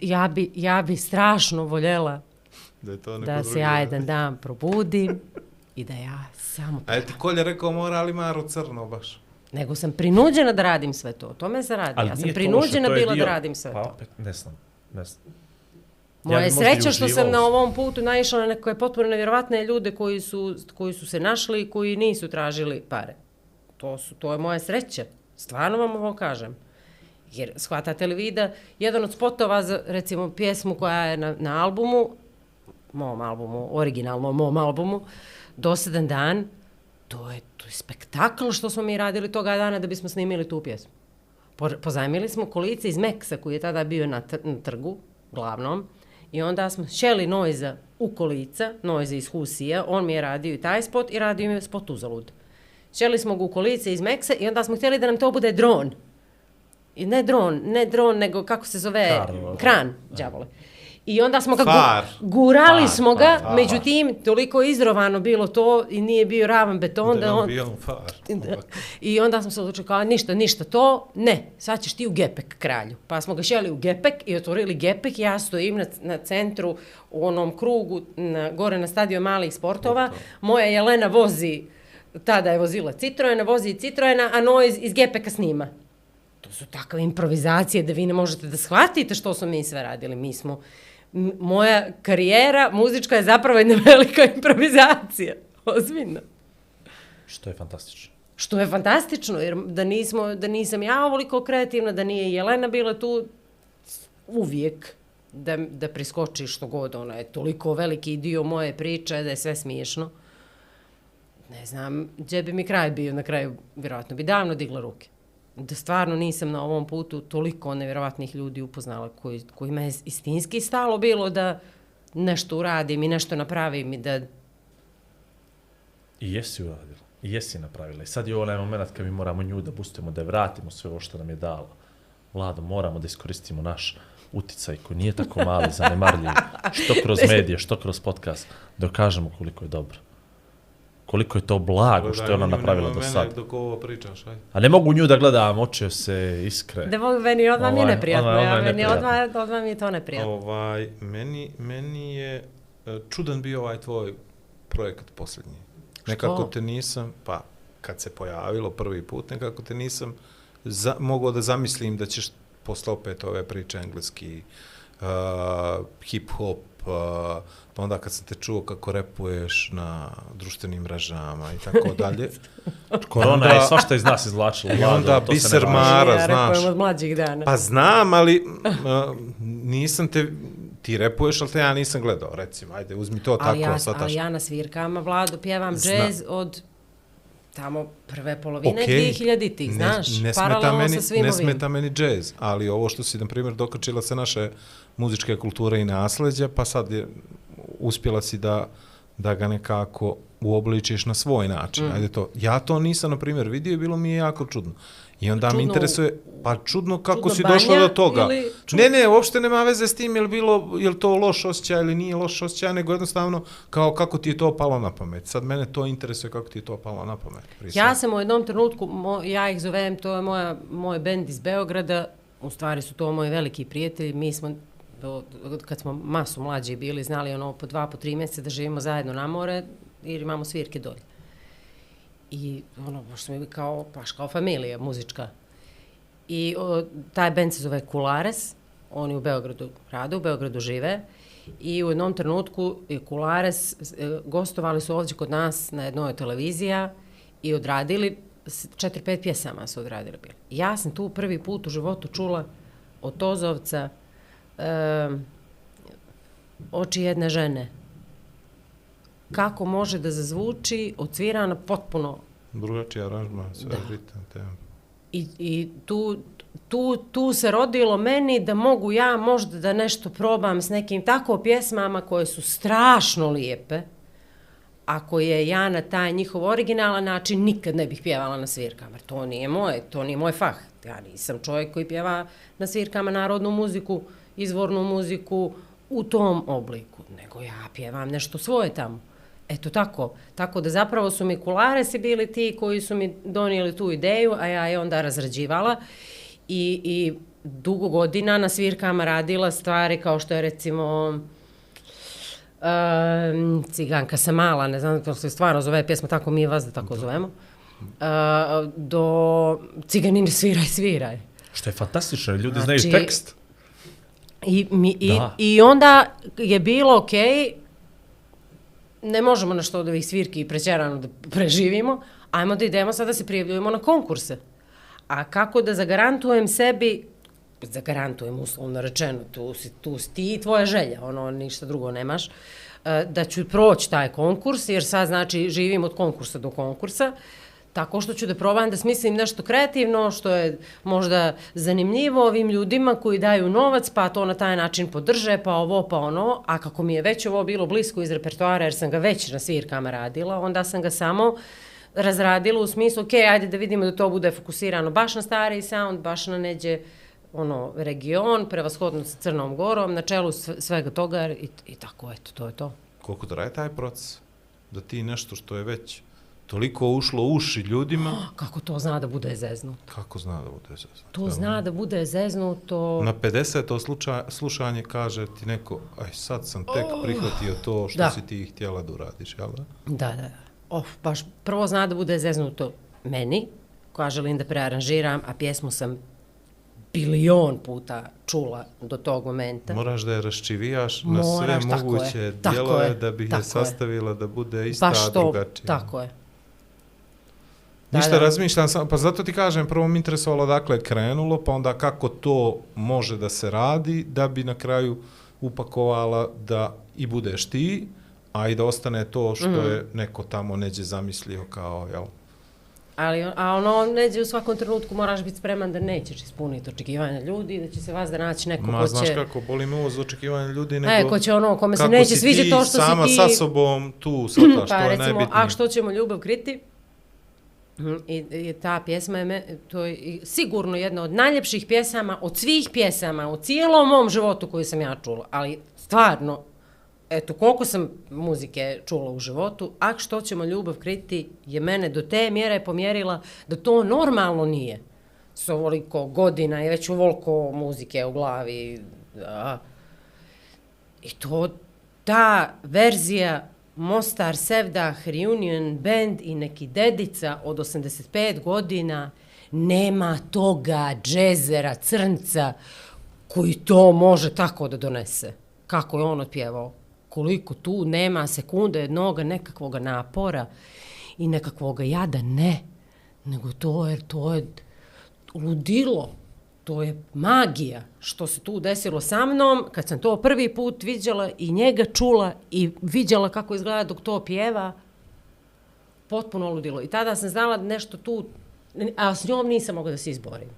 ja bi, ja bi strašno voljela Da je to neko da drugi. se ja jedan dan probudim i da ja samo... A je ti Kolja rekao mora ali Maro crno baš? Nego sam prinuđena da radim sve to. O tome se radi. Ali ja sam prinuđena bila dio- da radim sve pa, to. opet, ne znam, ne znam. Moja i sreća što sam na ovom putu naišla na neke potpuno nevjerovatne ljude koji su, koji su se našli i koji nisu tražili pare. To, su, to je moja sreća. Stvarno vam ovo kažem. Jer shvatate li vi da jedan od spotova za, recimo, pjesmu koja je na, na albumu, mom albumu, originalnom mom albumu, Dosadan dan, to je, to je spektakl što smo mi radili toga dana da bismo snimili tu pjesmu. Po, pozajmili smo kolice iz Meksa koji je tada bio na, tr na trgu, glavnom, i onda smo šeli Noiza u kolica, Noiza iz Husija, on mi je radio i taj spot i radio mi je spot uzalud. Šeli smo ga u kolice iz Meksa i onda smo htjeli da nam to bude dron. I ne dron, ne dron, nego kako se zove? Kar. Kran, džavole. I onda smo ga Far. gurali Far, smo ga, far, far. međutim, toliko izrovano bilo to i nije bio ravan beton da, da on... on... bio on far. Da. I onda smo se odlučili kao ništa, ništa to, ne, sad ćeš ti u Gepek kralju. Pa smo ga šeli u Gepek i otvorili Gepek, ja stojim na, na centru u onom krugu na, gore na stadion malih sportova, moja Jelena vozi, tada je vozila Citroena, vozi i Citroena, a Noise iz Gepeka snima. To su takve improvizacije da vi ne možete da shvatite što smo mi sve radili. Mi smo, moja karijera muzička je zapravo jedna velika improvizacija. Ozbiljno. Što je fantastično. Što je fantastično, jer da, nismo, da nisam ja ovoliko kreativna, da nije Jelena bila tu uvijek da, da priskoči što god. Ona je toliko veliki dio moje priče da je sve smiješno. Ne znam, gdje bi mi kraj bio na kraju, vjerojatno bi davno digla ruke. Da stvarno nisam na ovom putu toliko nevjerovatnih ljudi upoznala koji, kojima je istinski stalo bilo da nešto uradim i nešto napravim i da I jesi uradila. I jesi napravila. I sad je onaj moment kad mi moramo nju da bustimo, da vratimo sve ovo što nam je dala. Vlado, moramo da iskoristimo naš uticaj koji nije tako mali, zanemarljiv, što kroz medije, što kroz podcast, da kažemo koliko je dobro. Koliko je to blago što je ona napravila do sad. Dok ovo pričaš, ajde. A ne mogu nju da gledam, oče se iskre. Da mogu, meni odmah mi je Ovaj, neprijatno, ja, odmah je meni odmah, odmah mi je to neprijatno. Ovaj, meni, meni je e, čudan bio ovaj tvoj projekat posljednji. Nekako te nisam, pa kad se pojavilo prvi put, nekako te nisam za, mogao da zamislim da ćeš posle opet ove priče engleski, uh, hip-hop, uh, pa onda kad sam te čuo kako repuješ na društvenim mrežama i tako dalje. Korona onda- je svašta iz nas izvlačila. I onda to biser. Mara, ja znaš. repujem od mlađih dana. Pa znam, ali uh, nisam te, ti repuješ, ali te ja nisam gledao, recimo, ajde, uzmi to tako, ali, ja, sad ali ja na svirkama, Vlado, pjevam Zna- džez od tamo prve polovine Okej, 2000-ih, znaš, ne, ne smeta paralelno meni, sa svim ne ovim. smeta meni džez, ali ovo što si, na primjer, dokačila se naše muzičke kulture i nasleđa, pa sad je, uspjela si da, da ga nekako uobličiš na svoj način. Mm. Ajde to. Ja to nisam, na primjer, vidio i bilo mi je jako čudno. I onda Čudno me u- interesuje, pa čudno kako čudno si došla do toga. čud- Ne, ne, uopšte nema veze s tim, je li bilo, je li to loš osjećaj ili nije loš osjećaj, nego jednostavno kao kako ti je to palo na pamet. Sad mene to interesuje kako ti je to palo na pamet. prije Ja sam u jednom trenutku, mo, ja ih zovem, to je moja, moj bend iz Beograda, u stvari su to moji veliki prijatelji, mi smo, kad smo masu mlađi bili, znali ono po dva, po tri mjeseca da živimo zajedno na more, jer imamo svirke dolje. I ono, baš smo bili kao, baš kao familija muzička. I o, taj band se zove Kulares, oni u Beogradu rade, u Beogradu žive. I u jednom trenutku je Kulares, e, gostovali su ovdje kod nas na jednoj televizija i odradili, četiri, pet pjesama su odradili bili. Ja sam tu prvi put u životu čula od Tozovca e, oči jedne žene. Kako može da zazvuči odsvirana potpuno Drugačiji aranžman, sve Da. ritam, tempo. I, i tu, tu, tu se rodilo meni da mogu ja možda da nešto probam s nekim tako pjesmama koje su strašno lijepe, a koje ja na taj njihov originalan način nikad ne bih pjevala na svirkama. To nije moje, to nije moj fah. Ja nisam čovjek koji pjeva na svirkama narodnu muziku, izvornu muziku u tom obliku, nego ja pjevam nešto svoje tamo. Eto tako, tako da zapravo su mi kularesi bili ti koji su mi donijeli tu ideju, a ja je onda razrađivala i, i dugo godina na svirkama radila stvari kao što je recimo Um, ciganka sa mala, ne znam kako se stvarno zove pjesma, tako mi je vas da tako zovemo. Uh, do ciganine sviraj, sviraj. Što je fantastično, ljudi Znači, znaju tekst. I, mi, i, Da. I onda je bilo ok, ne možemo na što od ovih svirki prećerano da preživimo, ajmo da idemo sad da se prijavljujemo na konkurse. A kako da zagarantujem sebi, zagarantujem uslovno rečeno, tu si, tu si ti i tvoja želja, ono, ništa drugo nemaš, e, da ću proći taj konkurs, jer sad znači živim od konkursa do konkursa, tako što ću da probam da smislim nešto kreativno, što je možda zanimljivo ovim ljudima koji daju novac, pa to na taj način podrže, pa ovo, pa ono, a kako mi je već ovo bilo blisko iz repertoara, jer sam ga već na svirkama radila, onda sam ga samo razradila u smislu, ok, ajde da vidimo da to bude fokusirano baš na stari sound, baš na neđe ono, region, prevashodno sa Crnom Gorom, na čelu svega toga i, i tako, eto, to je to. Koliko traje taj proces? Da ti nešto što je već toliko ušlo u uši ljudima, Kako to zna da bude zeznuto? kako zna da bude zeznuto? To zna da bude zeznuto... Na 50. Sluča, slušanje kaže ti neko, aj sad sam tek prihvatio to što Da. si ti htjela da uradiš, jel da? Da, da. Of, baš prvo zna da bude zeznuto meni, koja želim da prearanžiram, a pjesmu sam bilion puta čula do tog momenta. Moraš da je raščivijaš na Moraš, sve moguće je, dijelove je, da bi je tako je. sastavila da bude ista, baš a to, drugačija. tako je. Da, Ništa da. razmišljam, sam, pa zato ti kažem, prvo mi interesovalo dakle je krenulo, pa onda kako to može da se radi, da bi na kraju upakovala da i budeš ti, a i da ostane to što Mhm. je neko tamo neđe zamislio kao, jel? Ali, a ono, neđe u svakom trenutku moraš biti spreman da nećeš ispuniti očekivanja ljudi da će se vas da naći neko Ma, ko znaš će... kako, boli me ovo za očekivanje ljudi, nego... E, ko će ono, kome se kako neće si sviđati ti to što sama si ti... sa sobom tu, svataš, pa to je recimo, najbitnije. a što ćemo ljubav kriti? Mhm. I, I ta pjesma je, me, to je sigurno jedna od najljepših pjesama, od svih pjesama, u cijelom mom životu koju sam ja čula. Ali stvarno, eto, koliko sam muzike čula u životu, a što ćemo ljubav kriti je mene do te mjere pomjerila da to normalno nije. S ovoliko godina i već uvoliko muzike u glavi. Da. I to, ta verzija Mostar Sevdah Reunion Band i neki dedica od 85 godina nema toga džezera, crnca koji to može tako da donese. Kako je on otpjevao. Koliko tu nema sekunde jednog nekakvog napora i nekakvog jada. Ne. Nego to je, to je ludilo. To je magija što se tu desilo sa mnom, kad sam to prvi put vidjela i njega čula i vidjela kako izgleda dok to pjeva, potpuno ludilo. I tada sam znala da nešto tu, a s njom nisam mogla da se izborim.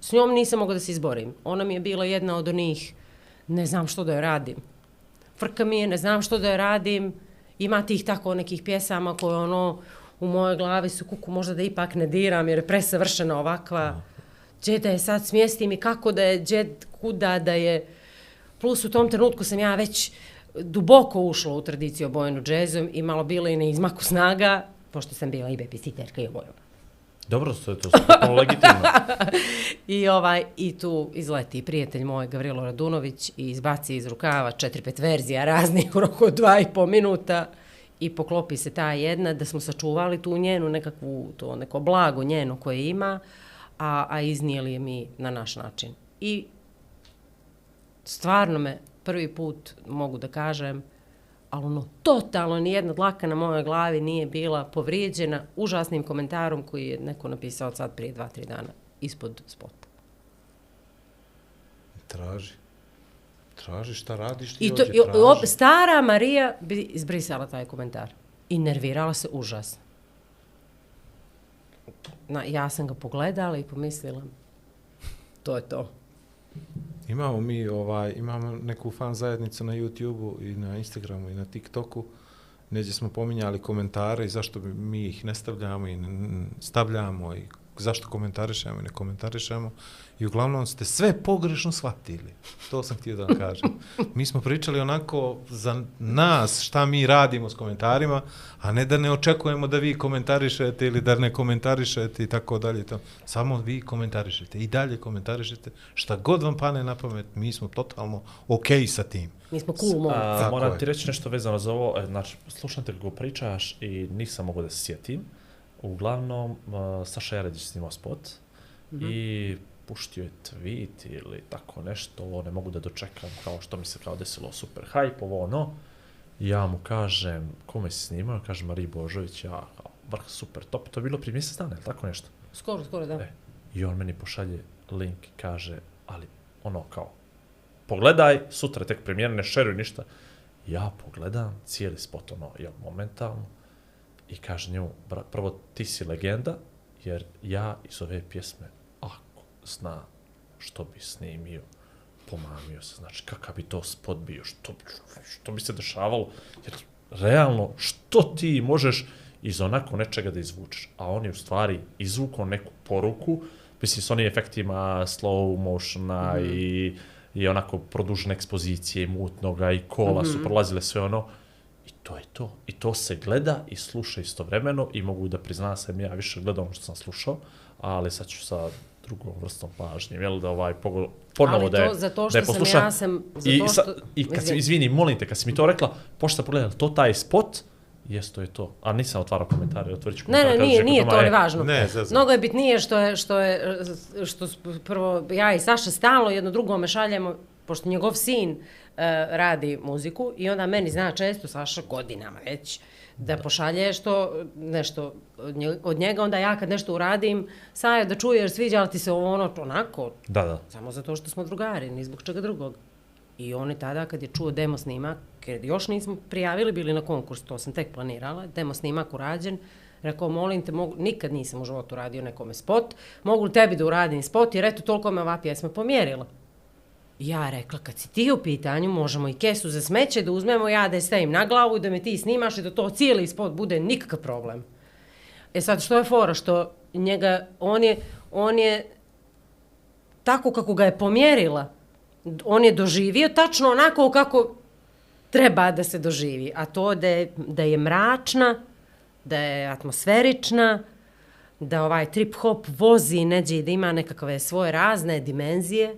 S njom nisam mogla da se izborim. Ona mi je bila jedna od onih, ne znam što da joj radim. Frka mi je, ne znam što da joj radim. Ima tih tako nekih pjesama koje ono, u mojoj glavi su kuku možda da ipak ne diram jer je presavršena ovakva. Gdje da je sad smjestim i kako da je, gdje, kuda da je. Plus u tom trenutku sam ja već duboko ušla u tradiciju obojenu džezom i malo bila i na izmaku snaga, pošto sam bila i babysitterka i obojena. Dobro, to je to potpuno legitimno. I ovaj i tu izleti prijatelj moj Gavrilo Radunović i izbaci iz rukava četiri pet verzija raznih u roku dva i po minuta i poklopi se ta jedna da smo sačuvali tu njenu nekakvu to neko blago njeno koje ima a, a iznijeli je mi na naš način. I stvarno me prvi put mogu da kažem ali ono, totalno nijedna dlaka na mojoj glavi nije bila povrijeđena užasnim komentarom koji je neko napisao sad prije dva, tri dana ispod spota. Traži. Traži šta radiš ti I, to, ovdje, i, traži. stara Marija bi izbrisala taj komentar. I nervirala se užasno. Na, ja sam ga pogledala i pomislila, to je to. Imamo mi ovaj, imamo neku fan zajednicu na YouTubeu i na Instagramu i na TikToku. Neđe smo pominjali komentare i zašto mi ih ne stavljamo i stavljamo i zašto komentarišemo i ne komentarišemo. I uglavnom ste sve pogrešno shvatili. To sam htio da vam kažem. Mi smo pričali onako za nas šta mi radimo s komentarima, a ne da ne očekujemo da vi komentarišete ili da ne komentarišete i tako dalje. To. Samo vi komentarišete i dalje komentarišete. Šta god vam pane na pamet, mi smo totalno okej okay sa tim. Mi smo cool moment. Moram je. ti reći nešto vezano za ovo. E, Znači, slušam te kako pričaš i nisam mogao da se sjetim. Uglavnom, uh, Saša Jaredić snimao spot mm -hmm. i puštio je tweet ili tako nešto, ovo ne mogu da dočekam kao što mi se kao desilo super hype, ovo ono. Ja mu kažem, kome si snimao? Kaže Mariji Božović, ja kao, vrh, super, top, to je bilo prije mjesec dana, tako nešto? Skoro, skoro, da. E, I on meni pošalje link i kaže, ali ono kao, pogledaj, sutra tek premijer, ne šeruj ništa. Ja pogledam cijeli spot, ono, jel, momentalno, i kaže njemu, prvo, ti si legenda, jer ja iz ove pjesme, ako zna što bi snimio, pomamio se, znači, kakav bi to spot bio, što, što bi se dešavalo, jer realno, što ti možeš iz onako nečega da izvučeš, a on je u stvari izvukao neku poruku, mislim, s onim efektima slow motiona mm -hmm. i, i onako produžene ekspozicije mutnoga i kola mm -hmm. su prolazile sve ono, to je to. I to se gleda i sluša istovremeno i mogu da prizna sam ja više gledao ono što sam slušao, ali sad ću sa drugom vrstom pažnje, jel da ovaj pogo, ponovo Ali da je, to, za to da je što sam ja sam, I, sa, što... I kad si, Izvini. izvini, molim te, kad si mi to rekla, pošto sam pogledala, to taj spot, jes to je to. A nisam otvarao komentare, otvorit ću Ne, komentare. ne, kad nije, nije to e, ni važno. Ne, zezam. Mnogo je bitnije što je, što je, što prvo ja i Saša stalno jedno drugome šaljemo, pošto njegov sin uh, radi muziku i onda meni zna često Saša godinama već da, pošalje što nešto od nje- od njega, onda ja kad nešto uradim, Saja da čuješ sviđa li ti se ono, onako, Da, da. samo zato što smo drugari, ni zbog čega drugog. I on je tada, kad je čuo demo snimak, jer još nismo prijavili, bili na konkurs, to sam tek planirala, demo snimak urađen, Rekao, molim te, mogu, nikad nisam u životu radio nekome spot, mogu li tebi da uradim spot, jer eto, toliko me ova pjesma pomjerila. Ja rekla, kad si ti u pitanju, možemo i kesu za smeće da uzmemo ja da je stavim na glavu, da me ti snimaš i da to cijeli spot bude nikakav problem. E sad, što je fora? Što njega, on je, on je tako kako ga je pomjerila, on je doživio tačno onako kako treba da se doživi. A to da je, da je mračna, da je atmosferična, da ovaj trip-hop vozi neđe i da ima nekakve svoje razne dimenzije,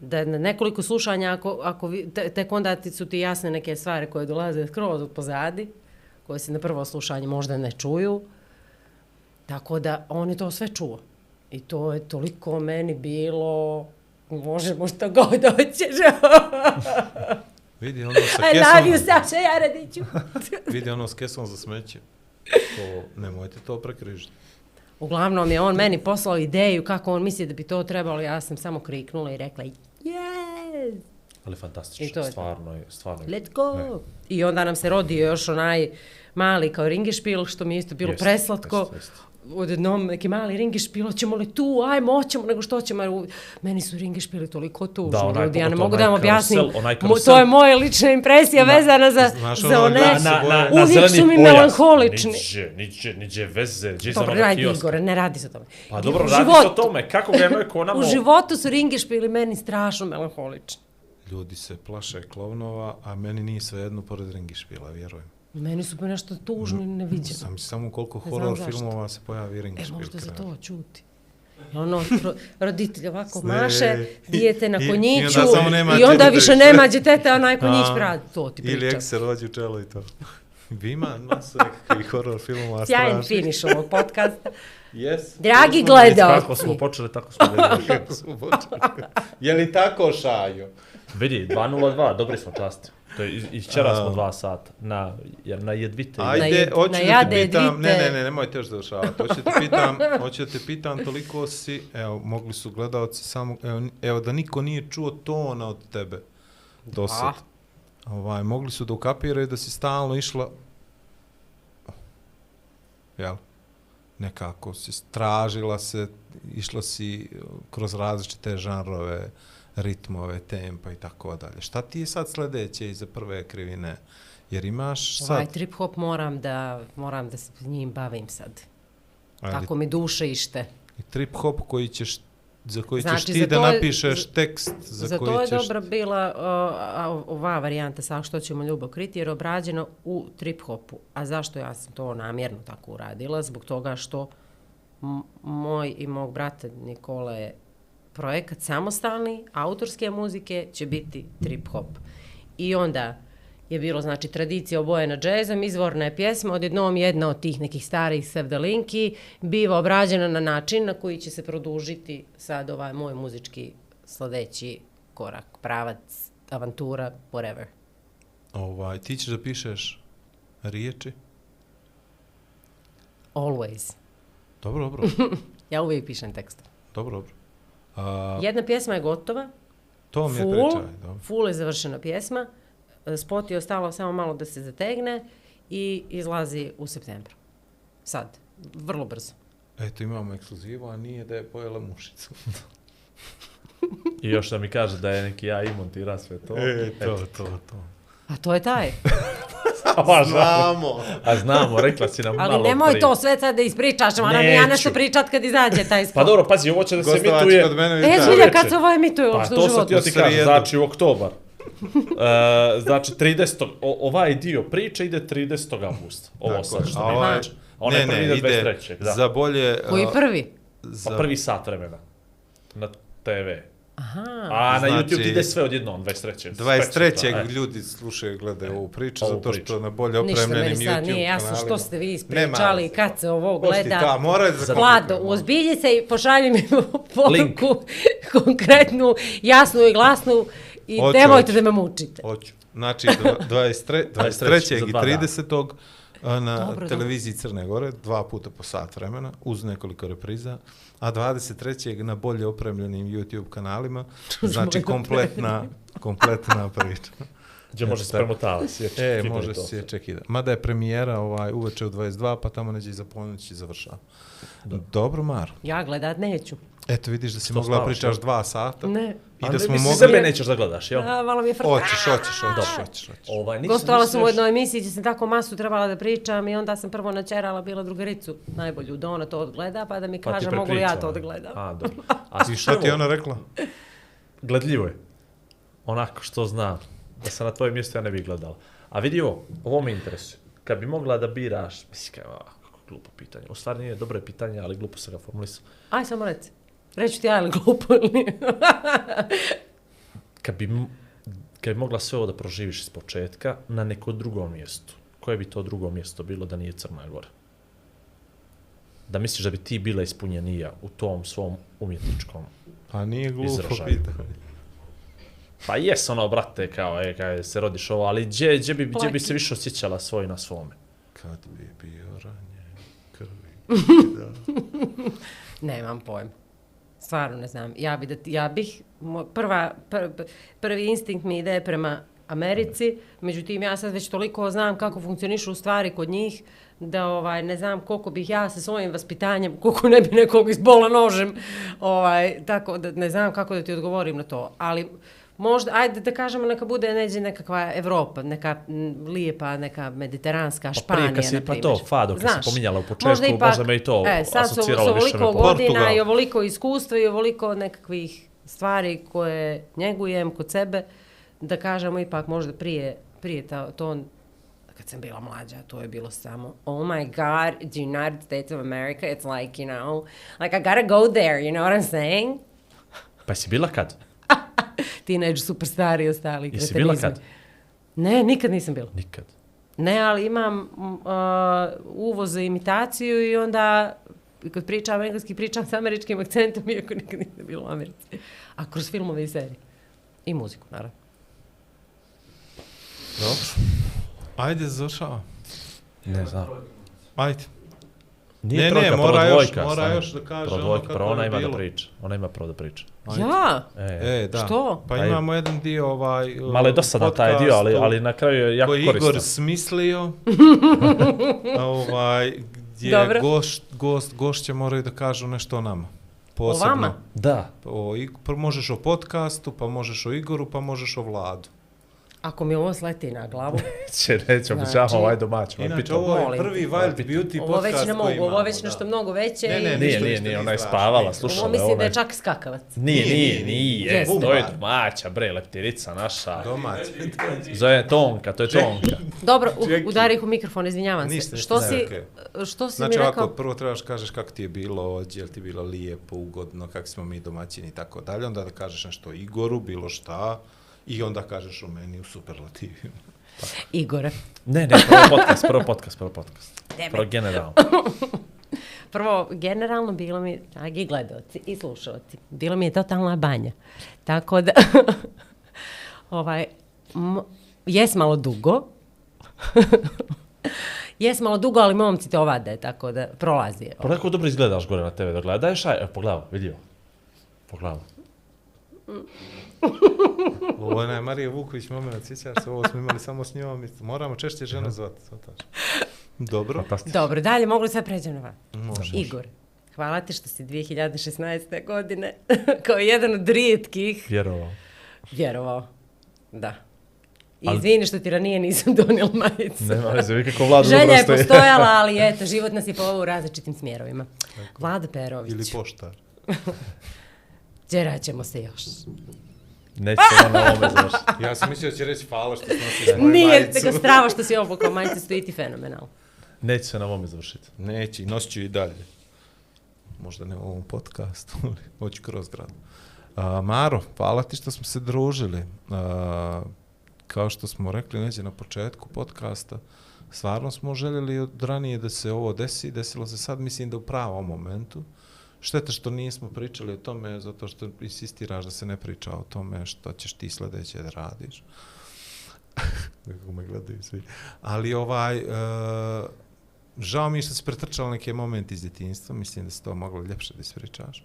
da na nekoliko slušanja, ako, ako vi, te, tek onda ti su ti jasne neke stvari koje dolaze skroz od pozadi, koje se na prvo slušanje možda ne čuju, tako da on je to sve čuo. I to je toliko meni bilo, možemo što god hoćeš. Vidi ono sa I love you, kesom, Saša Jaradiću. vidi ono s kesom za smeće. To, nemojte to prekrižiti. Uglavnom je on meni poslao ideju kako on misli da bi to trebalo, ja sam samo kriknula i rekla Ali I to fantastično, je to. stvarno je, stvarno je. let's go. I onda nam se rodio još onaj mali kao ringišpil, što mi je isto bilo Jeste, preslatko. jeste, jeste. Odjednom neki mali ringišpil, hoćemo li tu, ajmo, hoćemo, nego što ćemo. u- Meni su ringišpili toliko tužni, Da, onaj, ljudi, ja ne mogu da vam objasnim. Mo-. To je moja lična impresija vezana za, Znaš za ono, one... Na, na, na, Uvijek zeleni su mi pojas. melanholični. Niđe, niđe, niđe veze, gdje za Dobro, onoga ajde kioska. Igore, ne radi se o tome. Pa U dobro, radi se o tome, kako ga je neko namo... U životu su ringišpili meni strašno melanholični. Ljudi se plaše klovnova, a meni nije sve jedno pored ringišpila, vjerujem. Meni su pa nešto tužno i neviđeno. Sam samo koliko horor filmova se pojavi E, ringišpil. možda za to čuti. Ono, ro, roditelj ovako Sve. maše, dijete na I- i konjiću onda nema i onda više nema djeteta, onaj konjić A, pradi. To ti Ili pričam. ek se rođu čelo i to. Vi ima masu nekakvih horor filmova Sjajan strašnih. finiš ovog podcasta. Yes. Dragi Kako gledalci, smo počeli, tako smo vidjeli. Kako smo počeli. Je li tako šaju? Vidi, 2.02, dobri smo časti. To je, iz, iz včera smo dva sata. Na, jer na jedvite. Na Ajde, jed- hoću na da te pitam, ne, ne, ne, nemojte još završavati. Hoću da te pitam, hoću da te pitam, toliko si, evo, mogli su gledalci samo, evo, evo da niko nije čuo tona od tebe do sad. Ovaj, mogli su da ukapiraju da si stalno išla, jel, nekako si tražila se, išla si kroz različite žanrove, ritmove, tempa i tako dalje. Šta ti je sad sledeće iza prve krivine? Jer imaš sad... ovaj trip hop moram da, moram da se njim bavim sad. Ajde, Tako mi duše ište. I trip hop koji ćeš za koji ćeš Znači, ti za da je- napišeš za- tekst za, Za koji to je ćeš dobra bila uh, ova varijanta sa što ćemo ljubav kriti jer je obrađeno u trip hopu. A zašto ja sam to namjerno tako uradila? Zbog toga što moj i mog brata Nikola je projekat samostalni, autorske muzike će biti trip hop. I onda je bilo znači tradicija obojena džezom, izvorna je pjesma, odjednom jedna od tih nekih starih sevdalinki biva obrađena na način na koji će se produžiti sad ovaj moj muzički sledeći korak, pravac, avantura, whatever. ovaj ti ćeš da pišeš riječi. Always. Dobro, dobro. Ja uvijek pišem tekst. dobro, dobro. A, Jedna pjesma je gotova, to mi je full, pričaj, dobro. full je završena pjesma, e, spot je ostalo samo malo da se zategne i izlazi u septembru. Sad, vrlo brzo. Eto, imamo ekskluzivu, a nije da je pojela mušicu. I još da mi kaže da je neki ja i montira sve to. E, to, to, to. A to je taj. A, Znamo! A znamo, rekla si nam Ali malo nemoj prije. to sve sad da ispričaš, moram i ja nešto pričat kad izađe taj spot. Pa dobro, pazi, ovo će da se kod mene E, zbilja, kad se ovo emituje Pa uopšte u to sam životu? ti ja ti kažem, znači u oktobar. E, znači 30. O, ovaj dio priče ide 30. augusta. Ovo Tako sad što mi ovaj- znači. Onaj prvi ide 23. Da. za bolje... Koji prvi? Za, Pa prvi sat vremena. Na TV. Aha. A na Znači- YouTube ti ide sve odjednom, 23. 23. E. ljudi slušaju i gledaju ovu priču, Ovu zato što priču. na bolje Ništa opremljenim meni YouTube sad nije jasno kanalima- što ste vi Nema ispričali, veze. kad se ovo gleda. Da, mora da Vlado, ozbilji se i pošalji mi poruku konkretnu, jasnu i glasnu i Hoću, nemojte hoću. da me mučite. Hoću. Znači, dva- 23. 23. za i dva dana. 30. a, na Dobro, televiziji Crne Gore, dva puta po sat vremena, uz nekoliko repriza, a 23. na bolje opremljenim YouTube kanalima, znači kompletna, kompletna priča. Gdje može se tako. premotavati, sjeći. E, može se sjeći da. Mada je premijera ovaj, uveče u 22, pa tamo neđe i za ponoć i završava. Dobro, Mar. Ja gledat neću. Eto, vidiš da si Što mogla spavaš, pričaš dva sata. Ne. I da smo misli, mogli... sebe nećeš da gledaš, jel? A, malo mi je fr... Hoćeš, hoćeš, hoćeš, hoćeš, hoćeš. Ovaj, nisam, Gostovala sam u jednoj emisiji gdje sam tako masu trebala da pričam i onda sam prvo načerala bila drugaricu najbolju da ona to odgleda pa da mi Pa ti kaže mogu li ja to odgledam. A, dobro. A I šta ti je ona rekla? Gledljivo je. Onako što znam. Da sam na tvojem mjestu ja ne bih gledala. A vidi ovo, ovo me interesuje. Kad bi mogla da biraš, mislim, kako glupo pitanje. U stvari nije dobro je pitanje, ali glupo se ga formulisao. Aj samo reci. Reći ti ja ili glupo ili nije. Kad bi, kad bi mogla sve ovo da proživiš iz početka na neko drugo mjesto, koje bi to drugo mjesto bilo da nije Crna Gora? Da misliš da bi ti bila ispunjenija u tom svom umjetničkom Pa nije glupo Izražaj. pitanje. Pa jes ono, brate, kao, e, kao se rodiš ovo, ali gdje, gdje, bi, gdje bi se više osjećala svoj na svome? Kad bi bio ranje krvi. Nemam pojma. Stvarno ne znam. Ja, bi da, ja bih, prva, pr, pr- prvi instinkt mi ide prema Americi, međutim ja sad već toliko znam kako funkcionišu stvari kod njih, da ovaj ne znam koliko bih ja sa svojim vaspitanjem, koliko ne bi nekog izbola nožem, ovaj, tako da ne znam kako da ti odgovorim na to, ali možda, ajde da kažemo neka bude neđe nekakva Evropa, neka lijepa, neka mediteranska Španija, prije kad si- na pa primjer. to, Fado, kad si Znaš, pominjala u početku, možda me i to e, sad asociralo su više po- godina i ovoliko iskustva i ovoliko nekakvih stvari koje njegujem kod sebe, da kažemo ipak možda prije, prije ta, to, kad sam bila mlađa, to je bilo samo, oh my god, the United States of America, it's like, you know, like I gotta go there, you know what I'm saying? Pa si bila kad? Teenage superstari i ostali Jesi bila kad? Ne, nikad nisam bila. Nikad. Ne, ali imam uh, uvoz za imitaciju i onda kad pričam engleski, pričam s američkim akcentom, iako nikad nisam bila u Americi. A kroz filmove i serije. I muziku, naravno. Dobro. Ajde, završava. Ne znam. Ajde. Nije Ne, trojka, ne, mora još- dvojka, mora još da kaže ono kako prvo ona je ima da bilo. priča. Ona ima pravo da priča. Ajde. Ja? E, E, da. Što? Pa Ajde. imamo jedan dio ovaj... Malo je dosadan taj dio, ali, ali na kraju je jako koji je Igor koristan. smislio. ovaj, gdje Dobro. gost, gost, gošće moraju da kažu nešto o nama. Posebno. vama? Da. O, Ig- prvo možeš o podcastu, pa možeš o Igoru, pa možeš o Vladu. Ako mi ovo sleti na glavu. Će, neće, Znači- obećavamo ovaj domać. Inače, ovo je Molim prvi. Wild Beauty ovo već podcast ne koji mogu, imamo. ovo već da. nešto mnogo veće. Ne, ne, i... Nije, nije, nije, nije ona je spavala, slušala. Ovo mislim da je ovaj- čak skakavac. Nije, Nije, nije, nije. Jeste. To je domaća, bre, leptirica naša. Domać. Zove Tonka, to je Tonka. Dobro, u, udari ih u mikrofon, izvinjavam se. Ništa, što, si, okej. što si Znači mi ovako, rekao? prvo trebaš kažeš kako ti je bilo ovdje, jel ti bilo lijepo, ugodno, kako smo mi domaćini i tako dalje, onda da kažeš nešto Igoru, bilo šta, i onda kažeš o meni u superlativima. Igore. Ne, ne, prvo podcast, prvo podcast, prvo podcast. Damn Prvo generalno. Prvo, generalno bilo mi, dragi gledoci i slušalci, bilo mi je totalna banja. Tako da, ovaj, m, jes malo dugo, jes malo dugo, ali momci to vade, tako da prolazi. Pa neko dobro izgledaš gore na TV da gledaš, aj, pogledaj, vidi ovo. Pogledaj. Ovo je Marija Vuković, moment, sjećaš se, ovo smo imali samo s njom, moramo češće žene zvati, shvataš. Dobro. Fantastično. Dobro, dalje mogu li sad pređem na vas? Može. Igor, hvala ti što si 2016. godine kao jedan od rijetkih Vjerovao. vjerovao. Da. I Ali- izvini što ti ranije nisam donijela majicu. Nema veze, vi kako vladu Želja je postojala, ali eto, život nas je poveo u različitim smjerovima. Vlada Perović, Ili poštar. džerat ćemo se još. Neće se na ovome završiti. Ja sam mislio da će reći hvala što snosiš moju Nije majicu. nego strava što si obukao majice, stoji ti fenomenal. Neće se na ovome završiti. Neće, i nosit ću i dalje. Možda ne u ovom podcastu, ali hoću kroz grad. Uh, Maro, hvala ti što smo se družili. Uh, kao što smo rekli neđe na početku podcasta, stvarno smo željeli od ranije da se ovo desi, desilo se sad, mislim da u pravom momentu. Šteta što nismo pričali o tome, zato što insistiraš da se ne priča o tome što ćeš ti sledeće da radiš. Kako me gledaju svi. Ali ovaj, uh, žao mi je što si pretrčala neke momente iz djetinjstva, mislim da se to moglo ljepše da ispričaš.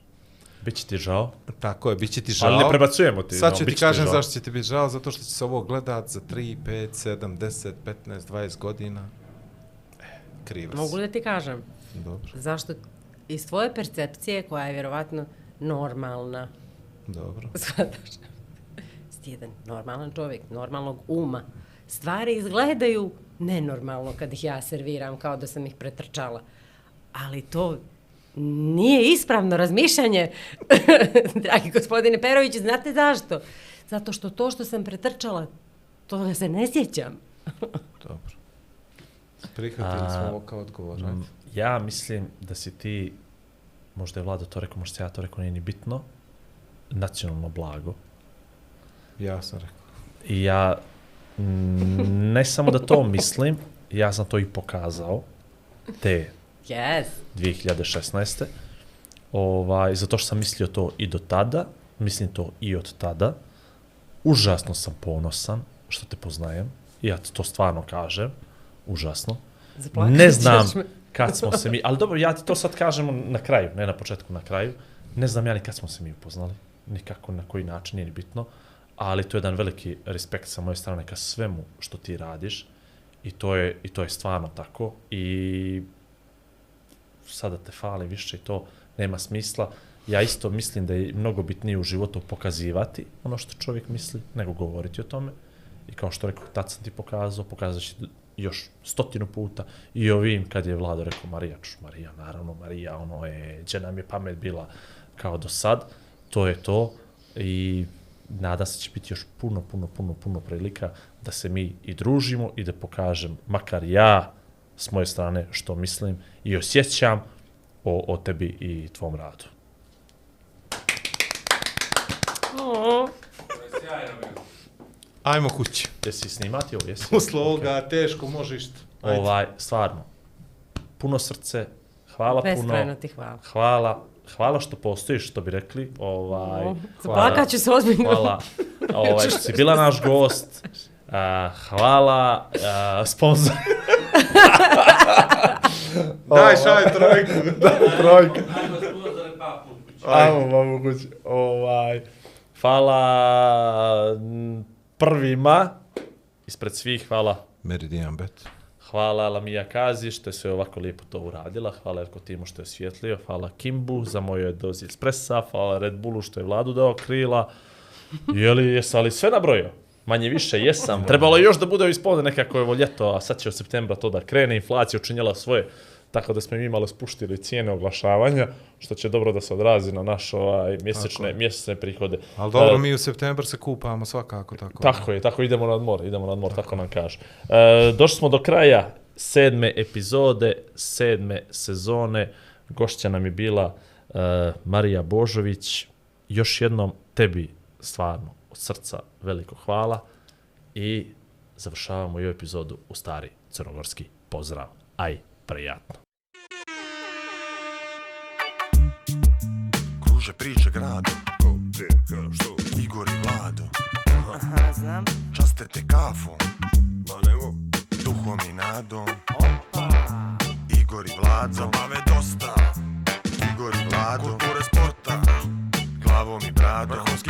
Biće ti žao. Tako je, bit će ti žao. Ali ne prebacujemo ti. Sad no, ću bit ti kažem žao. zašto će ti biti žao, zato što će se ovo gledat za 3, 5, 7, 10, 15, 20 godina. E, kriva Mogu da ti kažem? Dobro, Zašto iz tvoje percepcije, koja je vjerovatno normalna, dobro. shvataš? Si ti jedan normalan čovjek, normalnog uma. Stvari izgledaju nenormalno kad ih ja serviram kao da sam ih pretrčala. Ali to nije ispravno razmišljanje, dragi gospodine Perović, znate zašto? Zato što to što sam pretrčala, toga se ne sjećam. Dobro. Prihvatili smo ovo kao odgovor. Mm, Ja mislim da si ti, možda je Vlado to rekao, možda se ja to rekao, nije ni bitno, nacionalno blago. Ja sam rekao. I ja ne samo da to mislim, ja sam to i pokazao te Yes. 2016. Ovaj, zato što sam mislio to i do tada, mislim to i od tada. Užasno sam ponosan što te poznajem. Ja to stvarno kažem. Užasno. Zaplakat ne ćeš znam me kad smo se mi... Ali dobro, ja ti to sad kažem na kraju, ne na početku, na kraju. Ne znam ja ni kad smo se mi upoznali. Nikako, na koji način, nije ni bitno. Ali to je jedan veliki respekt sa moje strane ka svemu što ti radiš. I to je, i to je stvarno tako. I sada te fali više i to nema smisla. Ja isto mislim da je mnogo bitnije u životu pokazivati ono što čovjek misli, nego govoriti o tome. I kao što rekao, tad sam ti pokazao, pokazat ću još stotinu puta. I ovim kad je Vlado rekao Marija, čuš, Marija, naravno, Marija, ono je, gdje nam je pamet bila kao do sad, to je to. I nada se će biti još puno, puno, puno, puno prilika da se mi i družimo i da pokažem, makar ja, s moje strane, što mislim i osjećam o, o tebi i tvom radu. Ajmo kući. Jesi snimati ovo? Jesi? Posle ovoga teško možeš. Ovaj, stvarno, puno srce, hvala Beskrajno puno. ti hvala. Hvala, hvala što postojiš, što bi rekli. Ovaj, O, zaplakat ću se ozbiljno. Hvala, ovaj, što si bila naš gost. Uh, hvala, uh, sponsor. Daj šaj trojku. Daj trojku. Ajmo, mamu kući. Ovaj, hvala prvima, ispred svih, hvala Meridian bet. Hvala Lamija Kazi što je sve ovako lijepo to uradila. Hvala Erko Timu što je osvjetlio. Hvala Kimbu za moje dozi espressa. Hvala Red Bullu što je vladu dao krila. Je li, jesam ali sve nabrojio? Manje više jesam. Trebalo je još da bude ispod nekako je ovo ljeto, a sad će od septembra to da krene. Inflacija učinjela svoje. Tako da smo mi malo spuštili cijene oglašavanja, što će dobro da se odrazi na naše ovaj, mjesečne, mjesečne prihode. Ali dobro, E, mi u septembar se kupamo svakako tako. Tako je, tako idemo na odmor, idemo na odmor, tako, tako nam kaže. E, došli smo do kraja sedme epizode, sedme sezone. Gošća nam je bila e, Marija Božović. Još jednom tebi stvarno od srca veliko hvala i završavamo i ovu epizodu u stari crnogorski pozdrav. Aj, prijatno. Kruže priče gradom Ko, gdje, kada, što? Igor i Vlado. Aha, znam. Časte te kafom. Ma nemo, Duhom i nadom. Igor i Vlado. Zabave dosta. Igor i Vlado. Kulture sporta. Glavom i bradom. Vrhunski